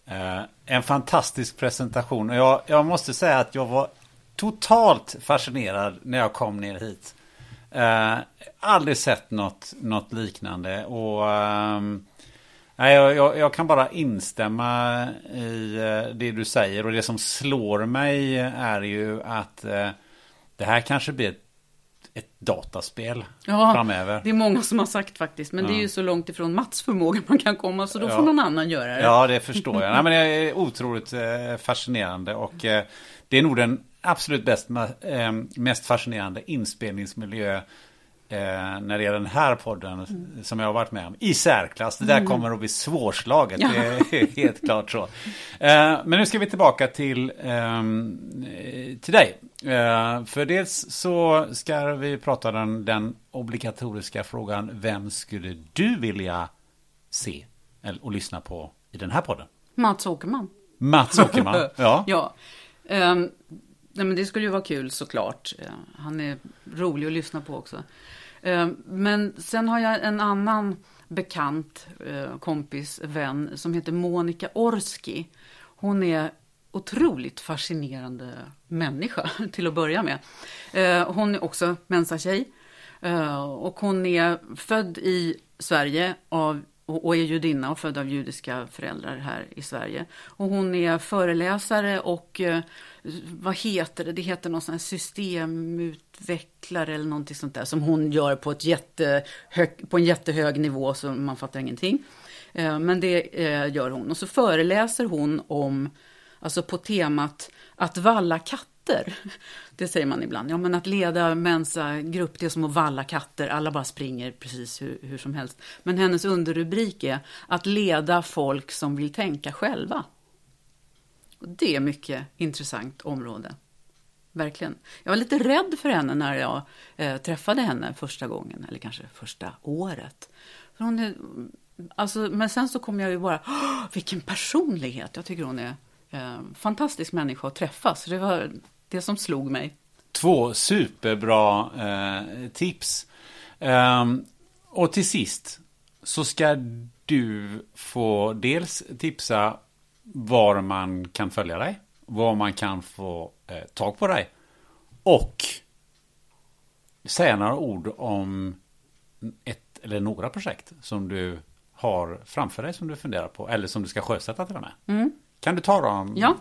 Eh, en fantastisk presentation. Jag, jag måste säga att jag var totalt fascinerad när jag kom ner hit. Uh, aldrig sett något, något liknande. Och uh, jag, jag, jag, kan bara instämma i uh, det du säger. Och det som slår mig är ju att uh, det här kanske blir ett, ett dataspel ja, framöver. Det är många som har sagt faktiskt. Men ja. det är ju så långt ifrån Mats förmåga man kan komma. Så då får någon annan göra det. Ja, det förstår jag. Nej, men det är otroligt fascinerande. Och det är nog den absolut bäst, eh, mest fascinerande inspelningsmiljö eh, när det gäller den här podden mm. som jag har varit med om. I särklass. Det där mm. kommer att bli svårslaget. Ja. Det är helt klart så. Eh, men nu ska vi tillbaka till, ehm, till dig. För dels så ska vi prata den, den obligatoriska frågan. Vem skulle du vilja se och lyssna på i den här podden? Mats Åkerman. Mats Åkerman, ja. ja. Um, Nej, men det skulle ju vara kul såklart. Eh, han är rolig att lyssna på också. Eh, men sen har jag en annan bekant, eh, kompis, vän som heter Monica Orski. Hon är otroligt fascinerande människa till att börja med. Hon är också mensatjej. Och hon är född i Sverige av och är judinna och född av judiska föräldrar här i Sverige. Och hon är föreläsare och vad heter det, det heter någon sån här systemutvecklare eller någonting sånt där som hon gör på, ett jättehög, på en jättehög nivå så man fattar ingenting. Eh, men det eh, gör hon. Och så föreläser hon om, alltså på temat att valla katter. Det säger man ibland. Ja, men att leda Mensa-grupp, det är som att valla katter. Alla bara springer precis hur, hur som helst. Men hennes underrubrik är att leda folk som vill tänka själva. Det är mycket intressant område. Verkligen. Jag var lite rädd för henne när jag eh, träffade henne första gången, eller kanske första året. För hon är, alltså, men sen så kom jag ju bara, vilken personlighet! Jag tycker hon är eh, fantastisk människa att träffa. Så det var det som slog mig. Två superbra eh, tips. Um, och till sist så ska du få dels tipsa var man kan följa dig, var man kan få eh, tag på dig och säga några ord om ett eller några projekt som du har framför dig som du funderar på eller som du ska sjösätta till och med. Mm. Kan du ta dem? Ja.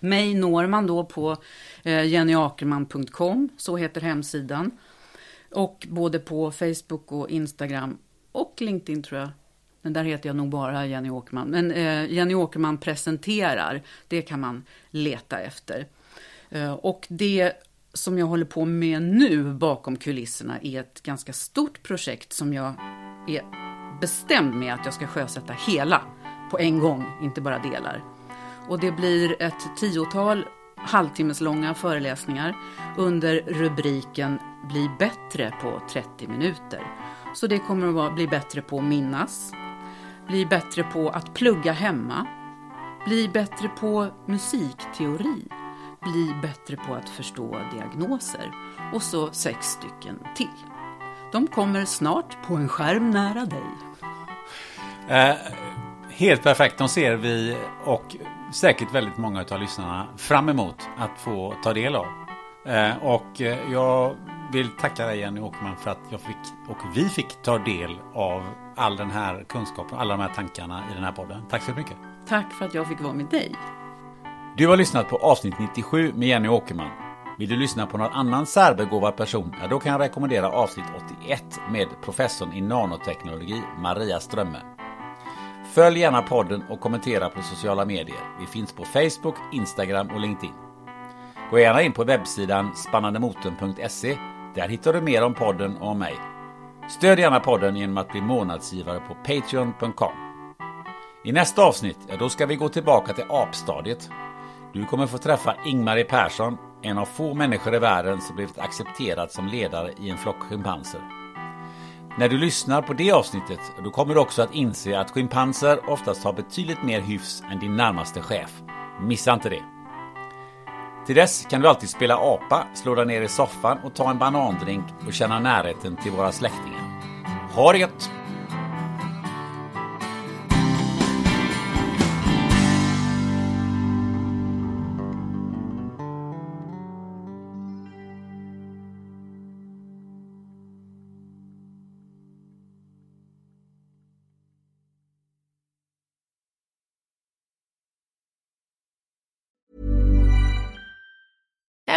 Mig når man då på eh, jennyakerman.com, så heter hemsidan. Och både på Facebook och Instagram och LinkedIn tror jag men där heter jag nog bara Jenny Åkerman. Men eh, Jenny Åkerman presenterar, det kan man leta efter. Eh, och det som jag håller på med nu bakom kulisserna är ett ganska stort projekt som jag är bestämd med att jag ska sjösätta hela på en gång, inte bara delar. Och det blir ett tiotal halvtimmeslånga föreläsningar under rubriken Bli bättre på 30 minuter. Så det kommer att bli bättre på att minnas, bli bättre på att plugga hemma, bli bättre på musikteori, bli bättre på att förstå diagnoser och så sex stycken till. De kommer snart på en skärm nära dig. Eh, helt perfekt. De ser vi och säkert väldigt många av lyssnarna fram emot att få ta del av. Eh, och eh, jag vill tacka dig Jenny Åkerman för att jag fick och vi fick ta del av all den här kunskapen, alla de här tankarna i den här podden. Tack så mycket. Tack för att jag fick vara med dig. Du har lyssnat på avsnitt 97 med Jenny Åkerman. Vill du lyssna på någon annan särbegåvad person? Ja, då kan jag rekommendera avsnitt 81 med professorn i nanoteknologi Maria Strömme. Följ gärna podden och kommentera på sociala medier. Vi finns på Facebook, Instagram och LinkedIn. Gå gärna in på webbsidan spannandemotorn.se. Där hittar du mer om podden och om mig. Stöd gärna podden genom att bli månadsgivare på Patreon.com. I nästa avsnitt, ja, då ska vi gå tillbaka till apstadiet. Du kommer få träffa Ingmarie Persson, en av få människor i världen som blivit accepterad som ledare i en flock schimpanser. När du lyssnar på det avsnittet, då kommer du också att inse att schimpanser oftast har betydligt mer hyfs än din närmaste chef. Missa inte det! Till dess kan du alltid spela apa, slå dig ner i soffan och ta en banandrink och känna närheten till våra släktingar. Ha det gött!